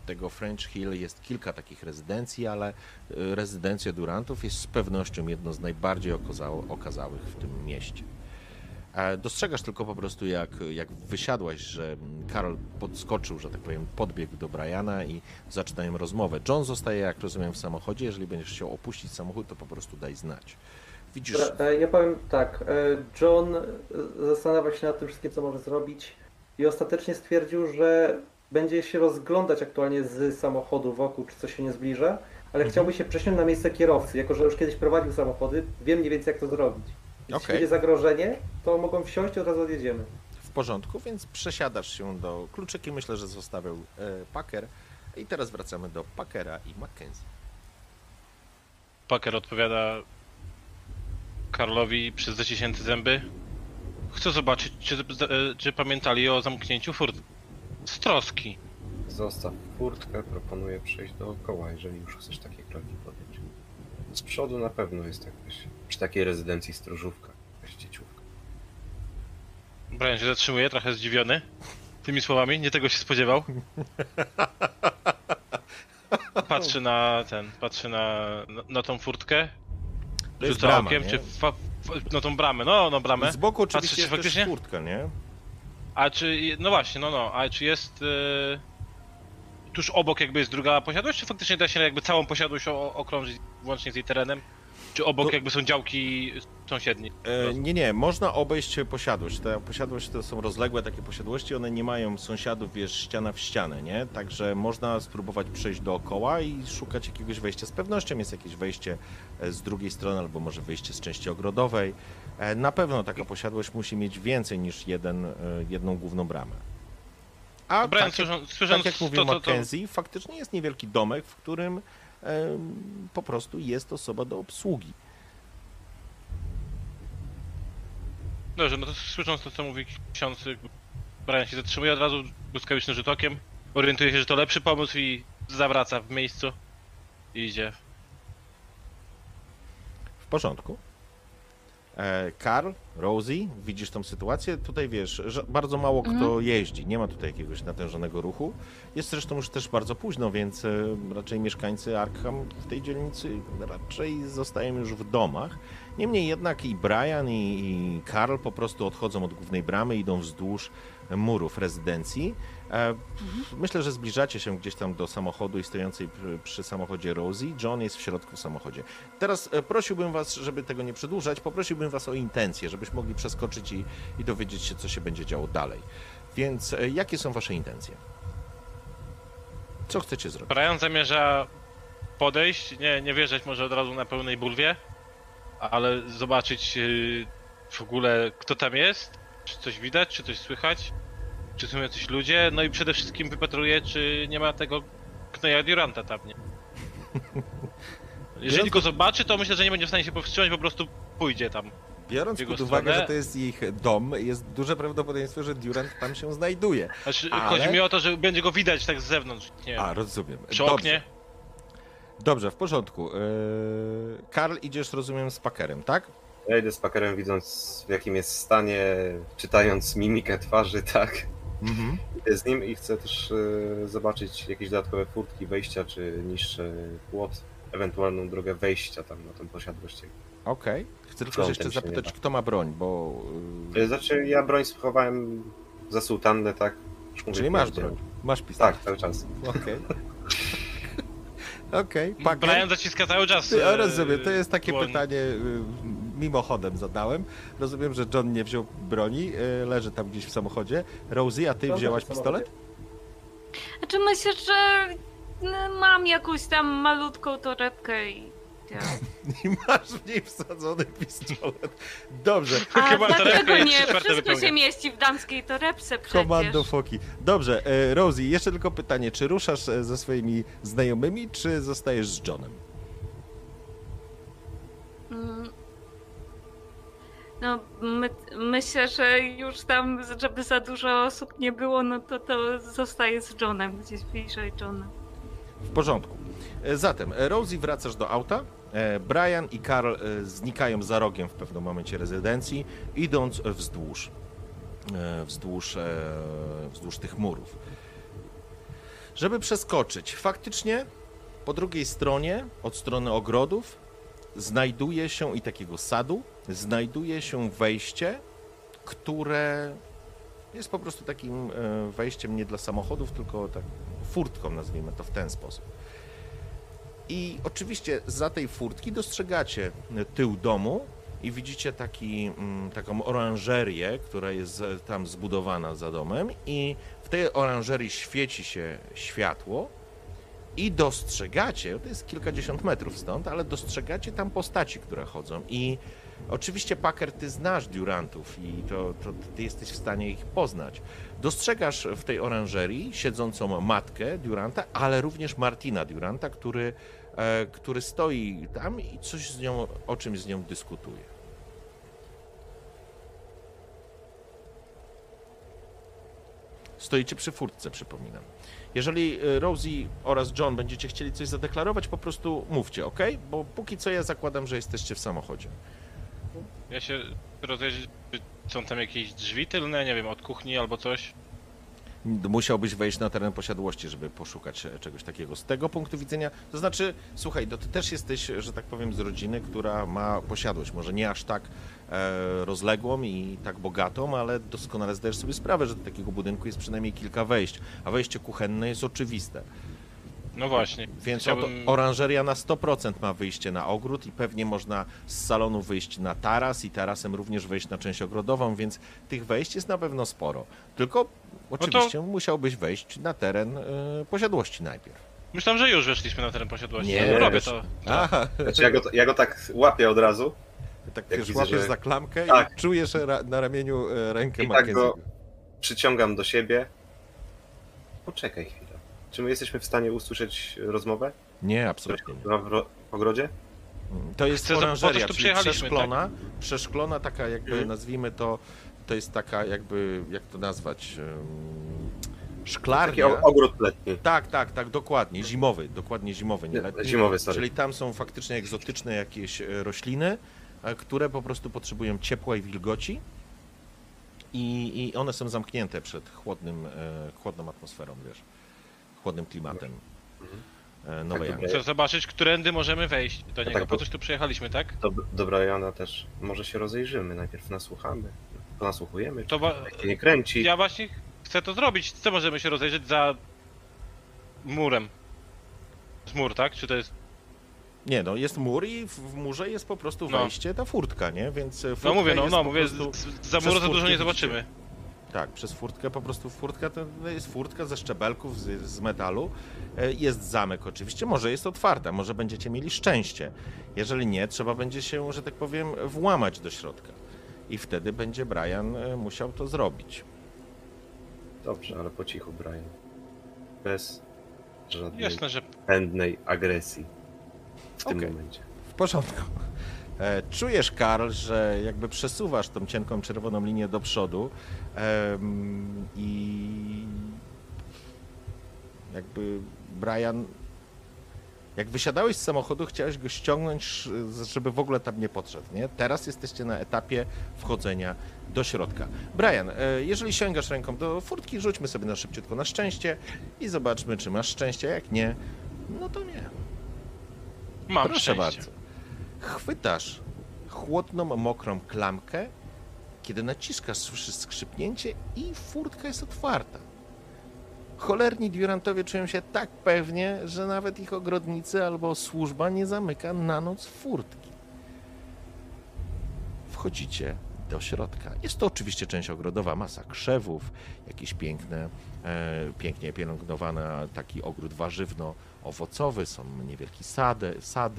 tego French Hill jest kilka takich rezydencji, ale rezydencja Durantów jest z pewnością jedną z najbardziej okazałych w tym mieście. Dostrzegasz tylko po prostu, jak, jak wysiadłaś, że mm, Karol podskoczył, że tak powiem, podbiegł do Briana i zaczynają rozmowę. John zostaje, jak rozumiem, w samochodzie. Jeżeli będziesz chciał opuścić samochód, to po prostu daj znać. Widzisz, e, Ja powiem tak. e, John e, zastanawia się nad tym wszystkim, co może zrobić i ostatecznie stwierdził, że będzie się rozglądać aktualnie z samochodu wokół, czy coś się nie zbliża, ale Mhm. chciałby się przesunąć na miejsce kierowcy. Jako, że już kiedyś prowadził samochody, wiem mniej więcej, jak to zrobić. Jeśli będzie zagrożenie, to mogą wsiąść i od razu odjedziemy. w porządku, więc przesiadasz się do kluczyki. Myślę, że zostawiał e, Packer. I teraz wracamy do Packera i Mackenzie. Packer odpowiada Karlowi przez zaciśnięte zęby. Chcę zobaczyć, czy, e, czy pamiętali o zamknięciu furt. Z troski. Zostaw furtkę, proponuję przejść dookoła, jeżeli już chcesz takie kroki podjąć. Z przodu na pewno jest jakaś, przy takiej rezydencji stróżówka, jakaś dzieciówka. Brian się zatrzymuje, trochę zdziwiony tymi słowami, nie tego się spodziewał. Patrzy na ten, patrzy na, na, na tą furtkę, rzuca brama, okiem, nie? czy fa, f, no tą bramę, no, no bramę. Z boku oczywiście czy jest faktycznie? też furtka, nie? A czy, no właśnie, no no, a czy jest e, tuż obok jakby jest druga posiadłość, czy faktycznie da się jakby całą posiadłość okrążyć włącznie z jej terenem? Czy obok To- jakby są działki sąsiednie? E, nie, nie, można obejść posiadłość. Te posiadłości to są rozległe takie posiadłości, one nie mają sąsiadów, wiesz, ściana w ścianę, nie? Także można spróbować przejść dookoła i szukać jakiegoś wejścia. Z pewnością jest jakieś wejście e, z drugiej strony, albo może wyjście z części ogrodowej. E, Na pewno taka posiadłość musi mieć więcej niż jeden, e, jedną główną bramę. A Brian, tak, jak- słysząc tak jak mówił to, to, to, Mackenzie, faktycznie jest niewielki domek, w którym po prostu jest osoba do obsługi. Dobrze, no to słysząc to, co mówi ksiądz, Brian się zatrzymuje od razu błyskawicznym rzut okiem, orientuje się, że to lepszy pomysł i zawraca w miejscu i idzie. W porządku. E, Karl, Rosie, widzisz tą sytuację? Tutaj wiesz, że bardzo mało kto Mhm. jeździ, nie ma tutaj jakiegoś natężonego ruchu. Jest zresztą już też bardzo późno, więc e, raczej mieszkańcy Arkham w tej dzielnicy raczej zostają już w domach. Niemniej jednak i Brian, i, i Karl po prostu odchodzą od głównej bramy, idą wzdłuż murów rezydencji. E, Myślę, że zbliżacie się gdzieś tam do samochodu i stojącej przy, samochodzie Rosie. John jest w środku w samochodzie. Teraz e, prosiłbym was, żeby tego nie przedłużać, poprosiłbym was o intencje, żebyśmy mogli przeskoczyć i, i dowiedzieć się, co się będzie działo dalej. Więc e, jakie są wasze intencje? Co chcecie zrobić? Brian zamierza podejść, nie, nie wjeżdżać może od razu na pełnej bulwie, ale zobaczyć yy, w ogóle kto tam jest, czy coś widać, czy coś słychać, czy są jacyś ludzie, no i przede wszystkim wypatruje, czy nie ma tego Kneja Duranta tam, nie? Jeżeli go zobaczy, to myślę, że nie będzie w stanie się powstrzymać, po prostu pójdzie tam. Biorąc pod uwagę, stronę- że to jest ich dom, jest duże prawdopodobieństwo, że Durant tam się znajduje. Znaczy, Ale- chodzi mi o to, że będzie go widać tak z zewnątrz, nie A, rozumiem. przy Dobrze. oknie. Dobrze, w porządku. Yy, Karl, idziesz, rozumiem, z Packerem, tak? Ja idę z Packerem widząc w jakim jest stanie, czytając mimikę twarzy, tak. Mhm. Idę z nim i chcę też e, zobaczyć jakieś dodatkowe furtki, wejścia, czy niższy płot, ewentualną drogę wejścia tam na tą posiadłość. Okej. Chcę tylko jeszcze zapytać, kto ma broń, bo... E, Znaczy ja broń schowałem za sułtannę, tak. Mówię, czyli masz broń. Masz pistolet. Tak, cały czas. Okej. Okej, Packer. Brian zaciska cały czas. Ty, e, ja rozumiem, to jest takie pytanie, y, mimochodem zadałem. Rozumiem, że John nie wziął broni, y, leży tam gdzieś w samochodzie. Rosie, a ty wzięłaś pistolet? Znaczy myślę, że mam jakąś tam malutką torebkę i gdzie. I masz w niej wsadzony pistolet. Dobrze. A Chyba dlaczego nie? Wszystko wypełnia. się mieści w damskiej torebce przecież. Komando Foki. Dobrze, e, Rosie, jeszcze tylko pytanie, czy ruszasz e, ze swoimi znajomymi, czy zostajesz z Johnem? No, my, myślę, że już tam, żeby za dużo osób nie było, no to to zostaje z Johnem, gdzieś bliżej Johna. W porządku. E, Zatem, e, Rosie wracasz do auta, e, Brian i Karl znikają za rogiem w pewnym momencie rezydencji, idąc wzdłuż, wzdłuż, wzdłuż tych murów. Żeby przeskoczyć, faktycznie po drugiej stronie, od strony ogrodów, znajduje się i takiego sadu, znajduje się wejście, które jest po prostu takim e, wejściem nie dla samochodów, tylko tak furtką, nazwijmy to w ten sposób. I oczywiście za tej furtki dostrzegacie tył domu i widzicie taki, mm, taką oranżerię, która jest tam zbudowana za domem i w tej oranżerii świeci się światło i dostrzegacie, to jest kilkadziesiąt metrów stąd, ale dostrzegacie tam postaci, które chodzą i oczywiście Packer, ty znasz Durantów i to, to ty jesteś w stanie ich poznać. Dostrzegasz w tej oranżerii siedzącą matkę Duranta, ale również Martina Duranta, który, e, który stoi tam i coś z nią, o czymś z nią dyskutuje. Stoicie przy furtce, przypominam. Jeżeli e, Rosie oraz John będziecie chcieli coś zadeklarować, po prostu mówcie, ok? Bo póki co ja zakładam, że jesteście w samochodzie. Ja się rozejrzeć, czy są tam jakieś drzwi tylne, nie wiem, od kuchni albo coś. Musiałbyś wejść na teren posiadłości, żeby poszukać e, czegoś takiego. Z tego punktu widzenia, to znaczy, słuchaj, no ty też jesteś, że tak powiem, z rodziny, która ma posiadłość, może nie aż tak e, rozległą i tak bogatą, ale doskonale zdajesz sobie sprawę, że do takiego budynku jest przynajmniej kilka wejść, a wejście kuchenne jest oczywiste. No właśnie. Więc Chciałbym- oto oranżeria na 100% ma wyjście na ogród i pewnie można z salonu wyjść na taras i tarasem również wejść na część ogrodową, więc tych wejść jest na pewno sporo. Tylko oczywiście musiałbyś wejść na teren e, posiadłości najpierw. Myślałem, że już weszliśmy na teren posiadłości. Nie. No, robię to. Aha, Znaczy ja go, ja go tak łapię od razu tak Jak wiesz, widzę, łapiesz że- za klamkę Tak. i czujesz ra na ramieniu e, rękę i tak go przyciągam do siebie. Poczekaj. Czy my jesteśmy w stanie usłyszeć rozmowę? Nie, absolutnie nie. W ro- ogrodzie? To jest oranżeria, czyli przeszklona, przeszklona taka jakby, Mhm. nazwijmy to, to jest taka jakby, jak to nazwać, Taki szklarnia. o- ogród letni. Tak, tak, tak, dokładnie, zimowy, dokładnie zimowy, nie Nie, letni. zimowy, sorry. Czyli tam są faktycznie egzotyczne jakieś e, rośliny, e, które po prostu potrzebują ciepła i wilgoci i, i one są zamknięte przed chłodnym, e, chłodną atmosferą, wiesz, chłodnym klimatem e, Nowej Tak. Chcę zobaczyć, którędy możemy wejść do niego. tak, Po coś tu przyjechaliśmy, tak? Do, do Briana też. Może się rozejrzymy. Najpierw nasłuchamy. Nasłuchujemy. To ba- nie kręci. ja właśnie chcę to zrobić. Co możemy się rozejrzeć za murem? Z mur, tak? Czy to jest... Nie, no jest mur i w, w murze jest po prostu No. wejście, ta furtka, nie? Więc e, furtka No mówię, no, no mówię, z, prostu- z, za muru za dużo nie widzicie. zobaczymy. Tak, przez furtkę, po prostu furtka to jest furtka ze szczebelków, z, z metalu. E, Jest zamek oczywiście, może jest otwarta, może będziecie mieli szczęście. Jeżeli nie, trzeba będzie się, że tak powiem, włamać do środka. I wtedy będzie Brian e, musiał to zrobić. Dobrze, ale po cichu, Brian. Bez żadnej Jasne, że pędnej agresji w tym Okej. momencie. W porządku. E, Czujesz, Karl, że jakby przesuwasz tą cienką czerwoną linię do przodu i jakby Brian, jak wysiadałeś z samochodu, chciałeś go ściągnąć, żeby w ogóle tam nie podszedł, nie? Teraz jesteście na etapie wchodzenia do środka. Brian, e, jeżeli sięgasz ręką do furtki, rzućmy sobie na szybciutko na szczęście i zobaczmy, czy masz szczęście. Jak nie, no to nie. mam Proszę szczęście. bardzo. Chwytasz chłodną, mokrą klamkę. Kiedy naciskasz, słyszysz skrzypnięcie i furtka jest otwarta. Cholerni Durantowie czują się tak pewnie, że nawet ich ogrodnicy albo służba nie zamyka na noc furtki. Wchodzicie do środka. Jest to oczywiście część ogrodowa, masa krzewów, jakieś piękne, e, pięknie pielęgnowane taki ogród warzywno-owocowy, są niewielki sad, sad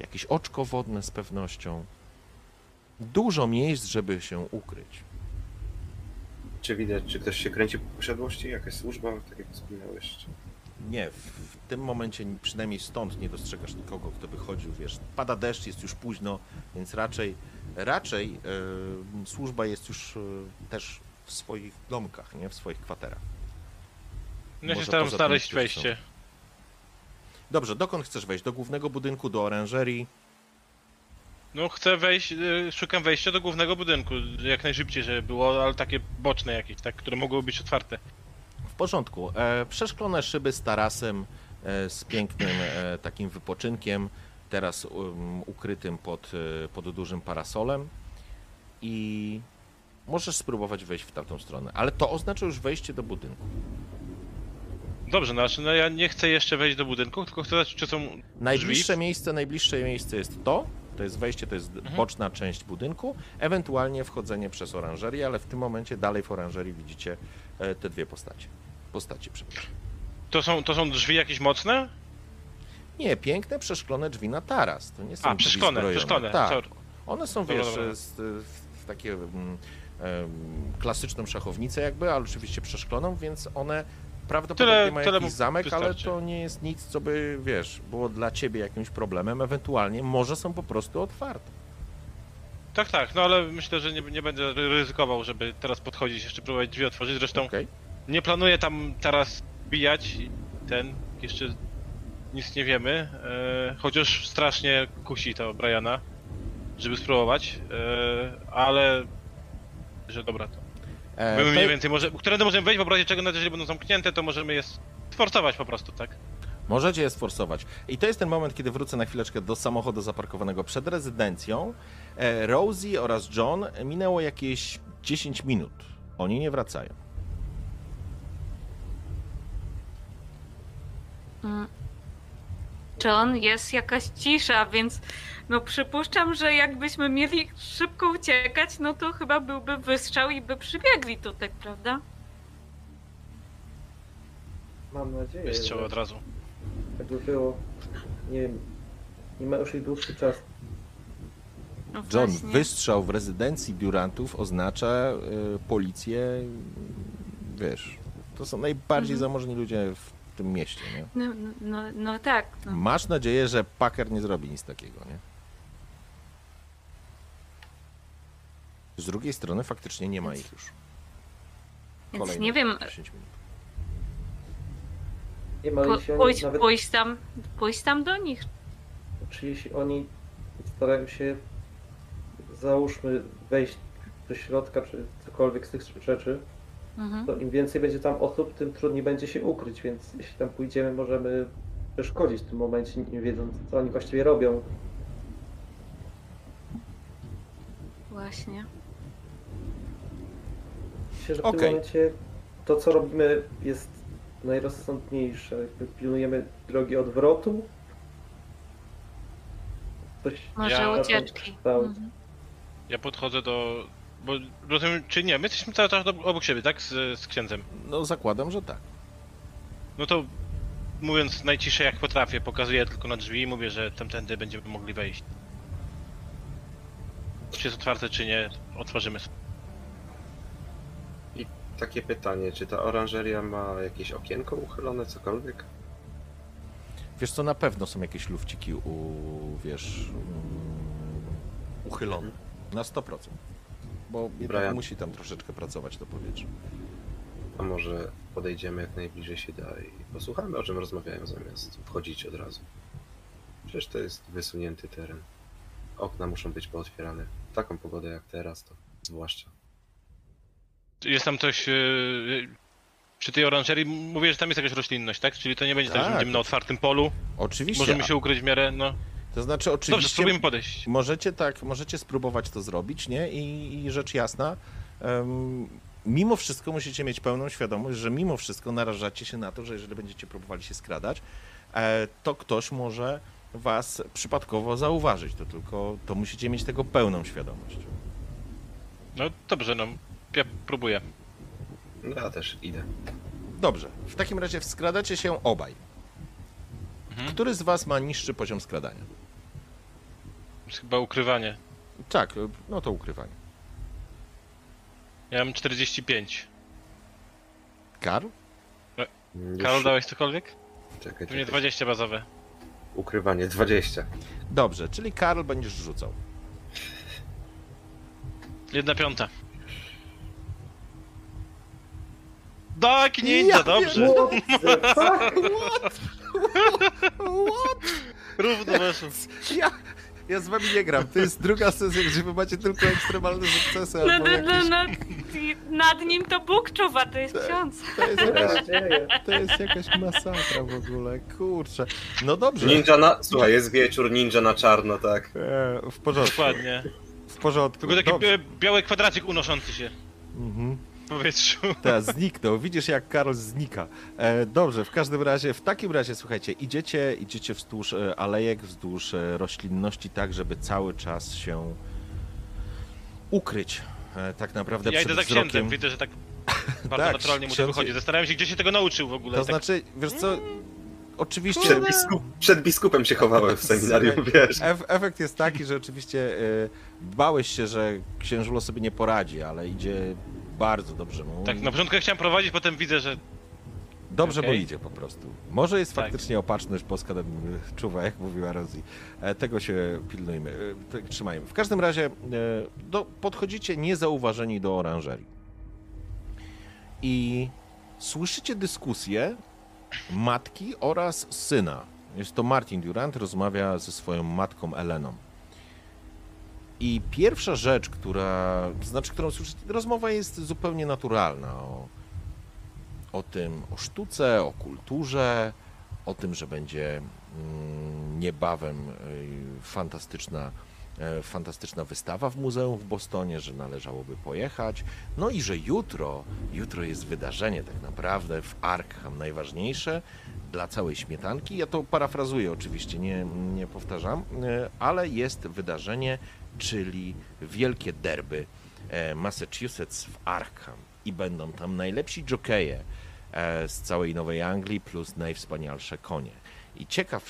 jakieś oczko wodne z pewnością. Dużo miejsc, żeby się ukryć. Czy widać, czy ktoś się kręci po posiadłości? Jakaś służba, tak jak wspominałeś? Czy... Nie, w, w tym momencie przynajmniej stąd nie dostrzegasz nikogo, kto by chodził, wiesz, pada deszcz, jest już późno, więc raczej, raczej e, służba jest już e, też w swoich domkach, nie, w swoich kwaterach. No ja się Może staram znaleźć którzy są. Dobrze, dokąd chcesz wejść? Do głównego budynku, do oranżerii? No chcę wejść, y, szukam wejścia do głównego budynku, jak najszybciej, żeby było, ale takie boczne jakieś, tak, które mogłyby być otwarte. W porządku. E, przeszklone szyby z tarasem, e, z pięknym e, takim wypoczynkiem, teraz um, ukrytym pod, pod dużym parasolem i możesz spróbować wejść w tamtą stronę, ale to oznacza już wejście do budynku. Dobrze, no, znaczy, no ja nie chcę jeszcze wejść do budynku, tylko chcę zobaczyć, czy są Najbliższe drzwi. miejsce, najbliższe miejsce jest to, to jest wejście, to jest Mhm. boczna część budynku, ewentualnie wchodzenie przez oranżerię, ale w tym momencie dalej w oranżerii widzicie e, te dwie postacie. Postacie, przepraszam. To są, to są drzwi jakieś mocne? Nie, piękne przeszklone drzwi na taras. To nie są A, przeszklone, przeszklone. Tak. sorry. One są, Dobra, wiesz, dobra. z, w, takie mm, klasyczną szachownicę jakby, ale oczywiście przeszkloną, więc one prawdopodobnie Tyle- mają tyle jakiś zamek, ale to nie jest nic, co by, wiesz, było dla ciebie jakimś problemem. Ewentualnie może są po prostu otwarte. Tak, tak, no ale myślę, że nie, nie będę ryzykował, żeby teraz podchodzić, jeszcze próbować drzwi otworzyć. Zresztą Okej? nie planuję tam teraz bijać ten, jeszcze nic nie wiemy, e, chociaż strasznie kusi to Briana, żeby spróbować, e, ale że dobra to. E, My to- mniej więcej może, którędy możemy wejść, w razie czego nawet jeżeli będą zamknięte, to możemy je sforcować po prostu, tak? Możecie je sforsować. I to jest ten moment, kiedy wrócę na chwileczkę do samochodu zaparkowanego przed rezydencją. E, Rosie oraz John minęło jakieś 10 minut. Oni nie wracają. Mm. John, jest jakaś cisza, więc no przypuszczam, że jakbyśmy mieli szybko uciekać, no to chyba byłby wystrzał i by przybiegli tutaj, prawda? Mam nadzieję, Wystrzał że od razu. tak by było. Nie wiem, nie ma już ich dłuższy czas. No John, właśnie. wystrzał w rezydencji Durantów oznacza y, policję, wiesz, to są najbardziej Mhm. zamożni ludzie w tym mieście, nie? No, no, no, no tak. No. Masz nadzieję, że Packer nie zrobi nic takiego, nie? Z drugiej strony faktycznie nie ma ich już. Więc Kolejne nie wiem, 10 minut. Nie ma, po, jeśli oni pójść, nawet, pójść, tam, pójść tam do nich. czy jeśli oni starają się, załóżmy, wejść do środka, czy cokolwiek z tych rzeczy, Mhm. to im więcej będzie tam osób, tym trudniej będzie się ukryć, więc jeśli tam pójdziemy, możemy przeszkodzić w tym momencie, nie wiedząc, co oni właściwie robią. Właśnie. Myślę, że w Okej. tym momencie to, co robimy, jest najrozsądniejsze. Jakby pilnujemy drogi odwrotu. Coś Może Ja- ucieczki. Mhm. Ja podchodzę do... Bo rozumiem, czy nie, my jesteśmy cały czas obok siebie, tak? Z, z księdzem. No zakładam, że tak. No to mówiąc najciszej jak potrafię, pokazuję tylko na drzwi i mówię, że tamtędy będziemy mogli wejść. Czy jest otwarte, czy nie, otworzymy sobie. Takie pytanie, czy ta oranżeria ma jakieś okienko uchylone, cokolwiek? Wiesz co, na pewno są jakieś lufciki u, wiesz, uchylone. Na 100%. Bo jednak Brian. musi tam troszeczkę pracować to powietrze. A może podejdziemy jak najbliżej się da i posłuchamy o czym rozmawiają zamiast wchodzić od razu. Przecież to jest wysunięty teren. Okna muszą być pootwierane. W taką pogodę jak teraz to zwłaszcza. Jest tam coś... Yy, przy tej oranżerii mówię, że tam jest jakaś roślinność, tak? Czyli to nie będzie tak, że Tak. będziemy na otwartym polu. Oczywiście. Możemy się ukryć w miarę, no. To znaczy, Dobrze, oczywiście. spróbujemy podejść. Możecie tak, możecie spróbować to zrobić, nie? I, i rzecz jasna, em, mimo wszystko musicie mieć pełną świadomość, że mimo wszystko narażacie się na to, że jeżeli będziecie próbowali się skradać, e, to ktoś może was przypadkowo zauważyć. To tylko, to musicie mieć tego pełną świadomość. No dobrze, no. Ja próbuję. No ja też idę. Dobrze, w takim razie wskradacie się obaj. Mhm. Który z was ma niższy poziom skradania? chyba ukrywanie. Tak, no to ukrywanie. Ja mam 45. Karl? Już... Karol, dałeś cokolwiek? Czekaj, Pewnie czekaj. 20 bazowe. Ukrywanie 20. Dobrze, czyli Karl będziesz rzucał. Jedna piąta. Tak, ninja, Ja dobrze. What the fuck? Równo weszło. Ja, ja z wami nie gram. To jest druga sesja, gdzie wy macie tylko ekstremalne sukcesy No, albo no, no, jakieś... nad nim to Bóg czuwa, to jest ksiądz. To jest, jakaś, to jest jakaś masakra w ogóle, kurczę. No dobrze. Ninja na... Słuchaj, jest wieczór, ninja na czarno, tak. E, w porządku. Dokładnie. W porządku. Tylko taki Dobrze. biały kwadracik unoszący się Mhm. W powietrzu. Teraz zniknął. Widzisz, jak Karol znika. E, dobrze, w każdym razie, w takim razie, słuchajcie, idziecie, idziecie wzdłuż e, alejek, wzdłuż e, roślinności, tak, żeby cały czas się ukryć. E, tak naprawdę Ja przed idę za wzrokiem. księdzem, widzę, że tak bardzo Tak, naturalnie mu to wychodzi. Zastanawiam się, gdzie się tego nauczył w ogóle. To tak... znaczy, wiesz co, oczywiście... Przed, biskup... Przed biskupem się chowałem w seminarium, wiesz. Ef efekt jest taki, że oczywiście e, bałeś się, że księżulo sobie nie poradzi, ale idzie bardzo dobrze mu. Tak, na początku ja chciałem prowadzić, potem widzę, że Dobrze mu Okej. idzie po prostu. Może jest Tak. faktycznie opatrzność boska nam czuwa, jak mówiła Rosie. E, Tego się pilnujmy, e, trzymajmy. W każdym razie e, do, podchodzicie niezauważeni do oranżerii. I słyszycie dyskusję matki oraz syna. Jest to Martin Durant, rozmawia ze swoją matką Eleną. I pierwsza rzecz, która, znaczy, którą słyszycie, rozmowa jest zupełnie naturalna o, o tym, o sztuce, o kulturze, o tym, że będzie mm, niebawem y, fantastyczna, e, fantastyczna wystawa w muzeum w Bostonie, że należałoby pojechać. No i że jutro, jutro jest wydarzenie tak naprawdę w Arkham najważniejsze dla całej śmietanki. Ja to parafrazuję oczywiście, nie, nie powtarzam, e, ale jest wydarzenie, czyli wielkie derby e, Massachusetts w Arkham i będą tam najlepsi jokeje e, z całej Nowej Anglii plus najwspanialsze konie. I ciekaw,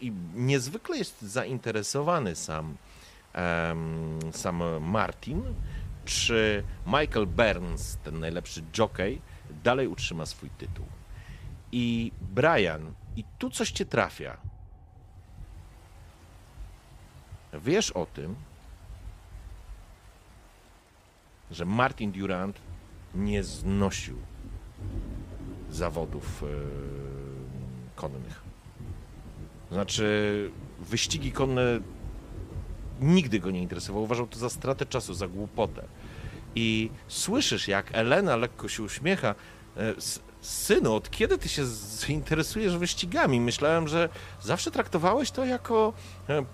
i niezwykle jest zainteresowany sam, sam Martin, czy Michael Burns, ten najlepszy jockey, dalej utrzyma swój tytuł. I Brian, i tu coś cię trafia. Wiesz o tym, że Martin Durant nie znosił zawodów e, konnych. Znaczy, wyścigi konne nigdy go nie interesowały. Uważał to za stratę czasu, za głupotę. I słyszysz, jak Elena lekko się uśmiecha. E, Synu, od kiedy ty się zainteresujesz wyścigami? Myślałem, że zawsze traktowałeś to jako e,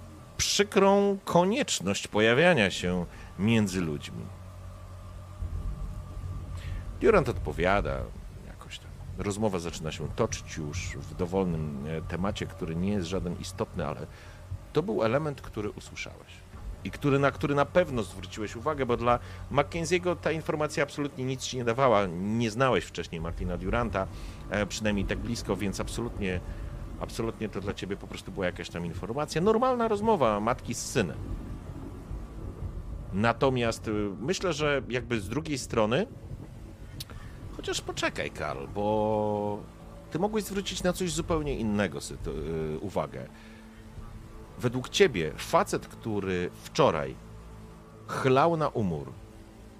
przykrą konieczność pojawiania się między ludźmi. Durant odpowiada jakoś tam. Rozmowa zaczyna się toczyć już w dowolnym e, temacie, który nie jest żaden istotny, ale to był element, który usłyszałeś. I który, na który na pewno zwróciłeś uwagę, bo dla Mackenzie'ego ta informacja absolutnie nic ci nie dawała. Nie znałeś wcześniej Martina Duranta, e, przynajmniej tak blisko, więc absolutnie, absolutnie to dla ciebie po prostu była jakaś tam informacja. Normalna rozmowa matki z synem. Natomiast y, myślę, że jakby z drugiej strony, chociaż poczekaj, Karl, bo ty mogłeś zwrócić na coś zupełnie innego y, uwagę. Według ciebie facet, który wczoraj chlał na umór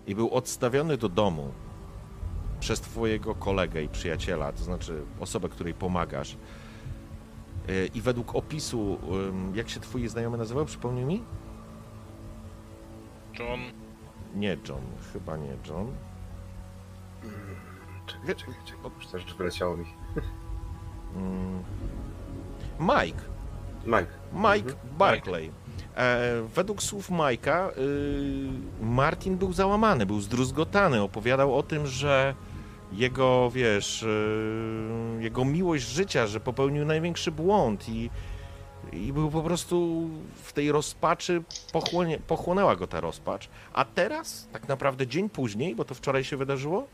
i był odstawiony do domu przez twojego kolegę i przyjaciela, to znaczy osobę, której pomagasz, i według opisu, jak się twój znajomy nazywał, przypomnij mi? John... Nie John, chyba nie John. Czekaj, czekaj, czekaj. Już też wyleciało mi. Mm. Mike. Mike. Mike Barclay. E, według słów Majka, y, Martin był załamany, był zdruzgotany. Opowiadał o tym, że jego, wiesz, y, jego miłość życia, że popełnił największy błąd i, i był po prostu w tej rozpaczy, pochłonie, pochłonęła go ta rozpacz. A teraz, tak naprawdę dzień później, bo to wczoraj się wydarzyło,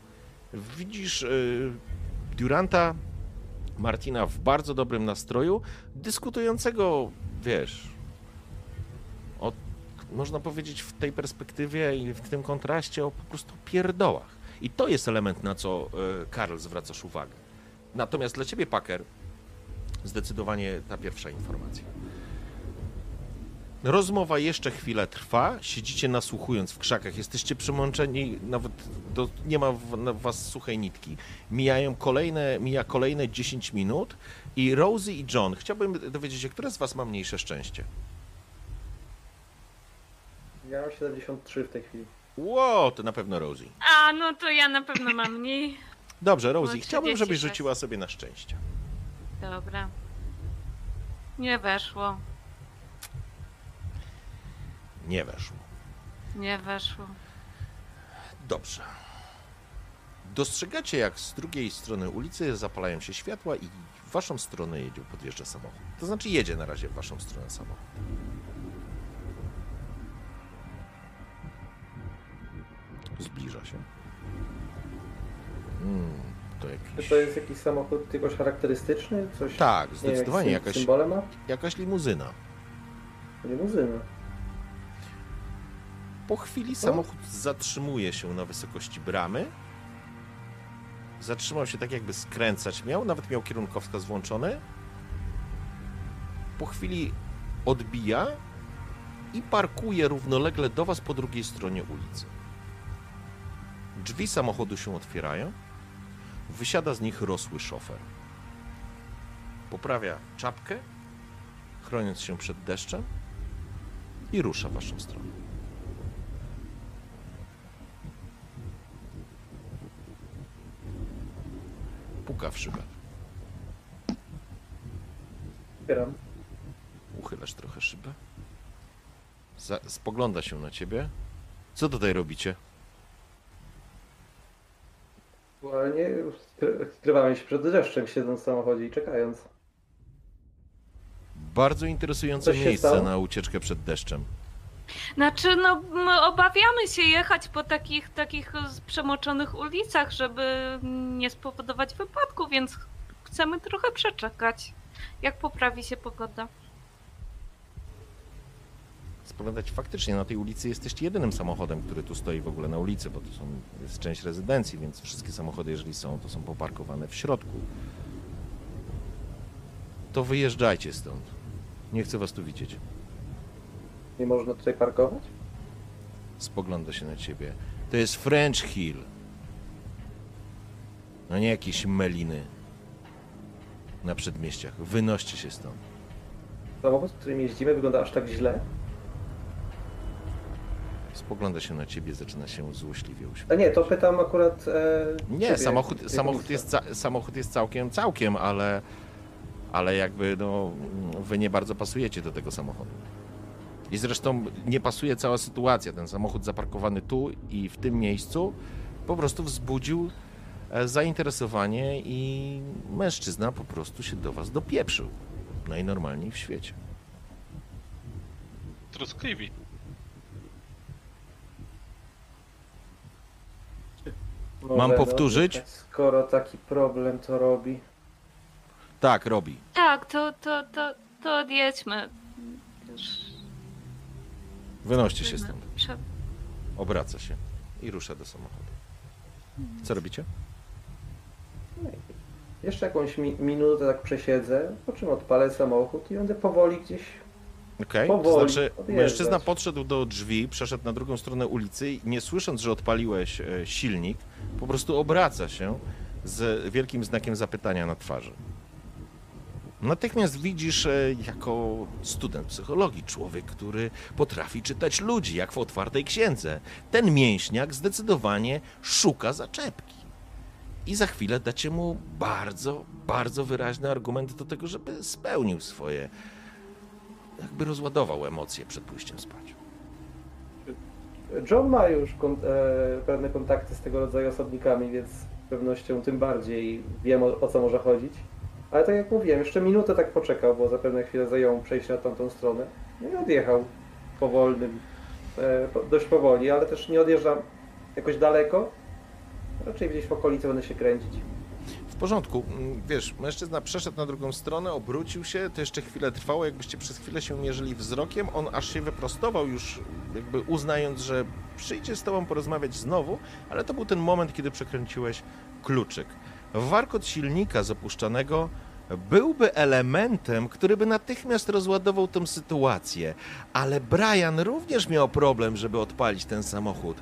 widzisz y, Duranta Martina w bardzo dobrym nastroju, dyskutującego, wiesz, o, można powiedzieć, w tej perspektywie i w tym kontraście o po prostu pierdołach. I to jest element, na co e, Karl zwracasz uwagę. Natomiast dla ciebie, Packer, zdecydowanie ta pierwsza informacja. Rozmowa jeszcze chwilę trwa, siedzicie nasłuchując w krzakach, jesteście przymączeni, nawet do, nie ma w, na was suchej nitki. Mijają kolejne, mija kolejne 10 minut i Rosie i John, chciałbym dowiedzieć się, które z was ma mniejsze szczęście? Ja mam 73 w tej chwili. Ło, to na pewno Rosie. A, no to ja na pewno mam mniej. Dobrze, Rosie, chciałbym, żebyś 36. rzuciła sobie na szczęście. Dobra. Nie weszło. Nie weszło. Nie weszło. Dobrze. Dostrzegacie, jak z drugiej strony ulicy zapalają się światła i w waszą stronę jedzie, podjeżdża samochód. To znaczy jedzie na razie w waszą stronę samochód. Zbliża się. Hmm, to Czy jakiś... to jest jakiś samochód jakoś charakterystyczny? Coś, Tak, nie wiem, zdecydowanie jakiś jakaś, symbole ma? jakaś limuzyna. Limuzyna. Po chwili samochód zatrzymuje się na wysokości bramy. Zatrzymał się tak, jakby skręcać miał, nawet miał kierunkowskaz włączony. Po chwili odbija i parkuje równolegle do Was po drugiej stronie ulicy. Drzwi samochodu się otwierają. Wysiada z nich rosły szofer. Poprawia czapkę, chroniąc się przed deszczem i rusza w Waszą stronę. Puka w szybę. Otwieram. Uchylasz trochę szybę. Za, spogląda się na ciebie. Co tutaj robicie? Aktualnie skry- skrywamy się przed deszczem, siedząc w samochodzie i czekając. Bardzo interesujące Coś się miejsce stało? na ucieczkę przed deszczem. Znaczy, no, my obawiamy się jechać po takich, takich z- przemoczonych ulicach, żeby nie spowodować wypadku, więc chcemy trochę przeczekać, jak poprawi się pogoda. Spoglądać faktycznie na tej ulicy jesteście jedynym samochodem, który tu stoi w ogóle na ulicy, bo to są, jest część rezydencji, więc wszystkie samochody, jeżeli są, to są poparkowane w środku. To wyjeżdżajcie stąd. Nie chcę was tu widzieć. Nie można tutaj parkować? Spogląda się na ciebie. To jest French Hill. No nie jakieś meliny na przedmieściach. Wynoście się stąd. Samochód, którym jeździmy, wygląda aż tak źle? Spogląda się na ciebie, zaczyna się złośliwie uśmiechać. A nie, to pytam akurat. E, Nie, ciebie, samochód, samochód, jest, ca- samochód jest całkiem, całkiem, ale, ale jakby no, wy nie bardzo pasujecie do tego samochodu. I zresztą nie pasuje cała sytuacja. Ten samochód zaparkowany tu i w tym miejscu po prostu wzbudził e, zainteresowanie i mężczyzna po prostu się do was dopieprzył. Najnormalniej w świecie. Troskliwi. Może, Mam no, powtórzyć? tak, Skoro taki problem to robi. Tak, robi. Tak, to, to, to, to odjedźmy. Już Wynoście się stąd. Prze- Obraca się i rusza do samochodu. Co robicie? Jeszcze jakąś mi minutę tak przesiedzę, po czym odpalę samochód i będę powoli gdzieś. Okej, to Powoli znaczy odjeżdżać. mężczyzna podszedł do drzwi, przeszedł na drugą stronę ulicy i nie słysząc, że odpaliłeś e, silnik, po prostu obraca się z wielkim znakiem zapytania na twarzy. Natychmiast widzisz e, jako student psychologii, człowiek, który potrafi czytać ludzi, jak w otwartej księdze. Ten mięśniak zdecydowanie szuka zaczepki. I za chwilę dacie mu bardzo, bardzo wyraźny argument do tego, żeby spełnił swoje jakby rozładował emocje przed pójściem spać. John ma już e, pewne kontakty z tego rodzaju osobnikami, więc z pewnością tym bardziej wiem o, o co może chodzić. Ale tak jak mówiłem, jeszcze minutę tak poczekał, bo zapewne chwilę zajęło mu przejść na tamtą stronę. No i odjechał powolnym, e, po, dość powoli, ale też nie odjeżdżam jakoś daleko. Raczej gdzieś w okolicy będę się kręcić. Porządku. Mm, Wiesz, mężczyzna przeszedł na drugą stronę, obrócił się, to jeszcze chwilę trwało, jakbyście przez chwilę się mierzyli wzrokiem. On aż się wyprostował już, jakby uznając, że przyjdzie z tobą porozmawiać znowu, ale to był ten moment, kiedy przekręciłeś kluczyk. Warkot silnika z opuszczanego byłby elementem, który by natychmiast rozładował tę sytuację, ale Brian również miał problem, żeby odpalić ten samochód.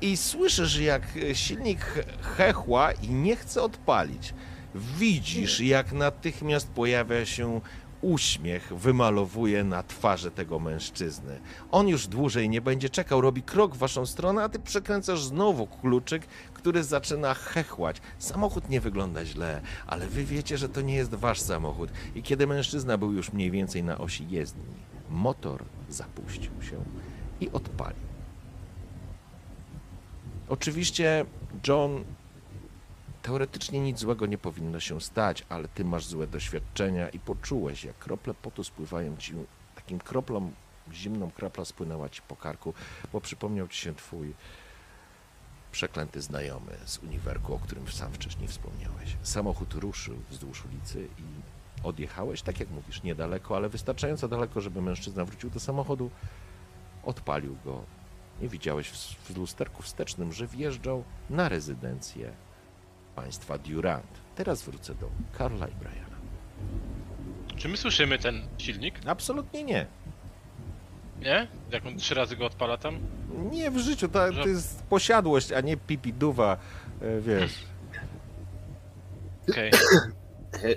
I słyszysz, jak silnik hechła i nie chce odpalić. Widzisz, jak natychmiast pojawia się uśmiech, wymalowuje na twarzy tego mężczyzny. On już dłużej nie będzie czekał, robi krok w waszą stronę, a ty przekręcasz znowu kluczyk, który zaczyna hechłać. Samochód nie wygląda źle, ale wy wiecie, że to nie jest wasz samochód. I kiedy mężczyzna był już mniej więcej na osi jezdni, motor zapuścił się i odpalił. Oczywiście, John, teoretycznie nic złego nie powinno się stać, ale ty masz złe doświadczenia i poczułeś, jak krople potu spływają ci takim kroplą, zimną kropla spłynęła ci po karku, bo przypomniał ci się twój przeklęty znajomy z uniwerku, o którym sam wcześniej wspomniałeś. Samochód ruszył wzdłuż ulicy i odjechałeś, tak jak mówisz, niedaleko, ale wystarczająco daleko, żeby mężczyzna wrócił do samochodu, odpalił go i widziałeś w, lusterku wstecznym, że wjeżdżał na rezydencję państwa Durant. Teraz wrócę do Karla i Briana. Czy my słyszymy ten silnik? Absolutnie nie. Nie? Jak on trzy razy go odpala tam? Nie w życiu, to, to jest posiadłość, a nie pipiduwa, e, wiesz. Okej.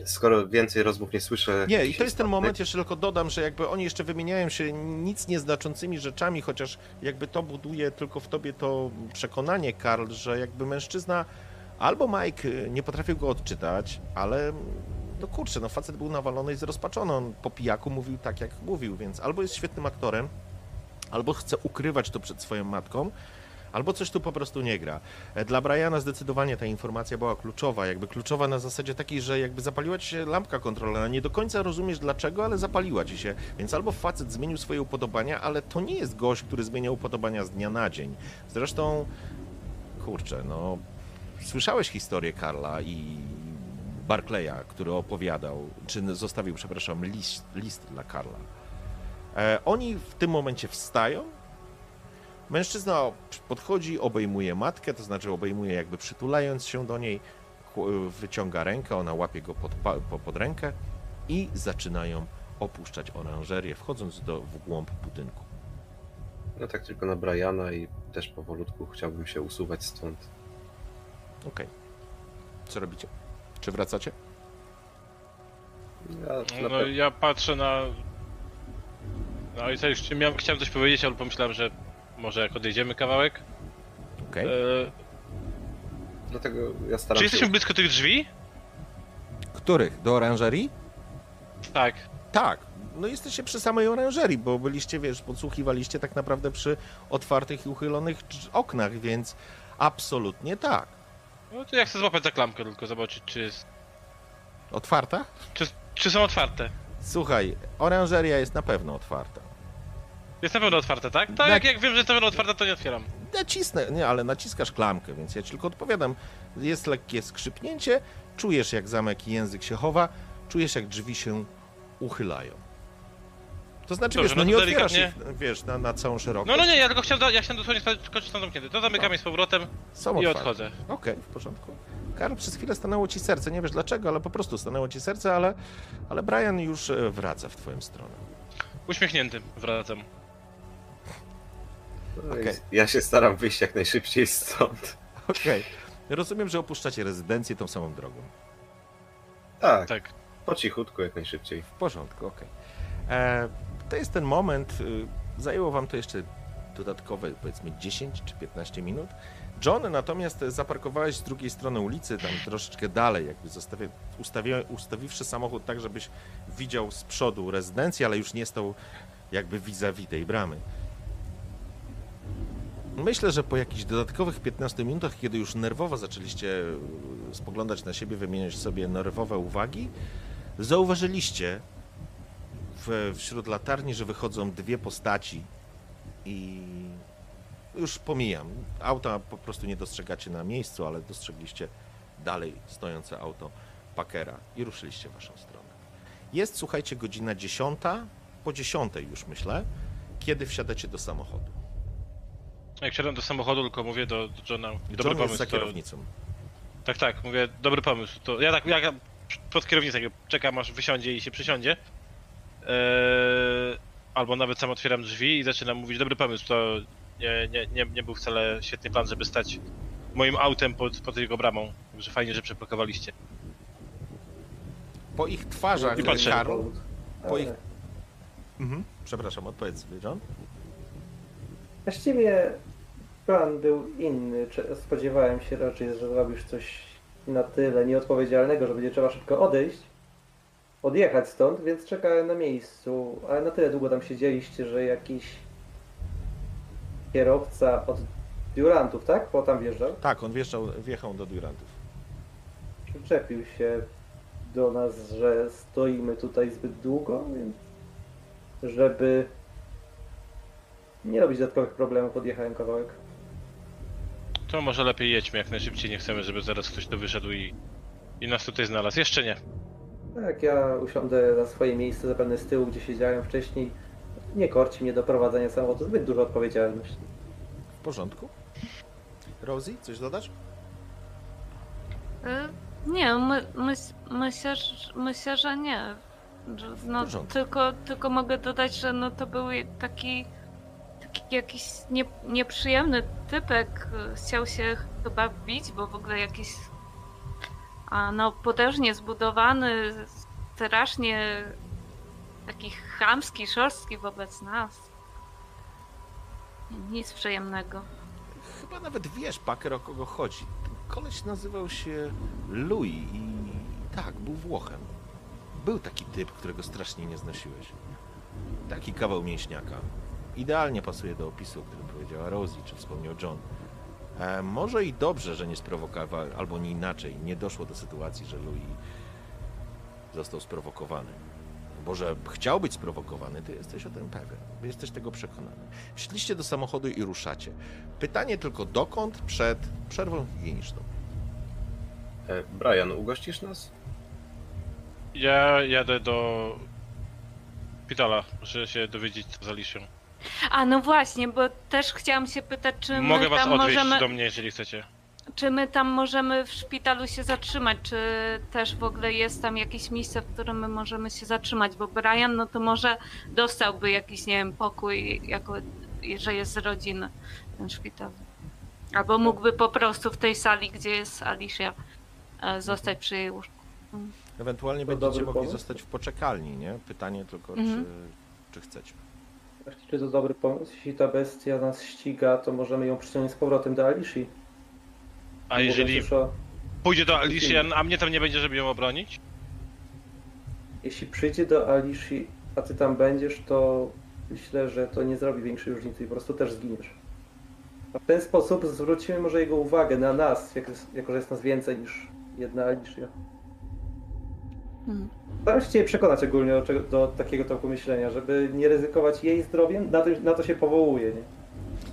Skoro więcej rozmów nie słyszę... Nie, i to jest ten moment, jeszcze tylko dodam, że jakby oni jeszcze wymieniają się nic nieznaczącymi rzeczami, chociaż jakby to buduje tylko w tobie to przekonanie, Karl, że jakby mężczyzna albo Mike nie potrafił go odczytać, ale no kurczę, no facet był nawalony i zrozpaczony, on po pijaku mówił tak, jak mówił, więc albo jest świetnym aktorem, albo chce ukrywać to przed swoją matką, albo coś tu po prostu nie gra. E, Dla Briana zdecydowanie ta informacja była kluczowa, jakby kluczowa na zasadzie takiej, że jakby zapaliła ci się lampka kontrolna, nie do końca rozumiesz dlaczego, ale zapaliła ci się, więc albo facet zmienił swoje upodobania, ale to nie jest gość, który zmienia upodobania z dnia na dzień. Zresztą, kurczę, no, słyszałeś historię Karla i Barclaya, który opowiadał, czy zostawił, przepraszam, list, list dla Karla. E, oni w tym momencie wstają, Mężczyzna podchodzi, obejmuje matkę, to znaczy obejmuje jakby przytulając się do niej, wyciąga rękę, ona łapie go pod, pod rękę i zaczynają opuszczać oranżerię, wchodząc do, w głąb budynku. No tak tylko na Briana i też powolutku chciałbym się usuwać stąd. Okej. Co robicie? Czy wracacie? Ja No pe- ja patrzę na... No ojca już miałem, chciałem coś powiedzieć, ale pomyślałem, że może jak odejdziemy kawałek. Okej. E, Dlatego ja staram czy się... jesteśmy blisko tych drzwi? Których? Do oranżerii? Tak. Tak. No jesteście przy samej oranżerii, bo byliście, wiesz, podsłuchiwaliście tak naprawdę przy otwartych i uchylonych drz- oknach, więc absolutnie tak. No to ja chcę złapać za klamkę tylko, zobaczyć czy jest... Otwarta? Czy, czy są otwarte? Słuchaj, oranżeria jest na pewno otwarta. Jest na pewno otwarte, tak? To Na- jak, jak wiem, że jest na pewno otwarte, to nie otwieram. Nacisnę, nie, ale naciskasz klamkę, więc ja ci tylko odpowiadam. Jest lekkie skrzypnięcie, czujesz jak zamek i język się chowa, czujesz jak drzwi się uchylają. To znaczy, Dobrze, wiesz, no no nie to otwierasz delikatnie. ich, wiesz, na, na całą szerokość. No no nie, ja tylko chciałem, ja chciałem dosłownie sprawdzić, tylko czy są zamknięte. To zamykam No. je z powrotem Są i otwarte. odchodzę. Okej, w porządku. Karl, przez chwilę stanęło ci serce, nie wiesz dlaczego, ale po prostu stanęło ci serce, ale, ale Brian już e, wraca w twoją stronę. Uśmiechnięty wracam. No Okej. Ja się staram wyjść jak najszybciej stąd. Okej. Rozumiem, że opuszczacie rezydencję tą samą drogą. Tak, Tak. po cichutku jak najszybciej. W porządku, okej. E, To jest ten moment, y, zajęło wam to jeszcze dodatkowe powiedzmy 10 czy 15 minut. John natomiast zaparkowałeś z drugiej strony ulicy, tam troszeczkę dalej, jakby zostawi, ustawi, ustawiwszy samochód tak, żebyś widział z przodu rezydencję, ale już nie stał jakby vis-a-vis tej bramy. Myślę, że po jakichś dodatkowych 15 minutach, kiedy już nerwowo zaczęliście y, spoglądać na siebie, wymieniać sobie nerwowe uwagi, zauważyliście w, wśród latarni, że wychodzą dwie postaci i już pomijam. Auta po prostu nie dostrzegacie na miejscu, ale dostrzegliście dalej stojące auto Packera i ruszyliście w waszą stronę. Jest, słuchajcie, godzina 10, po 10 już myślę, kiedy wsiadacie do samochodu. Jak wsiadam do samochodu, tylko mówię do, do Johna, dobry John jest pomysł. za To, kierownicą. tak, tak, mówię, dobry pomysł. To ja tak, ja pod kierownicą czekam aż wysiądzie i się przysiądzie. Eee, albo nawet sam otwieram drzwi i zaczynam mówić, dobry pomysł, to nie, nie, nie, nie był wcale świetny plan, żeby stać moim autem pod, pod jego bramą. Także fajnie, że przeblokowaliście. Po ich twarzach, I patrzę. Karol... po ich- Mhm. Przepraszam, odpowiedz sobie, John. Właściwie plan był inny. Spodziewałem się raczej, że zrobisz coś na tyle nieodpowiedzialnego, że będzie trzeba szybko odejść, odjechać stąd, więc czekałem na miejscu, ale na tyle długo tam siedzieliście, że jakiś kierowca od Durantów, tak? Bo tam wjeżdżał, Tak, on wjeżdżał, wjechał do Durantów. przyczepił się do nas, że stoimy tutaj zbyt długo, więc żeby nie robić dodatkowych problemów, odjechałem kawałek. To może lepiej jedźmy jak najszybciej, nie chcemy, żeby zaraz ktoś tu wyszedł i, i nas tutaj znalazł. Jeszcze nie. Tak, ja usiądę na swoje miejsce, zapewne z tyłu, gdzie siedziałem wcześniej. Nie korci mnie do prowadzenia samochodu, zbyt dużo odpowiedzialności. W porządku? Rosie, coś dodać? Y, Nie, my, mys, myślę, że- myślę, że nie. Że, No, porządku. tylko, tylko mogę dodać, że no to był taki jakiś nie, nieprzyjemny typek. y, Chciał się chyba bić, bo w ogóle jakiś no potężnie zbudowany, strasznie taki chamski, szorstki wobec nas. Nic przyjemnego. Chyba nawet wiesz, Packer, o kogo chodzi. Ten koleś nazywał się Louis i tak, był Włochem. Był taki typ, którego strasznie nie znosiłeś. Taki kawał mięśniaka. Idealnie pasuje do opisu, o którym powiedziała Rosie, czy wspomniał John. E, może i dobrze, że nie sprowokował, albo nie inaczej, nie doszło do sytuacji, że Louis został sprowokowany. Bo że chciał być sprowokowany, ty jesteś o tym pewien. Jesteś tego przekonany. Wsiedliście do samochodu i ruszacie. Pytanie tylko dokąd przed przerwą higieniczną. E, Brian, ugościsz nas? Ja jadę do szpitala, muszę się dowiedzieć co z Alicją. A no właśnie, bo też chciałam się pytać, czy Mogę my was tam odwieźć możemy, do mnie, jeżeli chcecie. czy my tam możemy w szpitalu się zatrzymać, czy też w ogóle jest tam jakieś miejsce, w którym my możemy się zatrzymać, bo Brian, no to może dostałby jakiś, nie wiem, pokój, jako, że jest z rodziny ten szpital. Albo mógłby po prostu w tej sali, gdzie jest Alicia, e, zostać przy jej łóżku. Ewentualnie To będziecie dobry mogli pomysł. zostać w poczekalni, nie? Pytanie tylko, Mhm. czy, czy chcecie. Właśnie, Czy to dobry pomysł? Jeśli ta bestia nas ściga, to możemy ją przyciągnąć z powrotem do Alishi. A Mówiąc jeżeli już o- pójdzie do Alicji, a mnie tam nie będzie, żeby ją obronić? Jeśli przyjdzie do Alishi, a ty tam będziesz, to myślę, że to nie zrobi większej różnicy i po prostu też zginiesz. A w ten sposób zwrócimy może jego uwagę na nas, jak jako że jest nas więcej niż jedna Alicia. Hmm. Staram się Cię przekonać ogólnie do, do takiego toku myślenia, żeby nie ryzykować jej zdrowiem, na to, na to się powołuje, nie?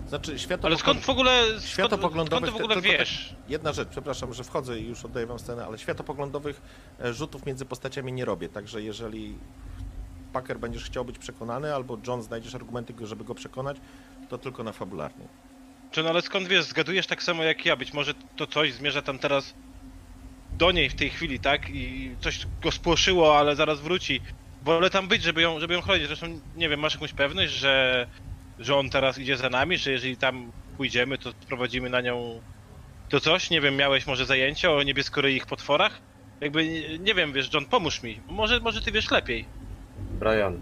Znaczy, światło Ale skąd w ogóle, skąd, Światopoglądowych skąd ty w ogóle tylko wiesz? Jedna rzecz, przepraszam, że wchodzę i już oddaję wam scenę, ale światopoglądowych e, rzutów między postaciami nie robię, także jeżeli Packer będziesz chciał być przekonany, albo John znajdziesz argumenty, żeby go przekonać, to tylko na fabularny. Czy no ale skąd wiesz, zgadujesz tak samo jak ja, być może to coś zmierza tam teraz do niej w tej chwili, tak? I coś go spłoszyło, ale zaraz wróci. Wolę tam być, żeby ją, żeby ją chronić. Zresztą, nie wiem, masz jakąś pewność, że, że on teraz idzie za nami, że jeżeli tam pójdziemy, to sprowadzimy na nią to coś? Nie wiem, miałeś może zajęcia o niebieskoryich potworach? Jakby, nie, wiem, wiesz, John, pomóż mi. Może, może ty wiesz lepiej. Brian,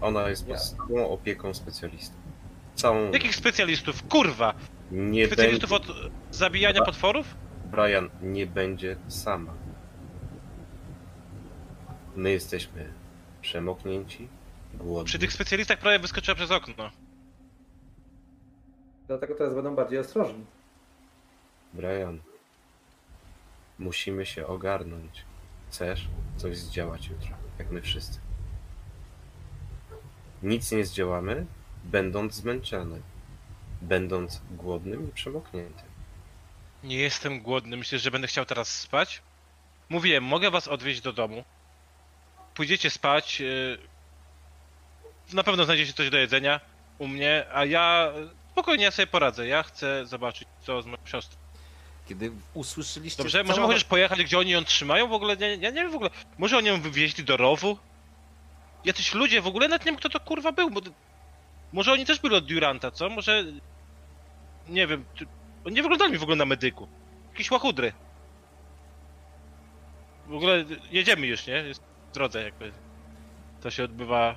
ona jest pod Ja. stałą opieką specjalisty. Całą... Jakich specjalistów? Kurwa! Nie Specjalistów będzie... od zabijania potworów? Brian nie będzie sama. My jesteśmy przemoknięci, głodni. Przy tych specjalistach prawie wyskoczyła przez okno. Dlatego teraz będą bardziej ostrożni. Brian, musimy się ogarnąć. Chcesz coś zdziałać jutro, jak my wszyscy. Nic nie zdziałamy, będąc zmęczony, będąc głodnym i przemokniętym. Nie jestem głodny, myślę, że będę chciał teraz spać. Mówiłem, mogę was odwieźć do domu. Pójdziecie spać. yy, Na pewno znajdziecie coś do jedzenia u mnie, a ja spokojnie ja sobie poradzę. Ja chcę zobaczyć co z moją siostrą. Kiedy usłyszeliście... Dobrze, możemy chociaż pojechać, gdzie oni ją trzymają w ogóle? Nie, ja nie wiem w ogóle. Może oni ją wywieźli do rowu? Jacyś ludzie, w ogóle nawet nie wiem kto to kurwa był, bo... Może oni też byli od Duranta, co? Może... Nie wiem. Oni nie wyglądali mi w ogóle na medyku. Jakieś łachudry. W ogóle jedziemy już, nie? Jest w drodze jakby. To się odbywa...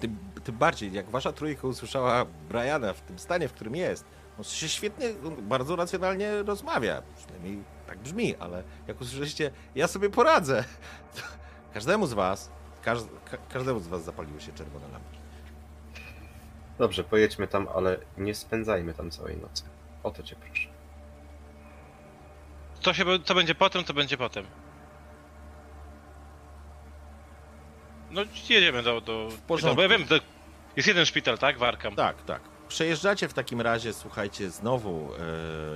Tym, tym bardziej, jak wasza trójka usłyszała Briana w tym stanie, w którym jest, on się świetnie, on bardzo racjonalnie rozmawia. Przynajmniej tak brzmi, ale jak usłyszeliście, ja sobie poradzę. To każdemu z was, każ, ka, każdemu z was zapaliły się czerwone lampki. Dobrze, pojedźmy tam, ale nie spędzajmy tam całej nocy. O to cię proszę. Co, się, co będzie potem, to będzie potem. No jedziemy do... do w porządku. Bo ja wiem, to jest jeden szpital, tak? Warkam. Tak, tak. Przejeżdżacie w takim razie, słuchajcie, znowu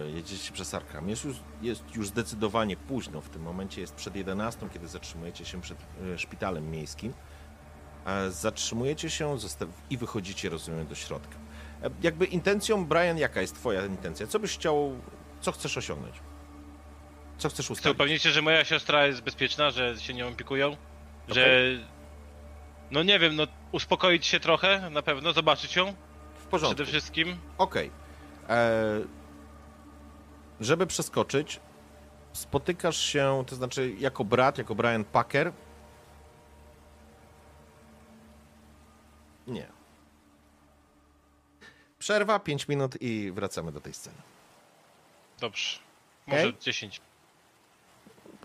e, jedziecie przez Arkham. Jest już, jest już zdecydowanie późno, w tym momencie jest przed 11, kiedy zatrzymujecie się przed e, szpitalem miejskim. E, zatrzymujecie się zosta- i wychodzicie, rozumiem, do środka. E, jakby intencją, Brian, jaka jest twoja intencja? Co byś chciał, co chcesz osiągnąć? Co chcesz Chcę ustalić? upewnić się, że moja siostra jest bezpieczna, że się nią opiekują, że... No nie wiem, no uspokoić się trochę, na pewno, zobaczyć ją W porządku. przede wszystkim. Okej. E, Żeby przeskoczyć, spotykasz się, to znaczy jako brat, jako Brian Packer. Nie. Przerwa, 5 minut i wracamy do tej sceny. Dobrze. Może Okej. 10.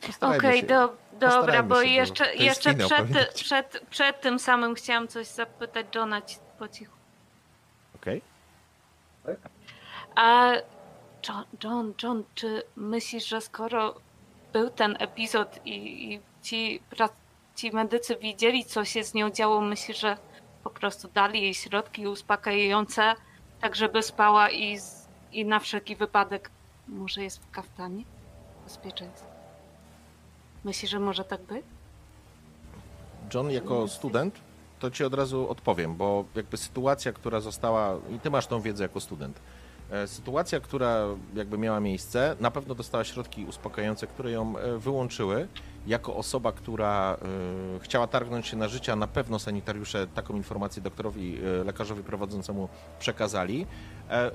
Postarajmy Okej, się. do, dobra, bo jeszcze, to jeszcze przed, przed, przed tym samym chciałam coś zapytać Johna ci- po cichu. Okej. A John, John, John, czy myślisz, że skoro był ten epizod i, i ci, ci medycy widzieli, co się z nią działo, myślisz, że po prostu dali jej środki uspokajające, tak żeby spała i, z, i na wszelki wypadek może jest w kaftanie? Bezpieczeństwo. Myślisz, że może tak być? John, jako student, to ci od razu odpowiem, bo jakby sytuacja, która została, i ty masz tą wiedzę jako student, sytuacja, która jakby miała miejsce, na pewno dostała środki uspokajające, które ją e, wyłączyły. Jako osoba, która e, chciała targnąć się na życie, a na pewno sanitariusze taką informację doktorowi, e, lekarzowi prowadzącemu przekazali. E,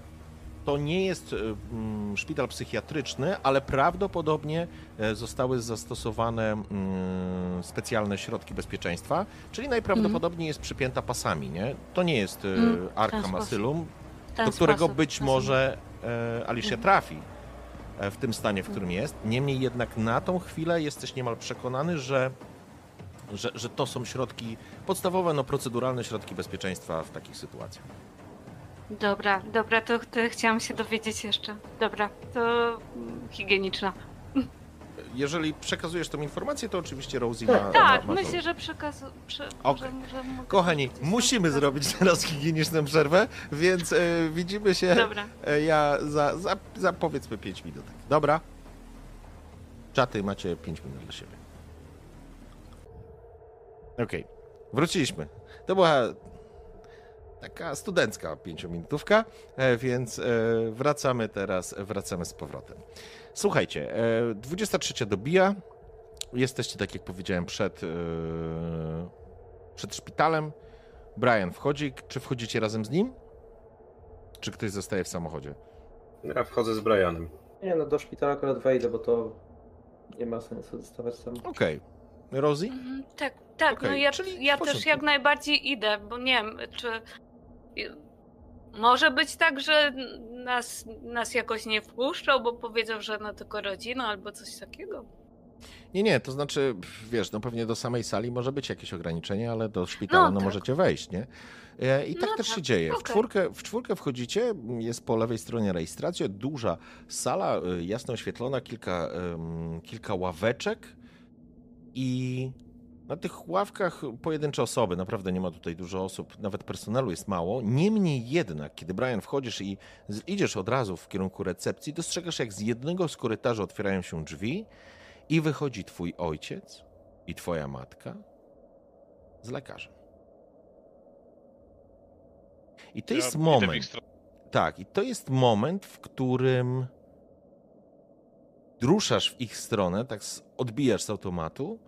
To nie jest e, mm, szpital psychiatryczny, ale prawdopodobnie e, zostały zastosowane mm, specjalne środki bezpieczeństwa, czyli najprawdopodobniej jest przypięta pasami, nie? To nie jest e, Mm, Arkham. Asylum, do którego sposób, być może e, Alicia Mhm. trafi e, w tym stanie, w którym jest. Niemniej jednak na tą chwilę jesteś niemal przekonany, że, że, że to są środki podstawowe, no proceduralne środki bezpieczeństwa w takich sytuacjach. Dobra, dobra, to, to chciałam się dowiedzieć jeszcze. Dobra, to higieniczna. Jeżeli przekazujesz tą informację, to oczywiście Rosie ma, Tak, ma, ma myślę, że przekazu... Prze... Okej. może- może mogę Kochani, musimy zrobić teraz higieniczną przerwę, więc e, widzimy się Dobra. e, ja za, za, za powiedzmy 5 minut. Dobra? Czaty macie 5 minut dla siebie. Okej, wróciliśmy. To była taka studencka pięciominutówka, e, więc e, wracamy teraz, wracamy z powrotem. Słuchajcie, e, 23 dobija. Jesteście, tak jak powiedziałem, przed, e, przed szpitalem. Brian wchodzi. Czy wchodzicie razem z nim? Czy ktoś zostaje w samochodzie? Ja wchodzę z Brianem. Nie no, do szpitala akurat wejdę, bo to nie ma sensu zostawać sam. Okej. Rosie? Mhm, tak, tak, Okej, no ja, ja też jak najbardziej idę, bo nie wiem, czy może być tak, że nas, nas jakoś nie wpuszczą, bo powiedzą, że no tylko rodzina albo coś takiego. Nie, nie, to znaczy, wiesz, no pewnie do samej sali może być jakieś ograniczenie, ale do szpitala no, No tak. możecie wejść, nie? E, I tak No też się tak, dzieje. W, czwórkę, w czwórkę wchodzicie, jest po lewej stronie rejestracja, duża sala, e, jasno oświetlona, kilka, em, kilka ławeczek i Na tych ławkach pojedyncze osoby, naprawdę nie ma tutaj dużo osób, nawet personelu jest mało. Niemniej jednak, kiedy Brian wchodzisz i idziesz od razu w kierunku recepcji, dostrzegasz jak z jednego z korytarzy otwierają się drzwi i wychodzi twój ojciec i twoja matka z lekarzem. I to Ja jest moment, tak, i to jest moment, w którym ruszasz w ich stronę, tak odbijasz z automatu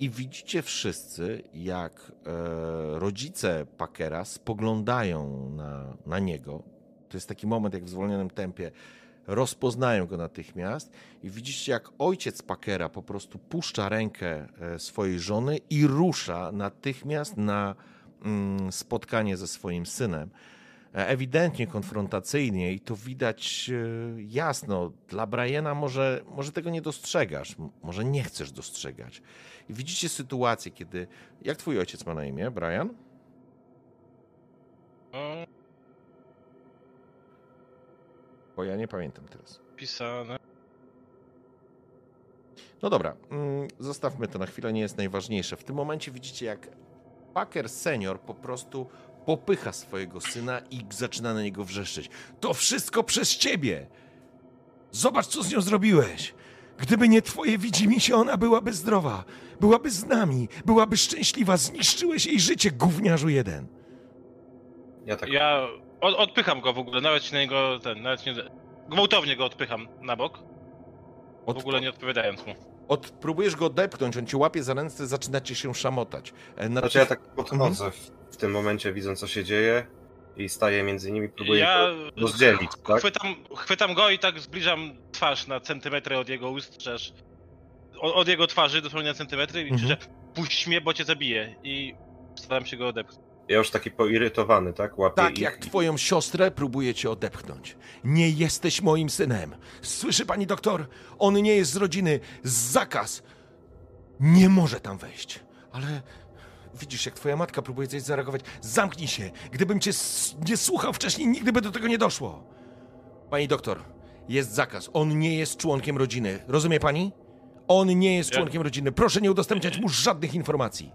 i widzicie wszyscy, jak e, rodzice Packera spoglądają na, na niego. To jest taki moment, jak w zwolnionym tempie rozpoznają go natychmiast i widzicie, jak ojciec Packera po prostu puszcza rękę e, swojej żony i rusza natychmiast na mm, spotkanie ze swoim synem ewidentnie konfrontacyjnie i to widać e, jasno. Dla Briana może, może tego nie dostrzegasz, może nie chcesz dostrzegać. I widzicie sytuację, kiedy. Jak twój ojciec ma na imię, Brian? Bo ja nie pamiętam teraz. pisane. No dobra, mm, zostawmy to na chwilę, nie jest najważniejsze. W tym momencie widzicie, jak Packer senior po prostu popycha swojego syna i zaczyna na niego wrzeszczeć. To wszystko przez ciebie! Zobacz, co z nią zrobiłeś! Gdyby nie twoje widzimisię, ona byłaby zdrowa, byłaby z nami, byłaby szczęśliwa, zniszczyłeś jej życie, gówniarzu jeden! Ja tak Ja od, odpycham go w ogóle, nawet się na niego ten, nawet nie. Gwałtownie go odpycham na bok, w Od, ogóle nie odpowiadając mu. od, próbujesz go odepchnąć, on cię łapie za ręce, zaczynacie się szamotać. E, Na Znaczy ja tak podchodzę w, w tym momencie, widząc co się dzieje i staję między nimi, próbuję Ja go rozdzielić, tak? chwytam, chwytam go i tak zbliżam twarz na centymetry od jego ust, przecież od, od jego twarzy dosłownie na centymetry i Mhm. krzyczę puść mnie, bo cię zabiję i staram się go odepchnąć. Ja już taki poirytowany, tak? Łapię Tak ich jak i- twoją siostrę próbuje cię odepchnąć. Nie jesteś moim synem. Słyszy pani doktor? On nie jest z rodziny. Zakaz. Nie może tam wejść. Ale widzisz, jak twoja matka próbuje coś zareagować. Zamknij się. Gdybym cię nie słuchał wcześniej, nigdy by do tego nie doszło. Pani doktor, jest zakaz. On nie jest członkiem rodziny. Rozumie pani? On nie jest członkiem rodziny. Proszę nie udostępniać mu żadnych informacji.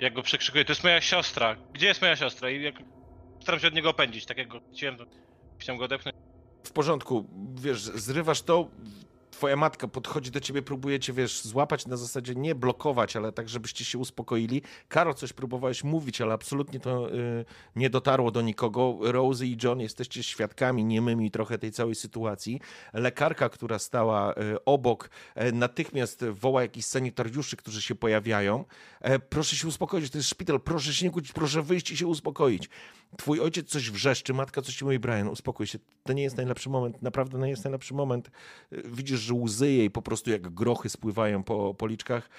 Jak go przekrzykuję, to jest moja siostra. Gdzie jest moja siostra? I jak staram się od niego opędzić, tak jak go chciałem, to chciałem go odepchnąć. w porządku, wiesz, zrywasz to, twoja matka podchodzi do ciebie, próbuje cię, wiesz, złapać na zasadzie nie blokować, ale tak, żebyście się uspokoili. Karol, coś próbowałeś mówić, ale absolutnie to y, nie dotarło do nikogo. Rosie i John jesteście świadkami niemymi trochę tej całej sytuacji. Lekarka, która stała y, obok, y, natychmiast woła jakichś sanitariuszy, którzy się pojawiają. E, proszę się uspokoić, to jest szpital, proszę się nie kłócić, proszę wyjść i się uspokoić. Twój ojciec coś wrzeszczy, matka coś ci mówi, Brian, uspokój się, to nie jest najlepszy moment, naprawdę nie jest najlepszy moment. Widzisz, że łzy jej po prostu jak grochy spływają po policzkach.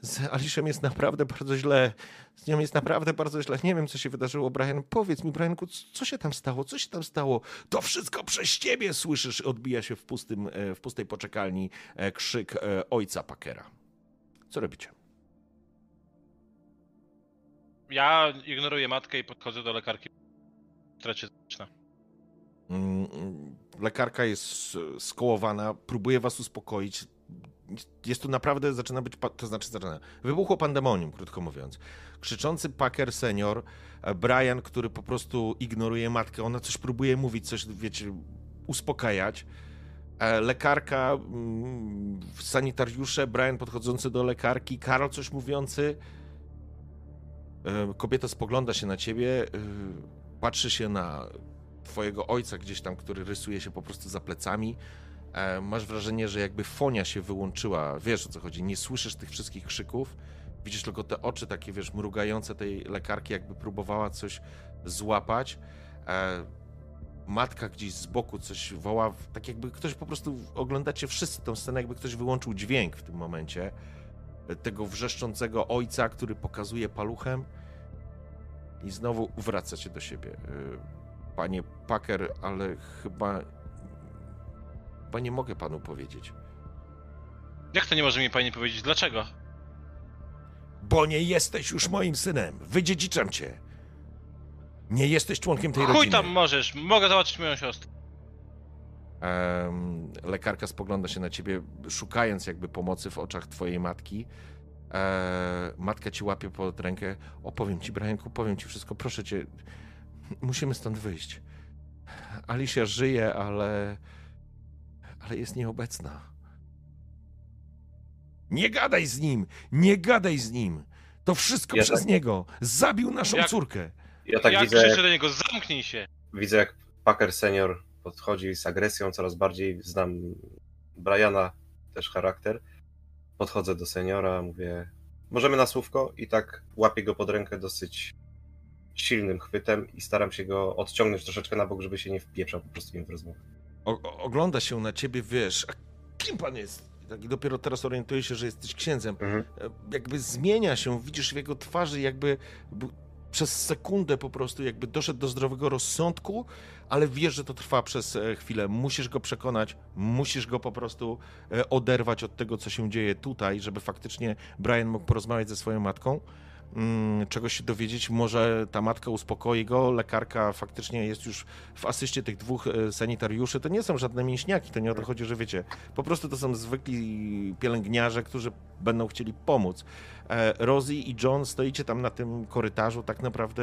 Z Aliszem jest naprawdę bardzo źle. Z nią jest naprawdę bardzo źle. Nie wiem, co się wydarzyło, Brian. Powiedz mi, Brianku, co się tam stało? Co się tam stało? To wszystko przez ciebie, słyszysz, odbija się w, pustym, e, w pustej poczekalni e, krzyk e, ojca Packera. Co robicie? Ja ignoruję matkę i podchodzę do lekarki. Tracie zaczyna. Mm, mm, Lekarka jest skołowana, próbuje was uspokoić. Jest tu naprawdę, zaczyna być, to znaczy zaczyna, wybuchło pandemonium, krótko mówiąc. Krzyczący Packer senior, e, Brian, który po prostu ignoruje matkę, ona coś próbuje mówić, coś, wiecie, uspokajać. E, Lekarka, mm, sanitariusze, Brian podchodzący do lekarki, Karol coś mówiący. E, Kobieta spogląda się na ciebie, e, patrzy się na twojego ojca gdzieś tam, który rysuje się po prostu za plecami. E, masz wrażenie, że jakby fonia się wyłączyła. Wiesz o co chodzi, nie słyszysz tych wszystkich krzyków. Widzisz tylko te oczy takie, wiesz, mrugające tej lekarki, jakby próbowała coś złapać. Matka gdzieś z boku coś woła, tak jakby ktoś po prostu, oglądacie wszyscy tą scenę, jakby ktoś wyłączył dźwięk w tym momencie. Tego wrzeszczącego ojca, który pokazuje paluchem i znowu wraca się do siebie. E, Panie Packer, ale chyba. Chyba nie mogę panu powiedzieć. Jak to nie może mi pani powiedzieć? Dlaczego? Bo nie jesteś już moim synem. Wydziedziczam cię. Nie jesteś członkiem tej Chuj rodziny. tam możesz, mogę zobaczyć moją siostrę. Lekarka spogląda się na ciebie, szukając jakby pomocy w oczach twojej matki. E, matka ci łapie pod rękę. Opowiem ci, Brianku, powiem ci wszystko. Proszę cię, musimy stąd wyjść. Alicia żyje, ale. ale jest nieobecna. Nie gadaj z nim! Nie gadaj z nim! To wszystko Ja przez tak- niego! Zabił naszą Jak- córkę! Ja tak ja widzę, krzyczę do niego, zamknij się! widzę, jak Packer senior podchodzi z agresją coraz bardziej. Znam Briana, też charakter. Podchodzę do seniora, mówię, możemy na słówko i tak łapię go pod rękę dosyć silnym chwytem i staram się go odciągnąć troszeczkę na bok, żeby się nie wpieprzał po prostu im w rozmowę. Ogląda się na ciebie, wiesz, a kim pan jest? I Tak, i dopiero teraz orientuje się, że jesteś księdzem. Mhm. E, Jakby zmienia się, widzisz w jego twarzy, jakby przez sekundę po prostu jakby doszedł do zdrowego rozsądku, ale wiesz, że to trwa przez e, chwilę. Musisz go przekonać, musisz go po prostu e, oderwać od tego, co się dzieje tutaj, żeby faktycznie Brian mógł porozmawiać ze swoją matką. Mm, Czegoś się dowiedzieć, może ta matka uspokoi go, lekarka faktycznie jest już w asyście tych dwóch e, sanitariuszy. To nie są żadne mięśniaki, to nie o to chodzi, że wiecie, po prostu to są zwykli pielęgniarze, którzy będą chcieli pomóc. E, Rosie i John stoicie tam na tym korytarzu, tak naprawdę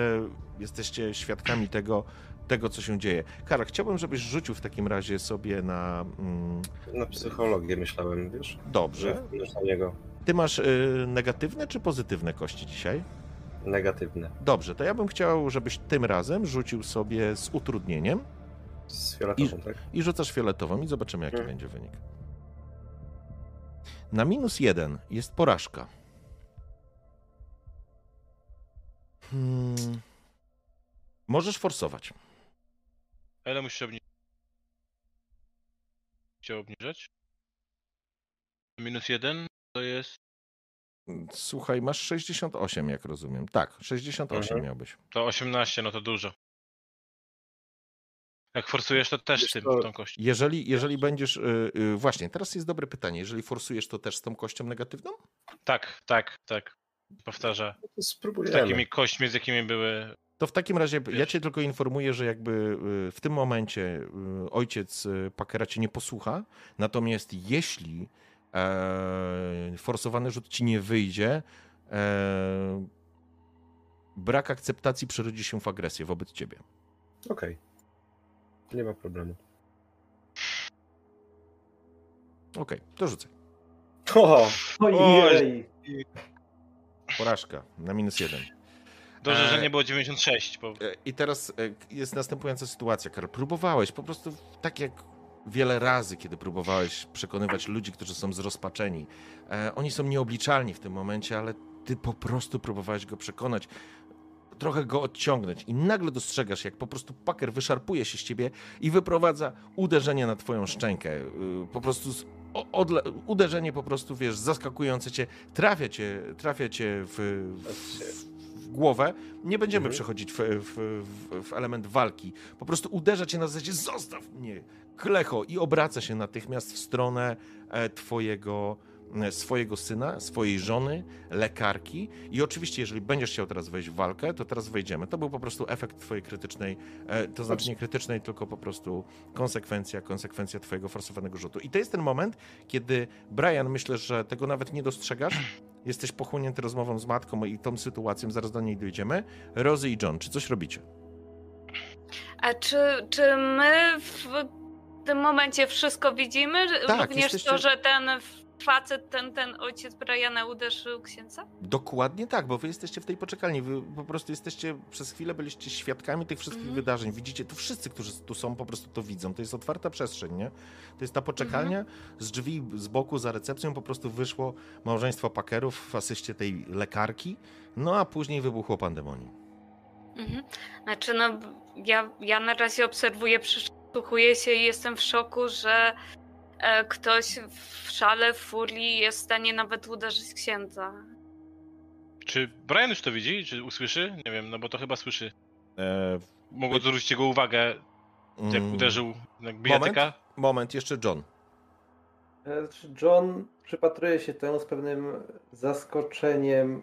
jesteście świadkami tego, tego co się dzieje. Karol, chciałbym, żebyś rzucił w takim razie sobie na... Mm, Na psychologię myślałem, wiesz? Dobrze. na niego Ty masz y, negatywne czy pozytywne kości dzisiaj? negatywne. Dobrze, to ja bym chciał, żebyś tym razem rzucił sobie z utrudnieniem Z fioletową, tak? i rzucasz fioletową i zobaczymy, jaki Mhm. będzie wynik. Na minus jeden jest porażka. Hmm. Możesz forsować. A ile musisz obniżyć? Chciał obniżać? Minus jeden to jest. Słuchaj, masz 68, jak rozumiem. Tak, 68 Mhm. miałbyś. To 18, no to dużo. Jak forsujesz, to też Wiesz tym, co, tą kością. Jeżeli, jeżeli będziesz. y, y, właśnie, teraz jest dobre pytanie. Jeżeli forsujesz to też z tą kością negatywną? Tak, tak, tak. Powtarza. No to Z takimi kośćmi, z jakimi były. To w takim razie ja Wiesz. cię tylko informuję, że jakby y, w tym momencie y, ojciec y, Packera cię nie posłucha, natomiast jeśli e, forsowany rzut ci nie wyjdzie, e, brak akceptacji przerodzi się w agresję wobec ciebie. Okej. Nie ma problemu. Okej, to rzucaj. O! Ojej! Porażka na minus jeden. Dobrze, że E, nie było 96, bo E, I teraz e, jest następująca sytuacja, Karol. Próbowałeś po prostu tak jak wiele razy, kiedy próbowałeś przekonywać ludzi, którzy są zrozpaczeni. E, oni są nieobliczalni w tym momencie, ale ty po prostu próbowałeś go przekonać, trochę go odciągnąć i nagle dostrzegasz, jak po prostu Packer wyszarpuje się z ciebie i wyprowadza uderzenie na twoją szczękę. Y, Po prostu uderzenie po prostu, wiesz, zaskakujące cię, trafia cię, trafia cię w, w, w głowę. Nie będziemy Mhm. przechodzić w, w element walki. Po prostu uderza cię na zasadzie, zostaw mnie, klecho i obraca się natychmiast w stronę e, twojego swojego syna, swojej żony, lekarki i oczywiście, jeżeli będziesz chciał teraz wejść w walkę, to teraz wejdziemy. To był po prostu efekt twojej krytycznej, e, to znaczy nie krytycznej, tylko po prostu konsekwencja, konsekwencja twojego forsowanego rzutu. I to jest ten moment, kiedy Brian, myślę, że tego nawet nie dostrzegasz, jesteś pochłonięty rozmową z matką i tą sytuacją, zaraz do niej dojdziemy. Rozy i John, czy coś robicie? A czy, czy my w tym momencie wszystko widzimy? Tak, Również jesteście- to, że ten facet, ten, ten ojciec Briana uderzył księdza? Dokładnie tak, bo wy jesteście w tej poczekalni. Wy po prostu jesteście, przez chwilę byliście świadkami tych wszystkich Mhm. wydarzeń. Widzicie, tu wszyscy, którzy tu są, po prostu to widzą. To jest otwarta przestrzeń, nie? To jest ta poczekalnia. Z drzwi z boku za recepcją po prostu wyszło małżeństwo Packerów w asyście tej lekarki. No a później wybuchło pandemonium. Mhm. Znaczy, no, ja, ja na razie obserwuję, przysłuchuję się i jestem w szoku, że e, ktoś w szale, w furii jest w stanie nawet uderzyć księdza. Czy Brian już to widzi? Czy usłyszy? Nie wiem, no bo to chyba słyszy. E, Mogło zwrócić jego uwagę, jak mm, uderzył jak bijatyka. Moment, jeszcze John. E, John przypatruje się temu z pewnym zaskoczeniem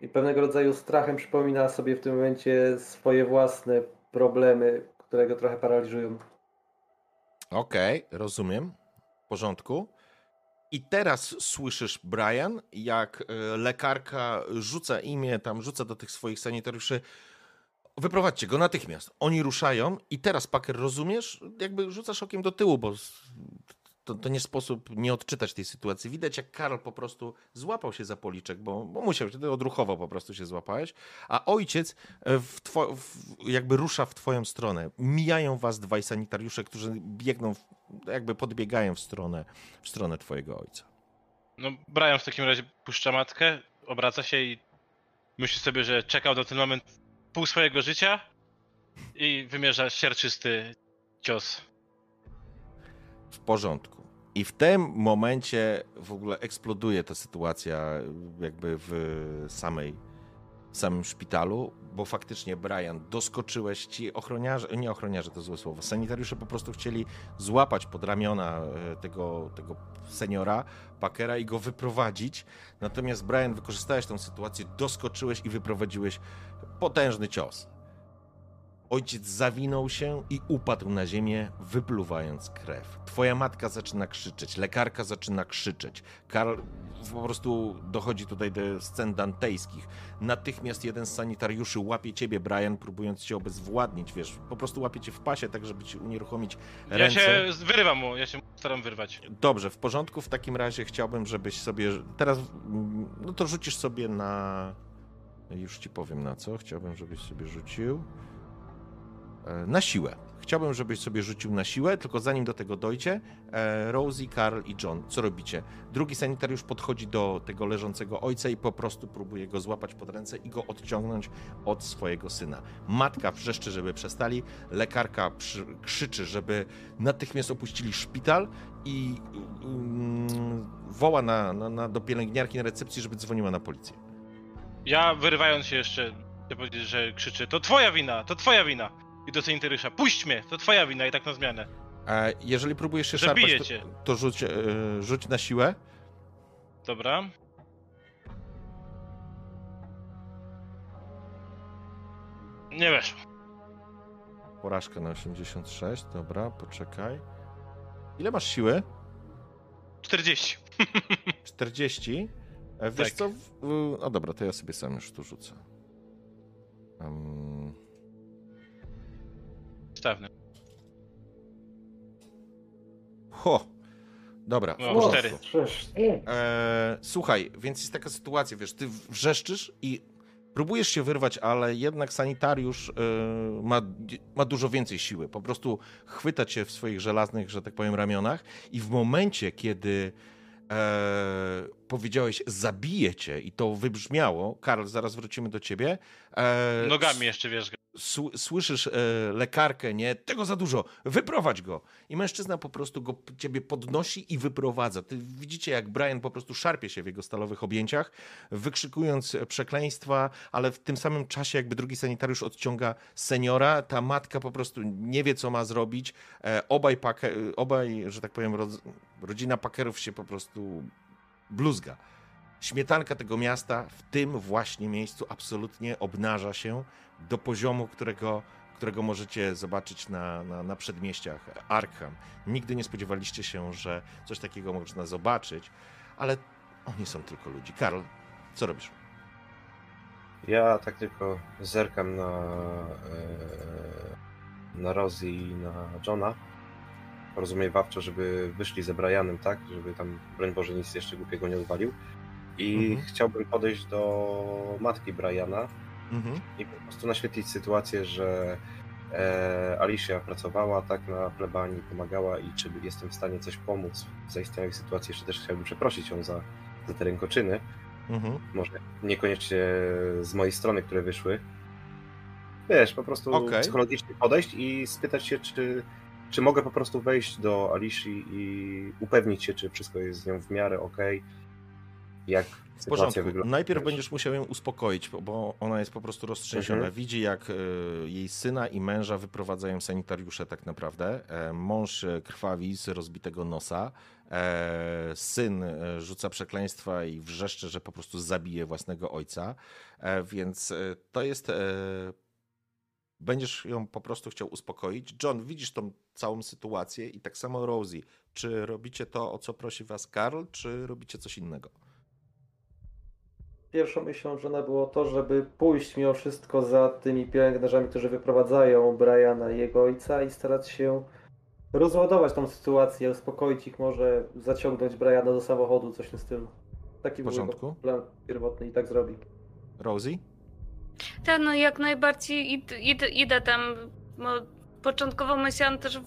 i pewnego rodzaju strachem. Przypomina sobie w tym momencie swoje własne problemy, które go trochę paraliżują. Okej, rozumiem. W porządku. I teraz słyszysz, Brian, jak e, lekarka rzuca imię, tam rzuca do tych swoich sanitariuszy. Wyprowadźcie go natychmiast. Oni ruszają i teraz, Packer, rozumiesz? Jakby rzucasz okiem do tyłu, bo to, to nie sposób nie odczytać tej sytuacji. Widać, jak Karl po prostu złapał się za policzek, bo, bo musiał, ty odruchowo po prostu się złapałeś, a ojciec e, w two, w, jakby rusza w twoją stronę. Mijają was dwaj sanitariusze, którzy biegną, w, jakby podbiegają w stronę, w stronę twojego ojca. No, Brian w takim razie puszcza matkę, obraca się i myśli sobie, że czekał na ten moment pół swojego życia i wymierza sierczysty cios. W porządku. I w tym momencie w ogóle eksploduje ta sytuacja jakby w samej, w samym szpitalu, bo faktycznie Brian, doskoczyłeś ci ochroniarze, nie ochroniarze to złe słowo, sanitariusze po prostu chcieli złapać pod ramiona e, tego, tego seniora, Packera i go wyprowadzić, natomiast Brian wykorzystałeś tę sytuację, doskoczyłeś i wyprowadziłeś potężny cios. Ojciec zawinął się i upadł na ziemię, wypluwając krew. Twoja matka zaczyna krzyczeć, lekarka zaczyna krzyczeć. Karl po prostu dochodzi tutaj do scen dantejskich. Natychmiast jeden z sanitariuszy łapie ciebie, Brian, próbując cię obezwładnić, wiesz, po prostu łapie cię w pasie, tak żeby ci unieruchomić Ja ręce. się wyrywam mu, ja się staram wyrwać. Dobrze, w porządku. W takim razie chciałbym, żebyś sobie. Teraz. No to rzucisz sobie na. Już ci powiem na co. Chciałbym, żebyś sobie rzucił. E, Na siłę. Chciałbym, żebyś sobie rzucił na siłę, tylko zanim do tego dojdzie, e, Rosie, Carl i John, co robicie? Drugi sanitariusz podchodzi do tego leżącego ojca i po prostu próbuje go złapać pod ręce i go odciągnąć od swojego syna. Matka wrzeszczy, żeby przestali, lekarka przy, krzyczy, żeby natychmiast opuścili szpital i mm, woła na, na, na, do pielęgniarki na recepcji, żeby dzwoniła na policję. Ja wyrywając się jeszcze, chcę powiedzieć, że krzyczy, to twoja wina, to twoja wina. I do sanitariusza, puść mnie, to twoja wina i tak na zmianę. E, jeżeli próbujesz się Że szarpać, bije to, cię. to rzuć, e, rzuć na siłę. Dobra. Nie weszło. Porażka na 86, dobra, poczekaj. Ile masz siły? 40. 40. E, Wiesz Tak. co? No dobra, to ja sobie sam już tu rzucę. Um, Stawny. ho! Dobra. No, cztery. E, słuchaj, więc jest taka sytuacja, wiesz, ty wrzeszczysz i próbujesz się wyrwać, ale jednak sanitariusz e, ma, ma dużo więcej siły. Po prostu chwyta cię w swoich żelaznych, że tak powiem, ramionach i w momencie, kiedy e, powiedziałeś zabiję cię i to wybrzmiało, Karl, zaraz wrócimy do ciebie. E, Nogami jeszcze wiesz. Sł- słyszysz e, lekarkę, nie, tego za dużo, wyprowadź go. I mężczyzna po prostu go ciebie podnosi i wyprowadza. Ty widzicie, jak Brian po prostu szarpie się w jego stalowych objęciach, wykrzykując e, przekleństwa, ale w tym samym czasie jakby drugi sanitariusz odciąga seniora, ta matka po prostu nie wie, co ma zrobić. E, obaj, obaj że tak powiem, rodz- rodzina Packerów się po prostu bluzga. Śmietanka tego miasta w tym właśnie miejscu absolutnie obnaża się do poziomu, którego, którego możecie zobaczyć na, na, na przedmieściach Arkham. Nigdy nie spodziewaliście się, że coś takiego można zobaczyć, ale oni są tylko ludzi. Karl, co robisz? Ja tak tylko zerkam na, e, na Rosie i na Johna. Porozumiewawczo, żeby wyszli ze Brianem, tak? Żeby tam, broń Boże, nic jeszcze głupiego nie uwalił. I Mhm. chciałbym podejść do matki Briana Mhm. i po prostu naświetlić sytuację, że e, Alicia pracowała tak na plebanii, pomagała i czy jestem w stanie coś pomóc w zaistniałej sytuacji. Jeszcze też chciałbym przeprosić ją za, za te rękoczyny. Mhm. Może niekoniecznie z mojej strony, które wyszły. Wiesz, po prostu Okej. psychologicznie podejść i spytać się, czy, czy mogę po prostu wejść do Alicji i upewnić się, czy wszystko jest z nią w miarę ok. Jak W porządku. wygląda. Najpierw będziesz musiał ją uspokoić, bo- ona jest po prostu roztrzęsiona. Mhm. Widzi, jak e, jej syna i męża wyprowadzają sanitariusze tak naprawdę. E, mąż e, krwawi z rozbitego nosa. Syn rzuca przekleństwa i wrzeszczy, że po prostu zabije własnego ojca. Więc to jest będziesz ją po prostu chciał uspokoić. John, widzisz tą całą sytuację i tak samo Rosie. Czy robicie to, o co prosi was Karl, czy robicie coś innego? Pierwszą myślą Johna było to, żeby pójść mimo wszystko za tymi pielęgnarzami, którzy wyprowadzają Briana i jego ojca i starać się rozładować tą sytuację, uspokoić ich, może zaciągnąć Briana do samochodu, coś w tym stylu. Taki W był jego plan pierwotny i tak zrobi. Rosie? Tak, no jak najbardziej id, id, idę tam. Bo początkowo myślałam też